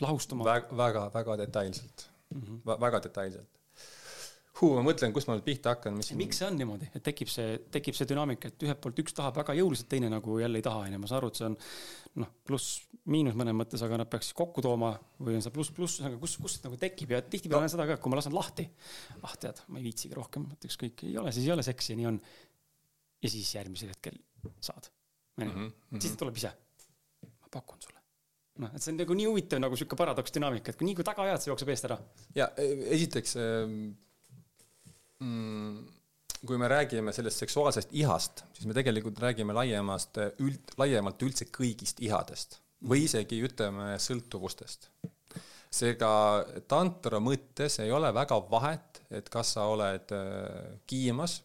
lahustama väga,? väga, väga detailselt mm, -hmm. väga detailselt huu, ma mõtlen, kust ma nüüd pihta hakkan, mis. miks see on niimoodi, et tekib see, tekib see dünaamika, et ühelt poolt üks tahab väga jõuliselt, teine nagu jälle ei taha, onju, ma saan aru, et see on noh, pluss-miinus mõnes mõttes, aga nad peaks kokku tooma või on see pluss-pluss, aga kus, kus nagu tekib ja tihtipeale no. on seda ka, kui ma lasen lahti, ah tead, ma ei viitsigi rohkem, et ükskõik, ei ole, siis ei ole seksi ja nii on. ja siis järgmisel hetkel saad, onju, mhm, siis ta mhm. tuleb ise. ma pakun sulle noh, et see on nagu nii huvitav nagu sihuke paradoks dünaamika, et kui nii kui taga ajad, see jookseb eest ära. ja esiteks ähm mm, kui me räägime sellest seksuaalsest ihast, siis me tegelikult räägime laiemast üld, laiemalt üldse kõigist ihadest või isegi ütleme sõltuvustest. seega tantra mõttes ei ole väga vahet, et kas sa oled äh, kiimas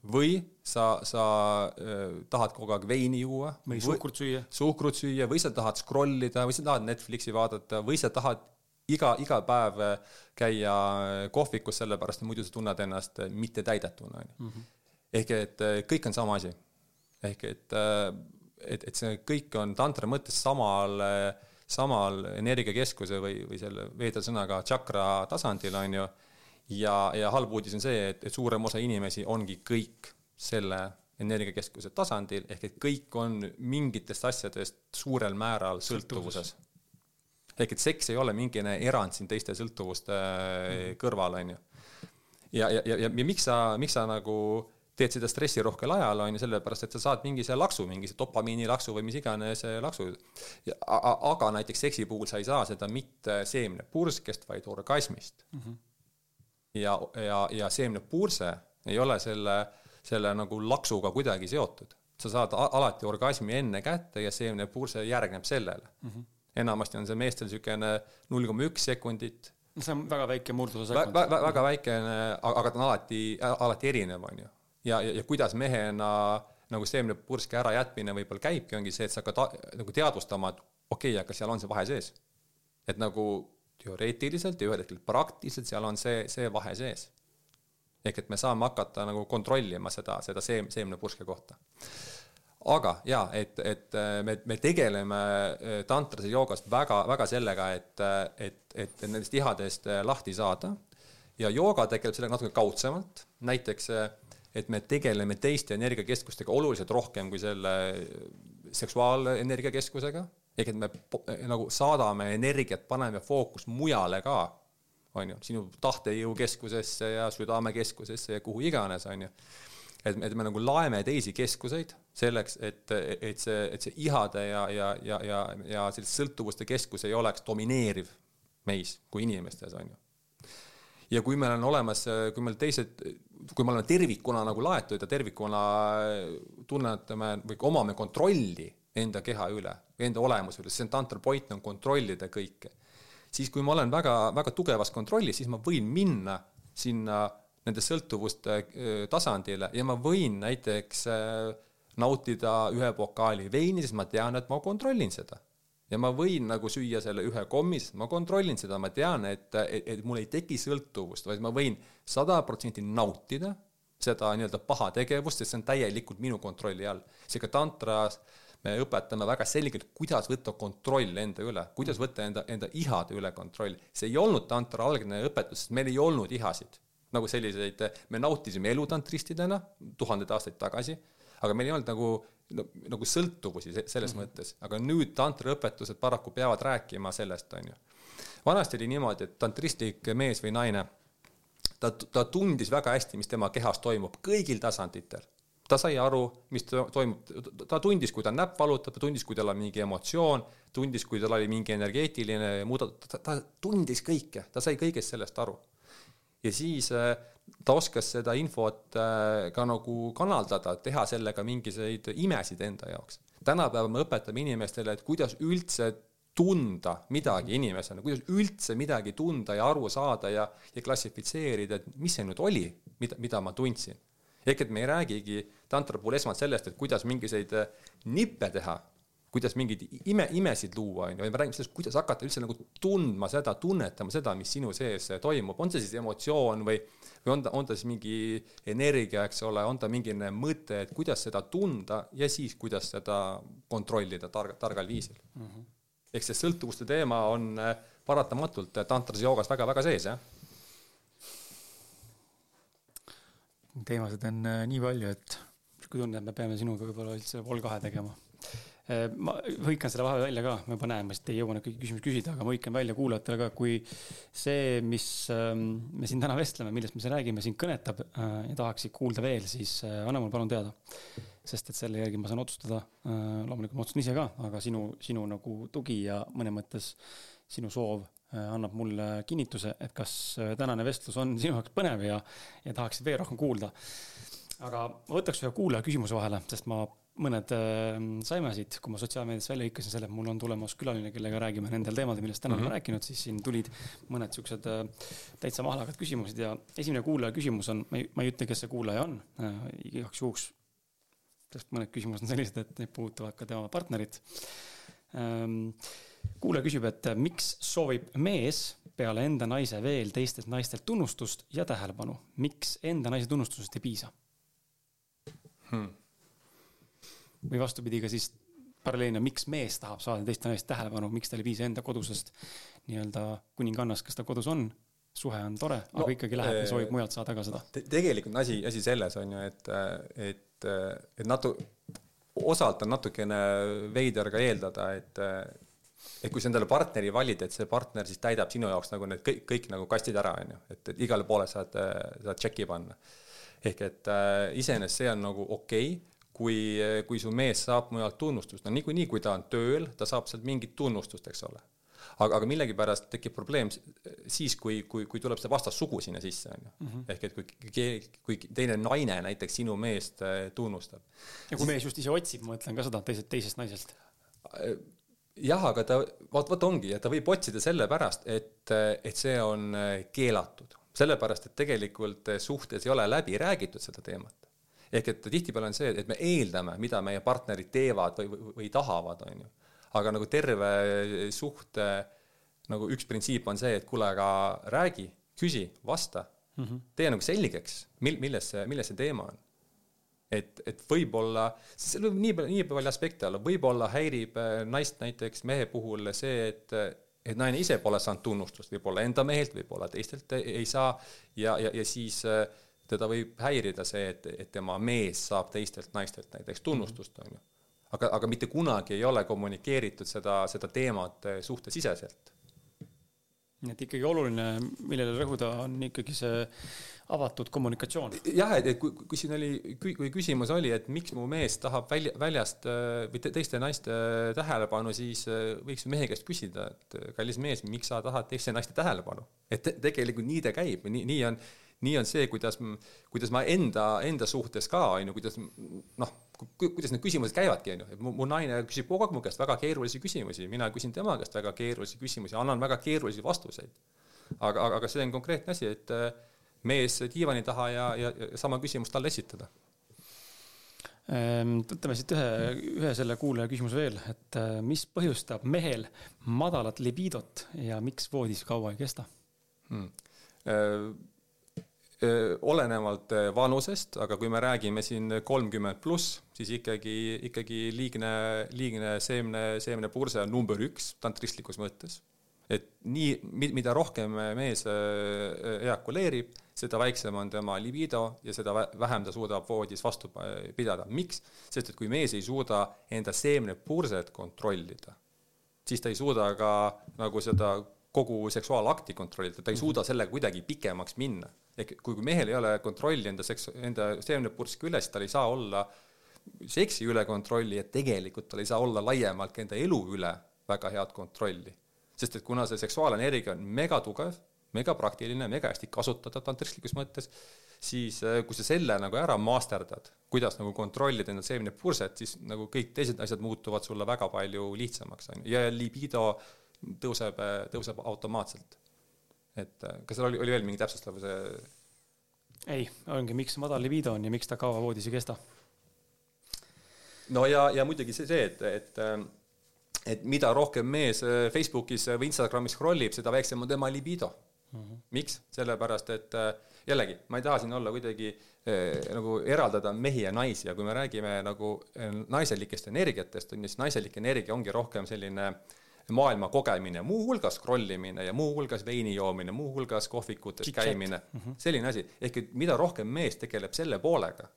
või sa, sa äh, tahad kogu aeg veini juua. või suhkrut süüa. suhkrut süüa või sa tahad scroll ida või sa tahad Netflixi vaadata või sa tahad iga, iga päev äh, käia äh, kohvikus, sellepärast muidu sa tunned ennast äh, mittetäidetuna, onju. Mhm. ehk et kõik on sama asi. ehk et, et, et see kõik on tantra mõttes samal, samal energiakeskuse või, või selle veedasõnaga tšakra tasandil, onju. ja, ja halb uudis on see, et, et suurem osa inimesi ongi kõik selle energiakeskuse tasandil, ehk et kõik on mingitest asjadest suurel määral sõltuvuses, sõltuvuses ehk et seks ei ole mingine erand siin teiste sõltuvuste mm. kõrval, on ju. ja, ja, ja, ja, ja miks sa, miks sa nagu teed seda stressirohkel ajal, on ju, sellepärast et sa saad mingi see laksu, mingi see dopamiinilaksu või mis iganes laksu. aga näiteks seksi puhul sa ei saa seda mitte seemnepurskest, vaid orgasmist mm. -hmm. ja, ja, ja seemnepurse ei ole selle, selle nagu laksuga kuidagi seotud. sa saad alati orgasmi enne kätte ja seemnepurse järgneb sellele mm. -hmm enamasti on see meestel niisugune null koma üks sekundit. see on väga väike murduse sekund vä. Vä väga väikene, aga ta on alati, alati erinev, on ju. ja, ja, ja kuidas mehena nagu seemnepurski ärajätmine võib-olla käibki, ongi see, et sa hakkad nagu teadvustama, et okei okay,, aga seal on see vahe sees. et nagu teoreetiliselt ja ühel hetkel praktiliselt seal on see, see vahe sees. ehk et me saame hakata nagu kontrollima seda, seda seem-, seemnepurske kohta aga jaa, et, et äh, me, me tegeleme äh, tantras ja joogas väga, väga sellega, et, äh, et, et nendest ihadest lahti saada. ja jooga tegeleb sellega natuke kaudsemalt, näiteks et me tegeleme teiste energiakeskustega oluliselt rohkem kui selle seksuaalenergiakeskusega, ehk et me nagu saadame energiat, paneme fookust mujale ka, on ju, sinu tahtejõukeskusesse ja südamekeskusesse ja kuhu iganes, on ju et, et me nagu laeme teisi keskuseid selleks, et, et see, et see ihade ja, ja, ja, ja, ja selliste sõltuvuste keskus ei oleks domineeriv meis kui inimestes, on ju. ja kui meil on olemas, kui meil teised, kui me oleme tervikuna nagu laetud ja tervikuna tunnetame või omame kontrolli enda keha üle, enda olemuse üle, see on tantra point on kontrollida kõike. siis kui ma olen väga, väga tugevas kontrollis, siis ma võin minna sinna nende sõltuvuste äh, tasandile ja ma võin näiteks äh, nautida ühe pokaali veini, sest ma tean, et ma kontrollin seda. ja ma võin nagu süüa selle ühe kommi, sest ma kontrollin seda, ma tean, et, et, et mul ei teki sõltuvust, vaid ma võin sada protsenti nautida seda nii-öelda paha tegevust, sest see on täielikult minu kontrolli all. seega tantras me õpetame väga selgelt, kuidas võtta kontroll enda üle, kuidas võtta enda, enda ihade üle kontroll. see ei olnud tantra algne õpetus, sest meil ei olnud ihasid nagu selliseid, me nautisime elu tantristidena tuhandeid aastaid tagasi, aga meil ei olnud nagu no, nagu sõltuvusi selles mm -hmm. mõttes, aga nüüd tantraõpetused paraku peavad rääkima sellest, on ju. vanasti oli niimoodi, et tantristlik mees või naine, ta, ta tundis väga hästi, mis tema kehas toimub kõigil tasanditel ta sai aru, mis toimub, ta tundis, kui ta näpp valutab, ta tundis, kui tal on mingi emotsioon, tundis, kui tal oli mingi energeetiline muudatus, ta tundis kõike, ta sai kõigest sellest aru. Ja siis äh, ta oskas seda infot äh, ka nagu kanaldada, teha sellega mingisuguseid imesid enda jaoks. tänapäeval me õpetame inimestele, et kuidas üldse tunda midagi inimesena, kuidas üldse midagi tunda ja aru saada ja, ja klassifitseerida, et mis see nüüd oli, mida, mida ma tundsin ehk et me ei räägigi tantra puhul esmalt sellest, et kuidas mingisuguseid äh, nippe teha, kuidas mingeid ime, imesid luua, on ju, vaid me räägime sellest, kuidas hakata üldse nagu tundma seda, tunnetama seda, mis sinu sees toimub, on see siis emotsioon või, või on ta, on ta siis mingi energia, eks ole, on ta mingine mõte, et kuidas seda tunda ja siis, kuidas seda kontrollida targa, targal viisil mm. -hmm. ehk see sõltuvuste teema on äh, paratamatult tantras joogas väga-väga sees, jah teemasid on äh, nii palju, et sihuke tunne, et me peame sinuga võib-olla üldse pool kahe tegema. Äh, ma hõikan selle vahe välja ka, ma juba näen, ma vist ei jõua neid kõiki küsimusi küsida, aga ma hõikan välja kuulajatele ka, kui see, mis ähm, me siin täna vestleme, millest me siin räägime, sind kõnetab äh, ja tahaksid kuulda veel, siis anna mulle palun teada. sest et selle järgi ma saan otsustada, loomulikult ma otsustan ise ka, aga sinu, sinu nagu tugi ja mõnes mõttes sinu soov Äh, annab mulle kinnituse, et kas äh, tänane vestlus on sinu jaoks põnev ja, ja tahaksid veel rohkem kuulda. aga ma võtaks ühe kuulaja küsimuse vahele, sest ma mõned äh, saime siit, kui ma sotsiaalmeedias välja hõikasin selle, et mul on tulemas külaline, kellega räägime nendel teemadel, millest täna mm -hmm. oleme rääkinud, siis siin tulid mõned siuksed äh, täitsa mahlakad küsimused ja esimene kuulaja küsimus on, ma ei, ma ei ütle, kes see kuulaja on äh,, igaks juhuks, sest mõned küsimused on sellised, et need puudutavad ka tema partnerit ähm, kuulaja küsib, et äh, miks soovib mees peale enda naise veel teistelt naistelt tunnustust ja tähelepanu, miks enda naise tunnustusest ei piisa hmm.? Või vastupidi, ka siis paralleelina, miks mees tahab saada teiste naiste tähelepanu, miks tal ei piisa enda kodusest nii-öelda kuningannast, kes ta kodus on, suhe on tore no,, aga ikkagi läheb ja äh, soovib mujalt saada ka seda te. tegelikult on asi, asi selles on ju, et, et, et natu-, osalt on natukene veider ka eeldada, et et kui sa endale partneri valid, et see partner siis täidab sinu jaoks nagu need kõik, kõik nagu kastid ära, on ju, et, et igale poole saad, saad tšeki panna. ehk et äh, iseenesest see on nagu okei okay,, kui, kui su mees saab mujalt tunnustust, no niikuinii, kui ta on tööl, ta saab sealt mingit tunnustust, eks ole. aga, aga millegipärast tekib probleem siis, kui, kui, kui tuleb see vastassugu sinna sisse, on ju. Mhm. ehk et kui, kui teine naine näiteks sinu meest äh, tunnustab. ja kui mees just ise otsib, ma mõtlen ka seda teisest, teisest naisest äh, jah, aga ta, vot, vot ongi, et ta võib otsida sellepärast, et, et see on äh, keelatud. sellepärast, et tegelikult äh, suhtes ei ole läbi räägitud seda teemat. Ehk et tihtipeale on see, et me eeldame, mida meie partnerid teevad või, või, või tahavad, on ju. aga nagu terve suhte nagu üks printsiip on see, et kuule, aga räägi, küsi, vasta. Mm, -hmm. tee nagu selgeks, mil-, milles see, milles see teema on. Et, et võib-olla, seal võib nii palju, nii palju aspekte olla, võib-olla häirib äh, naist näiteks mehe puhul see, et et naine ise pole saanud tunnustust, võib-olla enda mehelt, võib-olla teistelt ei saa. Ja, ja, ja siis äh, teda võib häirida see, et, et tema mees saab teistelt naistelt näiteks tunnustust, on ju. aga, aga mitte kunagi ei ole kommunikeeritud seda, seda teemat äh, suhtesiseselt. nii et ikkagi oluline, millele rõhuda, on ikkagi see avatud kommunikatsioon. jah, et, et kui, kui siin oli, kui küsimus oli, et miks mu mees tahab välja, väljast äh, või teiste naiste tähelepanu, siis võiks ju mehe käest küsida, et kallis mees, miks sa tahad teiste naiste tähelepanu. et te, tegelikult nii ta käib, nii, nii on, nii on see, kuidas, kuidas ma enda, enda suhtes ka, on ju, kuidas noh, kuidas need küsimused käivadki, on ju, et mu, mu naine küsib kogu aeg mu käest väga keerulisi küsimusi, mina küsin tema käest väga keerulisi küsimusi, annan väga keerulisi vastuseid. aga, aga, aga see on konkreetne asi, et mees diivani taha ja, ja, ja sama küsimust talle esitada ehm, võtame siit ühe, ühe selle kuulaja küsimuse veel, et äh, mis põhjustab mehel madalat libidot ja miks voodis kaua ei kesta hmm.? Äh, äh, olenevalt vanusest, aga kui me räägime siin kolmkümmend pluss, siis ikkagi, ikkagi liigne, liigne seemne, seemnepurse on number üks tantristlikus mõttes et nii, mida rohkem mees äh, ejakuleerib, seda väiksem on tema libido ja seda vähem ta suudab voodis vastu pidada. miks? sest et kui mees ei suuda enda seemnepurset kontrollida, siis ta ei suuda ka nagu seda kogu seksuaalakti kontrollida, ta ei suuda sellega kuidagi pikemaks minna. ehk kui, kui mehel ei ole kontrolli enda seks-, enda seemnepurski üle, siis tal ei saa olla seksi üle kontrolli ja tegelikult tal ei saa olla laiemalt ka enda elu üle väga head kontrolli. Sest et kuna see seksuaalenergia on megatugev, megapraktiline, mega hästi kasutatav tantristlikus mõttes, siis äh, kui sa selle nagu ära masterdad, kuidas nagu kontrollida enda seemnepurset, siis nagu kõik teised asjad muutuvad sulle väga palju lihtsamaks, on ju, ja libido äh, tõuseb automaatselt. et kas seal oli, oli veel mingi täpsustav see? ei, ongi, miks madal libido on ja miks ta kaua voodis ei kesta. no ja, ja muidugi see, see, et, et et mida rohkem mees äh, Facebookis või Instagramis scroll ib, seda väiksem on tema libido mm. -hmm. miks? sellepärast, et äh, jällegi, ma ei taha siin olla kuidagi eh, nagu eraldada mehi ja naisi ja kui me räägime nagu naiselikest energiatest, on ju, siis naiselik energia ongi rohkem selline maailma kogemine, muuhulgas scroll imine ja muuhulgas veini joomine, muuhulgas kohvikutes Chit käimine mm, -hmm. selline asi. ehk et mida rohkem mees tegeleb selle poolega,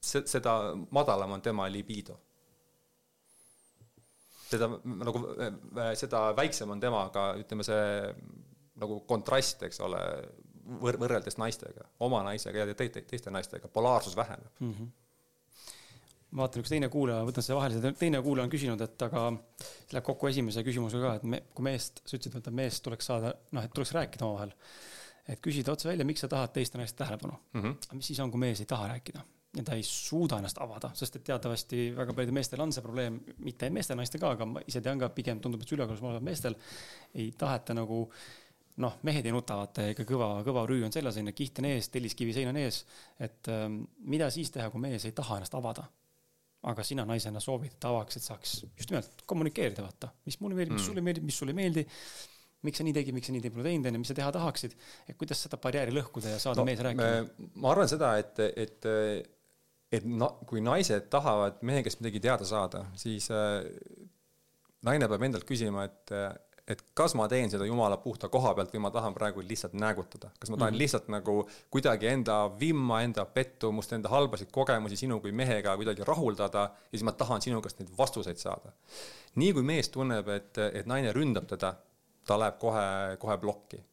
seda madalam on tema libido seda nagu, seda väiksem on temaga, ütleme see nagu kontrast, eks ole, võr-, võrreldes naistega, oma naisega ja te, te, teiste naistega, polaarsus väheneb mm. -hmm ma vaatan, üks teine kuulaja, võtan selle vahele, teine kuulaja on küsinud, et aga see läheb kokku esimese küsimusega ka, et me, kui meest, sa ütlesid, et meest tuleks saada, noh, et tuleks rääkida omavahel. et küsida otse välja, miks sa tahad teiste naiste tähelepanu mm. -hmm. mis siis on, kui mees ei taha rääkida? ja ta ei suuda ennast avada, sest et teatavasti väga paljudel meestel on see probleem, mitte meestel, naistel ka, aga ma ise tean ka, pigem tundub, et ülekaalus olevatel meestel ei taheta nagu noh, mehed ei nuta, vaata, ikka kõva, kõva rüü on seljas, onju, kiht on ees, telliskivi sein on ees. et ähm, mida siis teha, kui mees ei taha ennast avada? Aga sina naisena soovid, et avaks, et saaks just nimelt kommunikeerida, vaata, mis mulle meeldib, mis mm. sulle meeldib, mis sulle ei meeldi miks sa nii tegid, miks sa nii pole teinud, onju, mis sa teha tahaksid. et kuidas seda barjääri lõhkuda ja saada no, mees rääkima? ma arvan seda, et, et et na-, kui naised tahavad mehe käest midagi teada saada, siis äh, naine peab endalt küsima, et et kas ma teen seda jumala puhta koha pealt või ma tahan praegu lihtsalt näägutada, kas ma tahan mm -hmm. lihtsalt nagu kuidagi enda vimma, enda pettumust, enda halbasid kogemusi sinu kui mehega kuidagi rahuldada ja siis ma tahan sinu käest neid vastuseid saada. nii kui mees tunneb, et, et naine ründab teda, ta läheb kohe, kohe plokki.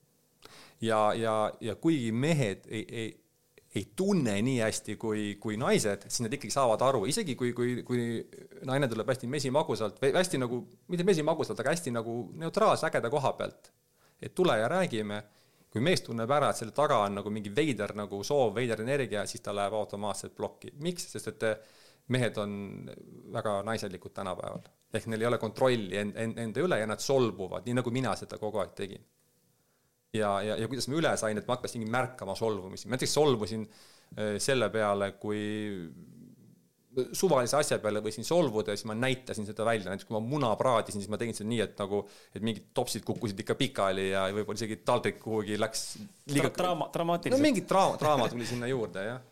ja, ja, ja kuigi mehed ei, ei ei tunne nii hästi kui, kui naised, siis nad ikkagi saavad aru, isegi kui, kui, kui naine tuleb hästi mesimagusalt või hästi nagu, mitte mesimagusalt, aga hästi nagu neutraalse ägeda koha pealt. et tule ja räägime, kui mees tunneb ära, et selle taga on nagu mingi veider nagu soov, veider energia, siis ta läheb automaatselt plokki. miks? sest et mehed on väga naiselikud tänapäeval. ehk neil ei ole kontrolli end, end, enda üle ja nad solvuvad, nii nagu mina seda kogu aeg tegin ja, ja, ja kuidas ma üle sain, et ma hakkasingi märkama solvumisi, ma näiteks solvusin äh, selle peale, kui suvalise asja peale võisin solvuda ja siis ma näitasin seda välja, näiteks kui ma muna praadisin, siis ma tegin seda nii, et nagu, et mingid topsid kukkusid ikka pikali ja võib-olla isegi taldrik kuhugi läks liiga draama, dramaatiliselt. no mingit draama, draama tuli sinna juurde, jah.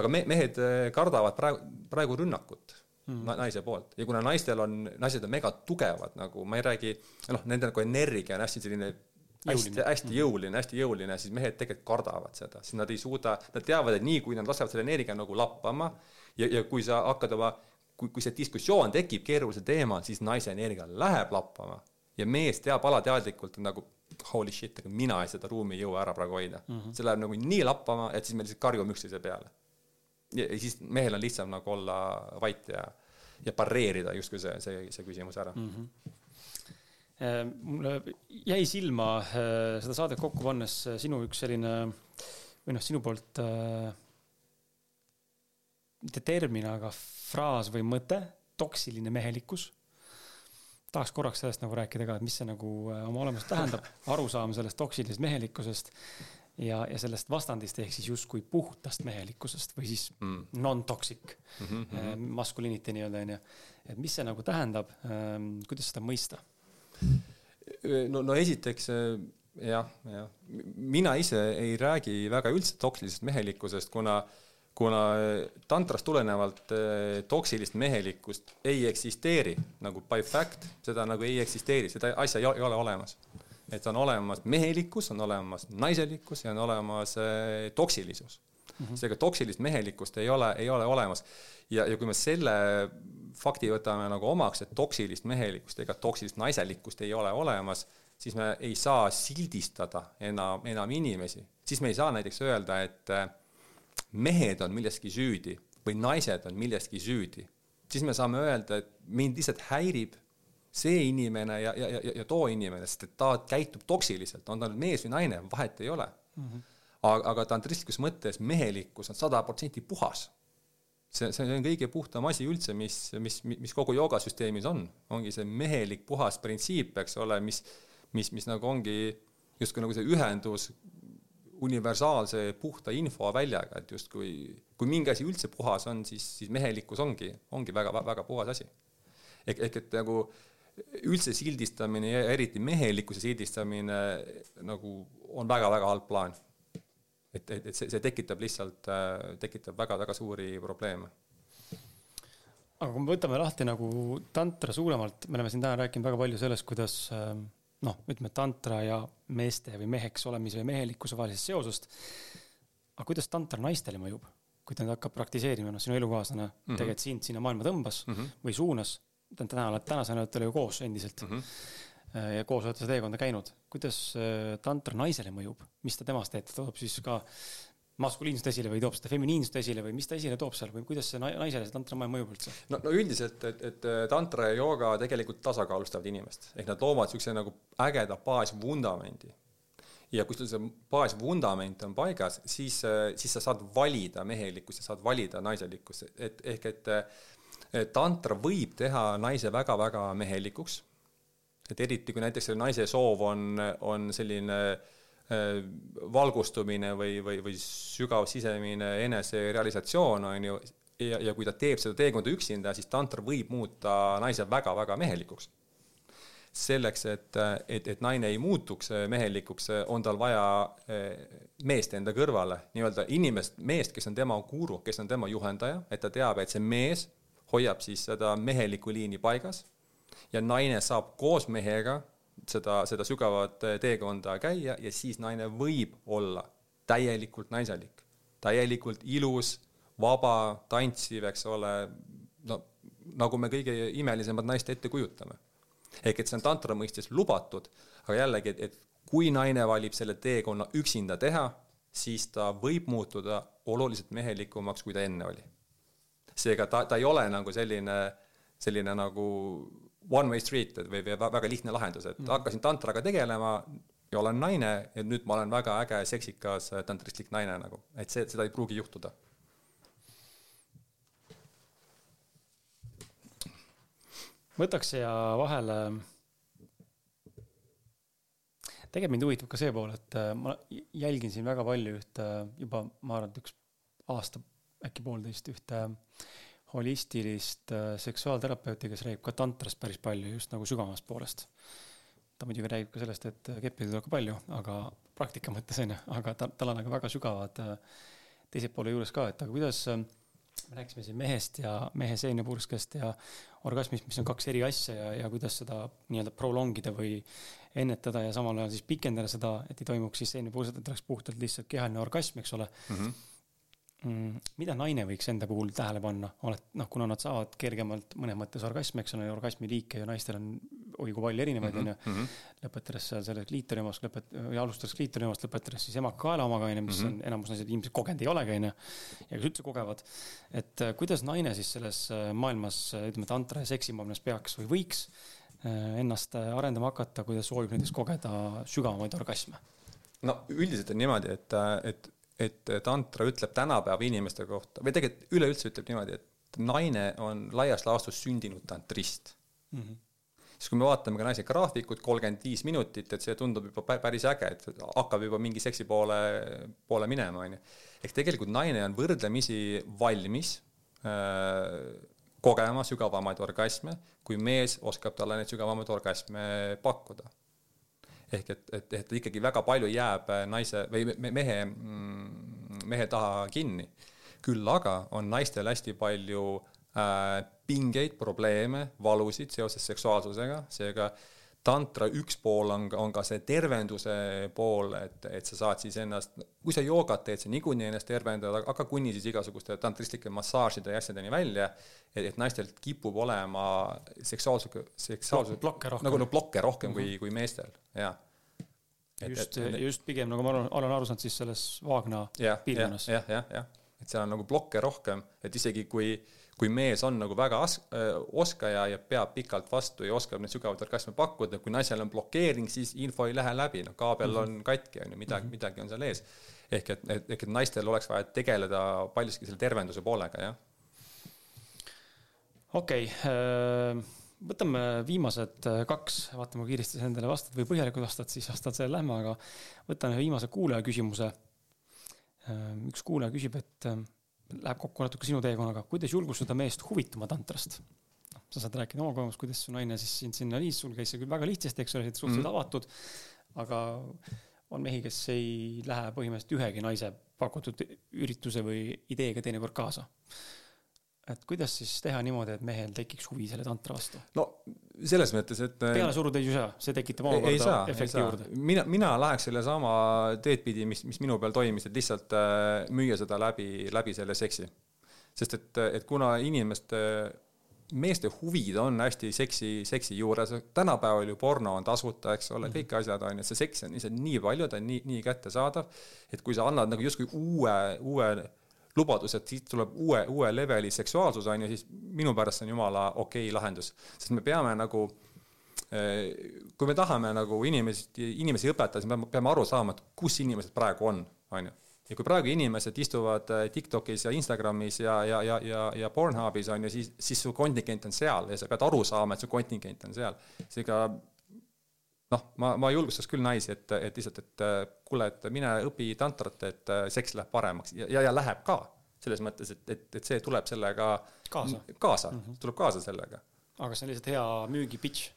aga me, mehed äh, kardavad praegu, praegu rünnakut mm. naise poolt ja kuna naistel on, naised on mega tugevad, nagu ma ei räägi, noh, nende nagu energia on hästi selline hästi, hästi mhm. jõuline, hästi jõuline, siis mehed tegelikult kardavad seda, siis nad ei suuda, nad teavad, et nii kui nad lasevad selle energia nagu lappama ja, ja kui sa hakkad oma, kui, kui see diskussioon tekib keerulisel teemal, siis naise energia läheb lappama ja mees teab alateadlikult nagu holy shit, aga mina seda ruumi ei jõua ära praegu hoida mm. -hmm. see läheb nagu nii lappama, et siis me lihtsalt karjume üksteise peale. ja siis mehel on lihtsam nagu olla vait ja, ja pareerida justkui see, see, see küsimus ära mm. -hmm mulle jäi silma äh, seda saadet kokku pannes äh, sinu üks selline või noh, sinu poolt mitte termin, aga fraas või mõte, toksiline mehelikkus. tahaks korraks sellest nagu rääkida ka, et mis see nagu oma olemuselt tähendab, arusaam sellest toksilisest mehelikkusest ja, ja sellest vastandist ehk siis justkui puhtast mehelikkusest või siis mm. non-toxic mm -hmm. masculinity nii-öelda onju. et mis see nagu tähendab, kuidas seda mõista no, no esiteks jah, jah, mina ise ei räägi väga üldse toksilisest mehelikkusest, kuna kuna tantrast tulenevalt toksilist mehelikkust ei eksisteeri nagu by fact, seda nagu ei eksisteeri, seda asja ei ole olemas. et on olemas mehelikkus, on olemas naiselikkus ja on olemas toksilisus mm -hmm.. seega toksilist mehelikkust ei ole, ei ole olemas. ja, ja kui me selle fakti võtame nagu omaks, et toksilist mehelikkust ega toksilist naiselikkust ei ole olemas, siis me ei saa sildistada enam, enam inimesi. siis me ei saa näiteks öelda, et äh, mehed on milleski süüdi või naised on milleski süüdi. siis me saame öelda, et mind lihtsalt häirib see inimene ja, ja, ja, ja too inimene, sest et ta käitub toksiliselt, on ta nüüd mees või naine, vahet ei ole mm. -hmm. aga, aga tantristlikus mõttes mehelikkus on sada protsenti puhas see, see on kõige puhtam asi üldse, mis, mis, mis kogu joogasüsteemis on, ongi see mehelik puhas printsiip, eks ole, mis, mis, mis nagu ongi justkui nagu see ühendus universaalse puhta infoväljaga, et justkui kui mingi asi üldse puhas on, siis, siis mehelikkus ongi, ongi väga, väga puhas asi. ehk, ehk et nagu üldse sildistamine ja eriti mehelikkuse sildistamine nagu on väga-väga halb plaan et, et, et see, see tekitab lihtsalt, äh, tekitab väga-väga suuri probleeme. aga kui me võtame lahti nagu tantra suuremalt, me oleme siin täna rääkinud väga palju sellest, kuidas ähm, noh, ütleme tantra ja meeste või meheks olemise või mehelikkuse vahelisest seosest. aga kuidas tantra naistele mõjub, kui ta nüüd hakkab praktiseerima, noh, sinu elukaaslane mm -hmm. tegelikult sind sinna maailma tõmbas mm -hmm. või suunas, täna oled, tänaseni olete ju koos endiselt mm. -hmm ja koos olete seda teekonda käinud. Kuidas äh, tantra naisele mõjub, mis ta temast teeb, ta toob siis ka maskuliinsust esile või toob seda feminiinsust esile või mis ta esile toob seal või kuidas see naisele see tantramaailm mõjub üldse? no, no üldiselt, et, et tantra ja jooga tegelikult tasakaalustavad inimest, ehk nad loovad niisuguse nagu ägeda baasvundamendi. ja kui sul see baasvundament on paigas, siis, siis sa saad valida mehelikkust ja saad valida naiselikkust, et ehk et tantra võib teha naise väga-väga mehelikuks et eriti, kui näiteks selle naise soov on, on selline äh, valgustumine või, või, või sügav sisemine eneserealisatsioon, on ju, ja, ja kui ta teeb seda teekonda üksinda, siis tantra võib muuta naise väga-väga mehelikuks. selleks, et, et, et naine ei muutuks mehelikuks, on tal vaja äh, meest enda kõrvale, nii-öelda inimest, meest, kes on tema guru, kes on tema juhendaja, et ta teab, et see mees hoiab siis seda mehelikku liini paigas ja naine saab koos mehega seda, seda sügavat teekonda käia ja siis naine võib olla täielikult naiselik, täielikult ilus, vaba, tantsiv, eks ole, no nagu me kõige imelisemad naist ette kujutame. ehk et see on tantra mõistes lubatud, aga jällegi, et, et kui naine valib selle teekonna üksinda teha, siis ta võib muutuda oluliselt mehelikumaks, kui ta enne oli. seega ta, ta ei ole nagu selline, selline nagu one way street või, või väga lihtne lahendus, et mm. hakkasin tantraga tegelema ja olen naine ja nüüd ma olen väga äge, seksikas tantristlik naine nagu, et see, seda ei pruugi juhtuda. võtaks siia vahele. tegelikult mind huvitab ka see pool, et äh, ma jälgin siin väga palju ühte juba, ma arvan, et üks aasta, äkki poolteist ühte äh, holistilist äh, seksuaalterapeuti, kes räägib ka tantrast päris palju, just nagu sügavamast poolest. ta muidugi räägib ka sellest, et keppida tuleb ka palju, aga praktika mõttes on ju, aga ta, tal on nagu väga sügavad äh, teise poole juures ka, et aga kuidas äh, me rääkisime siin mehest ja mehe seenepurskest ja orgasmist, mis on kaks eri asja ja, ja kuidas seda nii-öelda prolong ida või ennetada ja samal ajal siis pikendada seda, et ei toimuks siis seenepurset, et oleks puhtalt lihtsalt kehaline orgasm, eks ole mm. -hmm Mm, mida naine võiks enda puhul tähele panna, oled, noh, kuna nad saavad kergemalt mõnes mõttes orgasmi, eks ole, orgasmi liike ju naistel on oi kui palju erinevaid, mhm, onju. Mhm. lõpetades seal selle kliitoriomast, lõpet-, või alustades kliitoriomast, lõpetades siis emakaela omaga, onju, mis mm -hmm. on enamus naised ilmselt kogenud ei olegi, onju. ja kes üldse kogevad. et äh, kuidas naine siis selles äh, maailmas, äh, ütleme, tantra ja seksimaailmas peaks või võiks ennast arendama hakata, kui ta soovib näiteks kogeda sügavamaid orgasme? no üldiselt on niimoodi, et, et et tantra ütleb tänapäeva inimeste kohta või tegelikult üleüldse ütleb niimoodi, et naine on laias laastus sündinud tantrist mm. -hmm. siis kui me vaatame ka naise graafikut, kolmkümmend viis minutit, et see tundub juba päris äge, et hakkab juba mingi seksi poole, poole minema, onju. ehk tegelikult naine on võrdlemisi valmis äh, kogema sügavamaid orgasme, kui mees oskab talle neid sügavamaid orgasme pakkuda ehk et, et, et ikkagi väga palju jääb naise või mehe, mm, mehe taha kinni. küll aga on naistel hästi palju äh, pingeid, probleeme, valusid seoses seksuaalsusega, seega tantra üks pool on, on ka see tervenduse pool, et, et sa saad siis ennast, kui sa joogat teed, sa niikuinii ennast tervendad, aga kuni siis igasuguste tantristlike massaažide ja asjadeni välja, et, et naistel kipub olema seksuaalse, seksuaalse blokke rohkem, nagu no blokke rohkem mm -hmm. kui, kui meestel, jah just, just pigem nagu ma olen, olen aru saanud, siis selles Vaagna piirkonnas ja,. jah, jah, jah, et seal on nagu blokke rohkem, et isegi kui, kui mees on nagu väga as-, öö, oskaja ja peab pikalt vastu ja oskab neid sügavaid orgasme pakkuda, kui naisel on blokeering, siis info ei lähe läbi, noh, kaabel mm -hmm. on katki, on ju, midagi mm, -hmm. midagi on seal ees. ehk et, et, ehk et naistel oleks vaja tegeleda paljuski selle tervenduse poolega, jah. okei okay, äh võtame viimased äh, kaks, vaatame, kui kiiresti sa endale vastad või põhjalikult vastad, siis vastad sellele lähme, aga võtan ühe viimase kuulaja küsimuse. Äh, üks kuulaja küsib, et äh, läheb kokku natuke sinu teekonnaga, kuidas julgustada meest huvituma tantrast? noh, sa saad rääkida oma kogemust, kuidas su naine siis sind sinna viis, sul käis see küll väga lihtsasti, eks ole, suhteliselt mm -hmm. avatud, aga on mehi, kes ei lähe põhimõtteliselt ühegi naise pakutud ürituse või ideega teinekord kaasa et kuidas siis teha niimoodi, et mehel tekiks huvi selle tantra vastu? no selles mõttes, et äh, peale suruda ei saa, see tekitab omakorda efekti juurde. mina, mina läheks sellesama teed pidi, mis, mis minu peal toimis, et lihtsalt äh, müüa seda läbi, läbi selle seksi. sest et, et kuna inimeste, meeste huvid on hästi seksi, seksi juures, tänapäeval ju porno on tasuta, eks ole, kõik asjad on ju, see seks on lihtsalt nii palju, ta on nii, nii kättesaadav, et kui sa annad nagu justkui uue, uue lubadus, et siit tuleb uue, uue leveli seksuaalsus, on ju, siis minu pärast see on jumala okei okay lahendus. sest me peame nagu, eh, kui me tahame nagu inimesi, inimesi õpetada, siis me peame aru saama, et kus inimesed praegu on, on ju ja kui praegu inimesed istuvad eh, TikTokis ja Instagramis ja, ja, ja, ja, ja Pornhubis on ju, siis, siis su kontingent on seal ja sa pead aru saama, et su kontingent on seal. seega noh, ma, ma julgustaks küll naisi, et, et lihtsalt, et kuule, et mine õpi tantrat, et seks läheb paremaks ja, ja, ja läheb ka. selles mõttes, et, et, et see tuleb sellega kaasa, kaasa mm, -hmm. tuleb kaasa sellega. aga see on lihtsalt hea müügi pitch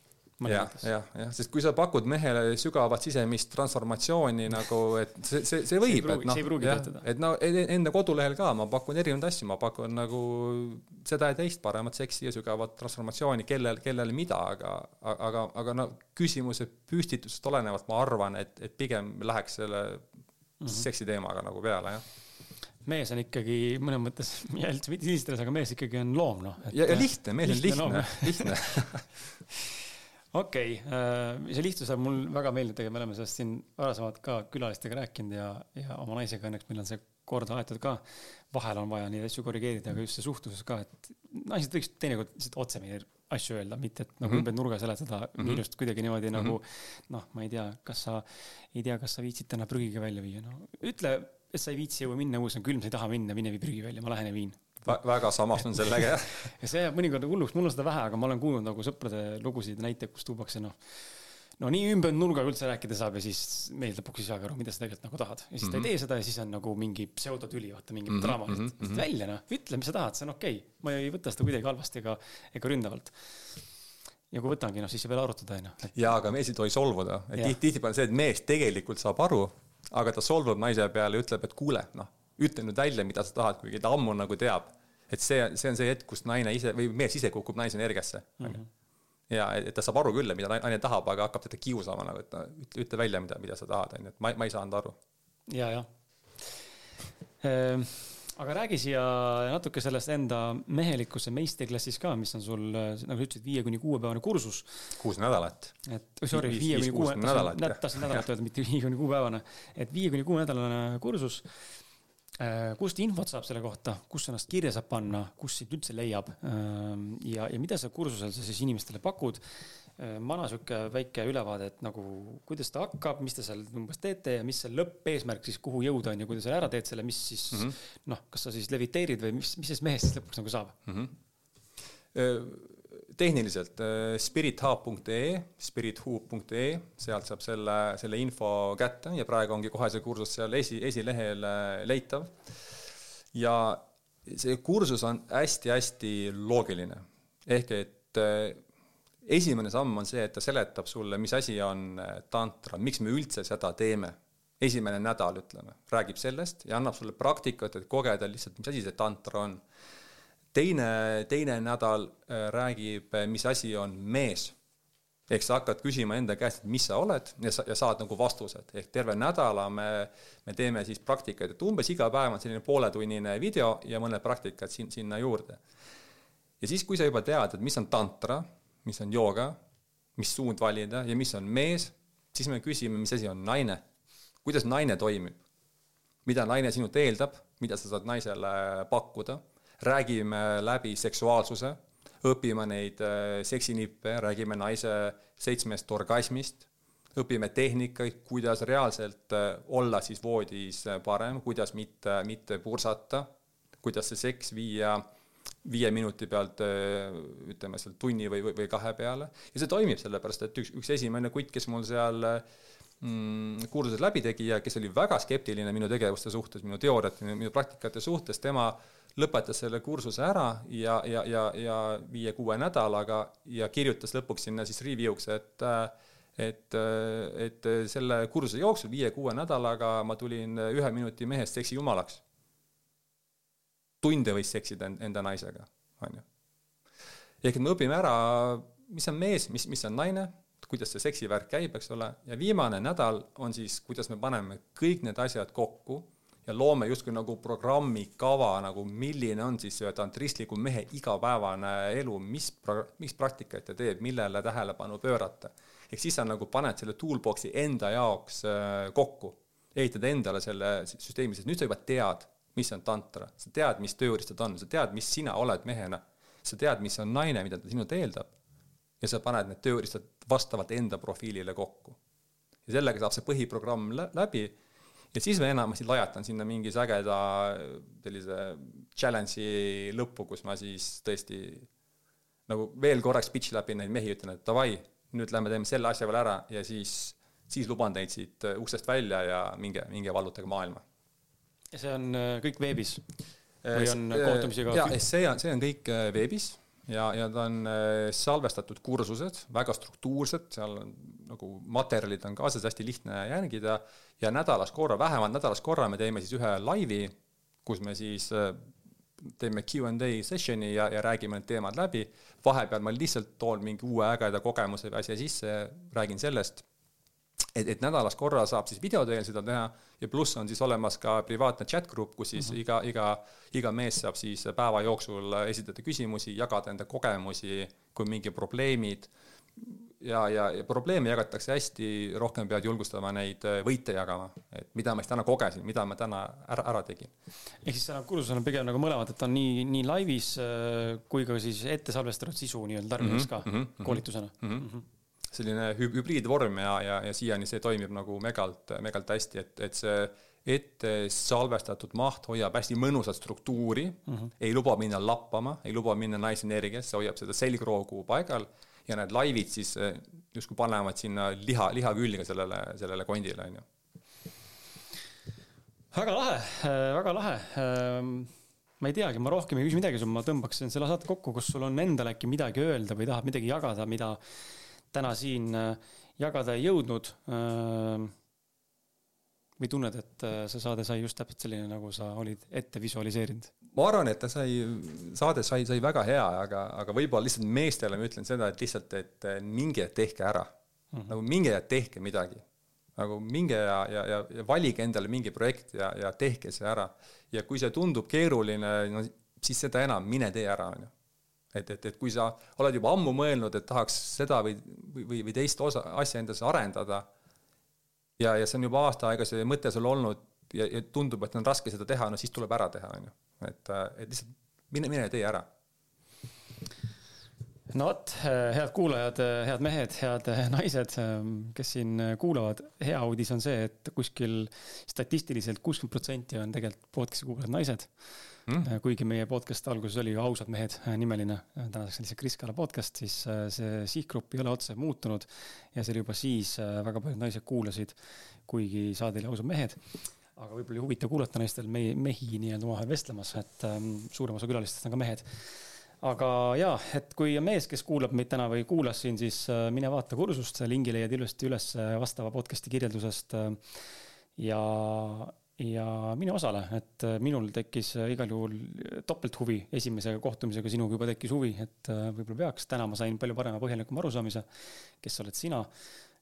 jah, jah, jah, sest kui sa pakud mehele sügavat sisemist transformatsiooni nagu, et see, see, see võib, et noh, et no e-, enda kodulehel ka ma pakun erinevaid asju, ma pakun nagu seda ja teist, paremat seksi ja sügavat transformatsiooni, kellel, kellel mida, aga, aga, aga no küsimuse püstitusest olenevalt ma arvan, et, et pigem läheks selle mm -hmm. seksi teemaga nagu peale, jah mees on ikkagi mõnes mõttes, üldse mitte sildistada, aga mees ikkagi on loom, noh. ja, ja lihtne, mees on lihtne, lihtne okei okay,, äh, see lihtsus saab mul väga meeldib, tegelikult me oleme sellest siin varasemalt ka külalistega rääkinud ja, ja oma naisega õnneks meil on see korda aetud ka. vahel on vaja neid asju korrigeerida, aga just see suhtluses ka, et naised võiks teinekord lihtsalt otse meile asju öelda, mitte et nagu mm -hmm. ümber nurga seletada mm -hmm. minust kuidagi niimoodi mm -hmm. nagu noh, ma ei tea, kas sa, ei tea, kas sa viitsid täna prügiga välja viia, no ütle, et sa ei viitsi jõua minna, õues on külm, sa ei taha minna, mine vii prügi välja, ma lähen ja viin väga samastun sellega, jah. ja see jääb mõnikord hulluks, mul on seda vähe, aga ma olen kuulnud nagu sõprade lugusid, näiteid, kus tuuakse noh, no nii ümber nurgaga üldse rääkida saab ja siis mees lõpuks ei saagi aru, mida sa tegelikult nagu tahad. ja siis mm -hmm. ta ei mhm. tee seda ja siis on nagu mingi pseudotüli, vaata mingi mm -hmm. draama mm, -hmm. välja noh, ütle, mis sa tahad, see on okei okay.. ma ei võta seda kuidagi halvasti ega, ega ründavalt ja kui võtangi, noh siis saab jälle arutada, onju. jaa, aga mees ei tohi solvuda, et tihti, tihtipeale see, et mees tegelikult saab aru, aga ta solvub naise peale ja ütleb, et kuule, noh, ütle nüüd välja, mida sa tahad, kuigi ta ammu nagu teab et see, see on see hetk, kus naine ise või mees ise kukub naise energiasse mm. -hmm. ja et ta saab aru küll, mida naine tahab, aga hakkab teda kiusama nagu, et no ütle, ütle välja, mida, mida sa tahad, onju, et ma, ma ei saanud aru. ja, jah ehm, aga räägi siia natuke sellest enda mehelikkuse meistriklassis ka, mis on sul, nagu sa ütlesid, viie kuni kuuepäevane kursus. kuus nädalat. et, sorry, viie kuni kuue, tahtsin nädalat öelda, mitte viie kuni kuupäevane. et viie kuni kuuenädalane kursus Äh, kust infot saab selle kohta, kus ennast kirja saab panna, kus sind üldse leiab ähm, ja, ja mida sa kursusel sa siis inimestele pakud? Äh, ma annan sihuke väike ülevaade, et nagu kuidas ta hakkab, mis te seal umbes teete ja mis see lõppeesmärk siis, kuhu jõuda on ja kui sa selle ära teed, selle, mis siis mm -hmm. noh, kas sa siis leviteerid või mis, mis sellest mehest siis lõpuks nagu saab mm? -hmm tehniliselt äh, spirithub.ee, spirithub.ee, sealt saab selle, selle info kätte ja praegu ongi kohe see kursus seal esi, esilehel äh, leitav. ja see kursus on hästi-hästi loogiline. ehk et äh, esimene samm on see, et ta seletab sulle, mis asi on tantra, miks me üldse seda teeme esimene nädal, ütleme, räägib sellest ja annab sulle praktikat, et kogeda lihtsalt, mis asi see tantra on. Teine, teine nädal äh, räägib, mis asi on mees. ehk sa hakkad küsima enda käest, et mis sa oled ja sa, ja saad nagu vastused, ehk terve nädala me, me teeme siis praktikaid, et umbes iga päev on selline pooletunnine video ja mõned praktikad siin, sinna juurde. ja siis, kui sa juba tead, et mis on tantra, mis on jooga, mis suund valida ja mis on mees, siis me küsime, mis asi on naine. Kuidas naine toimib, mida naine sinult eeldab, mida sa saad naisele pakkuda, räägime läbi seksuaalsuse, õpime neid äh, seksinippe, räägime naise seitsmest orgasmist, õpime tehnikaid, kuidas reaalselt äh, olla siis voodis äh, parem, kuidas mitte, mitte pursata, kuidas see seks viia viie minuti pealt ütleme seal tunni või, või, kahe peale. Ja see toimib sellepärast, et üks, üks esimene kutt, kes mul seal mm, kursused läbi tegi ja kes oli väga skeptiline minu tegevuste suhtes, minu teooriate, minu praktikate suhtes, tema lõpetas selle kursuse ära ja, ja, ja, ja viie-kuue nädalaga ja kirjutas lõpuks sinna siis review'ks, et et, et selle kursuse jooksul viie-kuue nädalaga ma tulin ühe minuti mehest seksi jumalaks. tunde võis seksida enda naisega, on ju. ehk et me õpime ära, mis on mees, mis, mis on naine kuidas see seksivärk käib, eks ole, ja viimane nädal on siis, kuidas me paneme kõik need asjad kokku ja loome justkui nagu programmikava nagu, milline on siis ühe tantristliku mehe igapäevane elu, mis pro-, mis praktikaid ta teeb, millele tähelepanu pöörata. ehk siis sa nagu paned selle toolbox'i enda jaoks äh, kokku, ehitad endale selle süsteemi, sest nüüd sa juba tead, mis on tantra, sa tead, mis tööriistad on, sa tead, mis sina oled mehena, sa tead, mis on naine, mida ta sinult eeldab ja sa paned need tööriistad vastavalt enda profiilile kokku. ja sellega saab see põhiprogramm läbi ja siis ma enamasti lajatan sinna mingi ägeda sellise challenge'i lõppu, kus ma siis tõesti nagu veel korraks pitch läbi neid mehi, ütlen, et davai, nüüd lähme teeme selle asja veel ära ja siis, siis luban teid siit uksest välja ja minge, minge vallutage maailma. ja see on äh, kõik veebis? või on kohtumisi ka? jaa, see on, see on kõik äh, veebis ja, ja ta on äh, salvestatud kursused, väga struktuursed, seal on nagu materjalid on kaasas, hästi lihtne järgida ja nädalas korra, vähemalt nädalas korra me teeme siis ühe laivi, kus me siis äh, teeme Q and A session'i ja, ja räägime need teemad läbi. vahepeal ma lihtsalt toon mingi uue ägeda kogemuse või asja sisse, räägin sellest et, et nädalas korra saab siis video teel seda teha ja pluss on siis olemas ka privaatne chat grupp, kus siis mm -hmm. iga, iga, iga mees saab siis päeva jooksul esitada küsimusi, jagada enda kogemusi, kui mingi probleemid ja, ja, ja probleeme jagatakse hästi, rohkem pead julgustama neid võite jagama, et mida ma siis täna kogesin, mida ma täna ära, ära tegin. ehk siis seal kursusel on pigem nagu mõlemad, et on nii, nii laivis äh, kui ka siis ette salvestatud sisu nii-öelda tarbimiseks ka mm -hmm, koolitusena mm. -hmm. Mm -hmm selline hübriidvorm ja, ja, ja siiani see toimib nagu megalt, megalt hästi, et, et see ette salvestatud maht hoiab hästi mõnusat struktuuri mm, -hmm. ei luba minna lappama, ei luba minna naisenergiasse, hoiab seda selgroogu paigal ja need laivid siis eh, justkui panevad sinna liha, liha külge sellele, sellele kondile, on ju. väga lahe, väga lahe. Ehm, ma ei teagi, ma rohkem ei küsi midagi ma tõmbaksin selle saate kokku, kus sul on endal äkki midagi öelda või tahad midagi jagada, mida täna siin äh, jagada ei jõudnud. Äh, või tunned, et äh, see saade sai just täpselt selline, nagu sa olid ette visualiseerinud? ma arvan, et ta sai, saade sai, sai väga hea, aga, aga võib-olla lihtsalt meestele ma ütlen seda, et lihtsalt, et minge ja tehke ära mm. -hmm. nagu minge ja tehke midagi. nagu minge ja, ja, ja, ja valige endale mingi projekt ja, ja tehke see ära. ja kui see tundub keeruline, no siis seda enam, mine tee ära, on ju et, et, et kui sa oled juba ammu mõelnud, et tahaks seda või, või, või teist osa, asja endas arendada ja, ja see on juba aasta aega see mõte sul olnud ja, ja tundub, et on raske seda teha, no siis tuleb ära teha, on ju. et, et lihtsalt mine, mine tee ära no vot, head kuulajad, head mehed, head naised, kes siin kuulavad, hea uudis on see, et kuskil statistiliselt kuuskümmend protsenti on tegelikult podcast'i kuulajad naised mm.. kuigi meie podcast alguses oli ju Ausad mehed äh, nimeline, äh, tänaseks on lihtsalt Kris Kala podcast, siis see sihtgrupp ei ole otseselt muutunud. ja see oli juba siis, väga paljud naised kuulasid, kuigi saade oli Ausad mehed. aga võib-olla oli huvitav kuulata naistel meie, mehi nii-öelda omavahel vestlemas, et ähm, suurem osa külalistest on ka mehed aga jaa, et kui on mees, kes kuulab meid täna või kuulas siin, siis mine vaata kursust, lingi leiad ilusti üles vastava podcast'i kirjeldusest ja, ja mine osale, et minul tekkis igal juhul topelthuvi esimese kohtumisega sinuga juba tekkis huvi, et võib-olla peaks, täna ma sain palju parema, põhjalikuma arusaamise, kes oled sina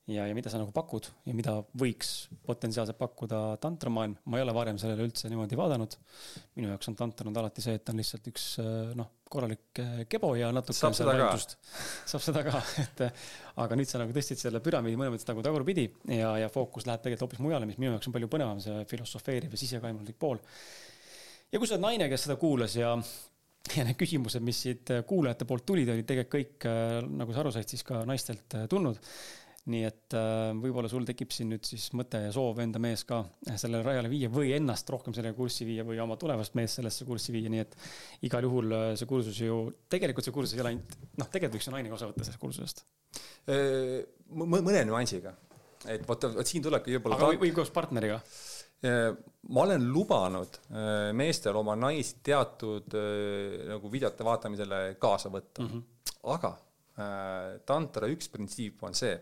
ja, ja mida sa nagu pakud ja mida võiks potentsiaalselt pakkuda tantramaailm. ma ei ole varem sellele üldse niimoodi vaadanud. minu jaoks on tantra olnud alati see, et on lihtsalt üks noh, korralik eh, kebo ja natuke. saab seda ka. saab seda ka, et aga nüüd sa nagu tõstsid selle püramiidi mõnes mõttes nagu tagurpidi ja, ja fookus läheb tegelikult hoopis mujale, mis minu jaoks on palju põnevam, see filosofeeriv ja sisekaimundlik pool. ja kui sa oled naine, kes seda kuulas ja ja need küsimused, mis siit kuulajate poolt tulid, olid tegelikult kõik, nagu sa aru said, siis ka naistelt tulnud nii et äh, võib-olla sul tekib siin nüüd siis mõte ja soov enda mees ka sellele rajale viia või ennast rohkem sellega kurssi viia või oma tulevast meest sellesse kurssi viia, nii et igal juhul äh, see kursus ju, tegelikult see kursus ei ole ainult, noh, tegelikult võiks ju naine ka osa võtta sellest kursusest. Äh, mõne nüansiga, et vot, vot siin tulebki võib-olla aga või koos partneriga? ma olen lubanud meestel oma naist teatud nagu videote vaatamisele kaasa võtta mm, -hmm. aga tantra üks printsiip on see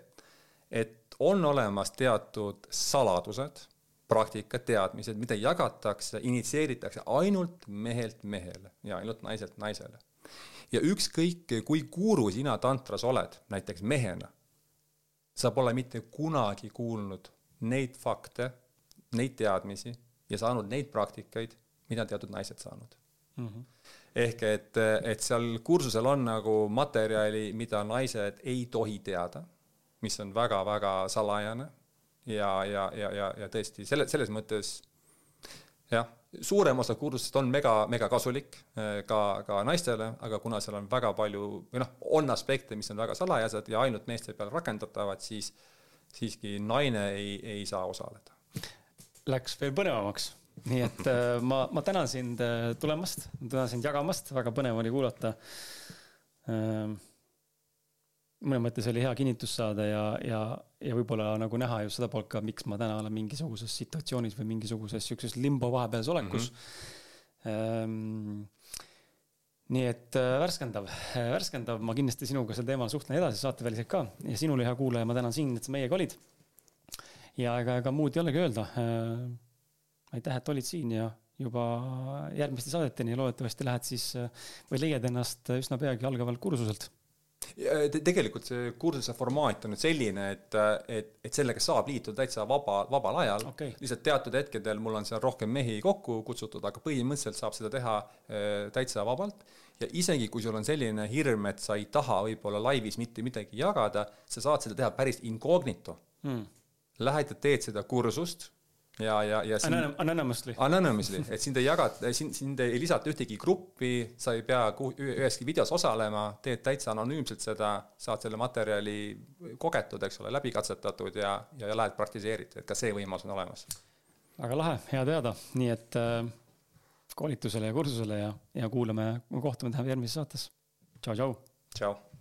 et on olemas teatud saladused, praktikad, teadmised, mida jagatakse, initsieeritakse ainult mehelt mehele ja ainult naiselt naisele. ja ükskõik, kui guru sina tantras oled, näiteks mehena, sa pole mitte kunagi kuulnud neid fakte, neid teadmisi ja saanud neid praktikaid, mida teatud naised saanud mm. -hmm. ehk et, et seal kursusel on nagu materjali, mida naised ei tohi teada mis on väga-väga salajane ja, ja, ja, ja, ja tõesti selle, selles mõttes jah, suurem osa kursustest on mega, mega kasulik eh, ka, ka naistele, aga kuna seal on väga palju või noh, on aspekte, mis on väga salajased ja ainult meeste peal rakendatavad, siis siiski naine ei, ei saa osaleda. Läks veel põnevamaks, nii et eh, ma, ma tänan sind eh, tulemast, tänan sind jagamast, väga põnev oli kuulata ehm, mõnes mõttes oli hea kinnitus saada ja, ja, ja võib-olla nagu näha just seda poolt ka, miks ma täna olen mingisuguses situatsioonis või mingisuguses sihukeses limbo vahepealses olekus mm. -hmm. nii et äh, värskendav, äh, värskendav, ma kindlasti sinuga sel teemal suhtlen edasi saateväliselt ka ja sinule, hea kuulaja, ma tänan sind, et sa meiega olid. ja ega, ega muud ei olegi öelda äh,. aitäh, et olid siin ja juba järgmiste saadeteni ja loodetavasti lähed siis äh, või leiad ennast üsna peagi algavalt kursuselt tegelikult see kursuse formaat on nüüd selline, et, et, et sellega saab liituda täitsa vaba, vabal ajal. Okay.. lihtsalt teatud hetkedel mul on seal rohkem mehi kokku kutsutud, aga põhimõtteliselt saab seda teha äh, täitsa vabalt. ja isegi, kui sul on selline hirm, et sa ei taha võib-olla laivis mitte midagi jagada, sa saad seda teha päris incognito. Hmm.. Lähed ja teed seda kursust ja, ja, ja sind... Anonymously. Anonymously, et sind ei jagata, sind, sind ei lisata ühtegi gruppi, sa ei pea üheski videos osalema, teed täitsa anonüümselt seda, saad selle materjali kogetud, eks ole, läbi katsetatud ja, ja, ja lähed praktiseerid, et ka see võimalus on olemas. väga lahe, hea teada, nii et äh, koolitusele ja kursusele ja, ja kuulame, kohtume tähendab järgmises saates. tšau, tšau. tšau